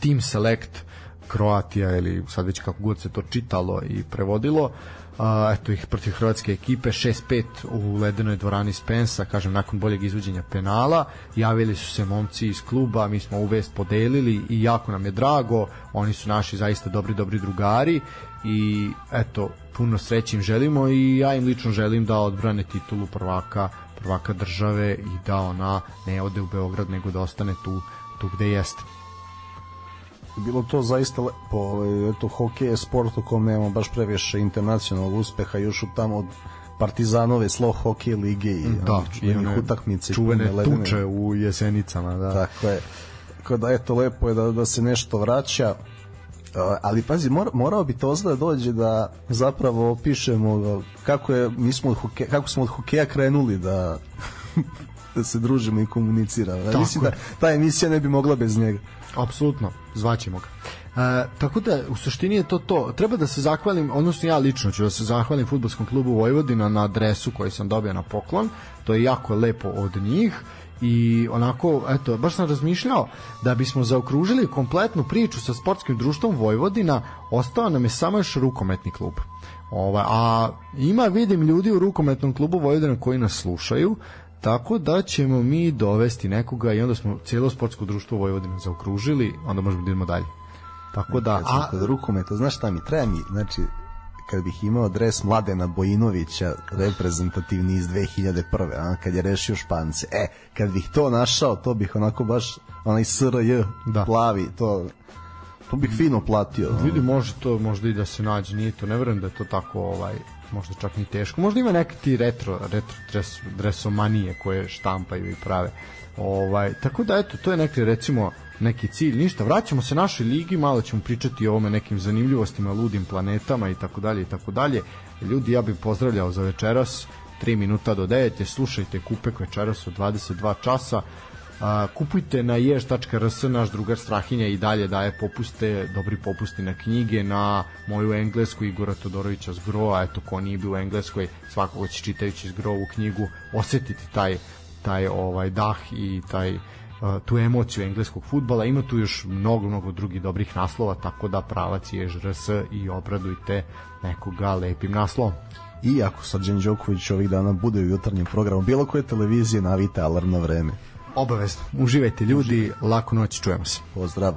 Team Select Kroatija ili sad već kako god se to čitalo i prevodilo a, eto ih protiv hrvatske ekipe 6-5 u ledenoj dvorani Spensa kažem nakon boljeg izvođenja penala. Javili su se momci iz kluba mi smo uvest podelili i jako nam je drago oni su naši zaista dobri dobri drugari i eto puno sreće im želimo i ja im lično želim da odbrane titulu prvaka prvaka države i da ona ne ode u Beograd nego da ostane tu, tu gde jeste bilo to zaista lepo, ovaj, eto, hokej je sport u kom nemamo baš previše internacionalnog uspeha, još u tamo od Partizanove slo hokej lige i da, čuvenih utakmice čuvene tuče u Jesenicama da. tako je tako da eto lepo je da, da se nešto vraća ali pazi mora, morao bi to da dođe da zapravo opišemo kako je mi smo od hokeja, kako smo od hokeja krenuli da da se družimo i komuniciramo. Mislim da ta emisija ne bi mogla bez njega. Apsolutno, zvaćemo ga. E, tako da u suštini je to to. Treba da se zahvalim, odnosno ja lično ću da se zahvalim futbolskom klubu Vojvodina na adresu koji sam dobio na poklon. To je jako lepo od njih i onako, eto, baš sam razmišljao da bismo zaokružili kompletnu priču sa sportskim društvom Vojvodina, ostao nam je samo još rukometni klub. Ova, a ima, vidim, ljudi u rukometnom klubu Vojvodina koji nas slušaju, Tako da ćemo mi dovesti nekoga i onda smo cijelo sportsko društvo Vojvodina zaokružili, onda možemo da idemo dalje. Tako da... Kad a... Kod rukometa, znaš šta mi, treba mi, znači, kad bih imao dres Mladena Bojinovića, reprezentativni iz 2001. A, kad je rešio Špance. E, kad bih to našao, to bih onako baš, onaj SRJ, da. plavi, to to bih fino platio. Vidi, može to možda i da se nađe, nije to, ne verujem da je to tako ovaj možda čak ni teško. Možda ima neke ti retro, retro dres, dresomanije koje štampaju i prave. Ovaj, tako da eto, to je neki recimo neki cilj, ništa. Vraćamo se našoj ligi, malo ćemo pričati o ovome nekim zanimljivostima, ludim planetama i tako dalje i tako dalje. Ljudi, ja bih pozdravljao za večeras 3 minuta do 9. Slušajte Kupek večeras od 22 časa. A, kupujte na jež.rs, naš drugar Strahinja i dalje daje popuste, dobri popusti na knjige, na moju englesku Igora Todorovića Zgroa, eto ko nije bio u engleskoj, svakako će čitajući Zgrovu knjigu osetiti taj, taj ovaj dah i taj tu emociju engleskog futbala. Ima tu još mnogo, mnogo drugih dobrih naslova, tako da pravac je ŽRS i obradujte nekoga lepim naslovom. I ako Srđan Đoković ovih dana bude u jutarnjem programu bilo koje televizije, navite alarm na vreme. Obavezno. Uživajte ljudi, Uživajte. laku noć, čujemo se. Pozdrav.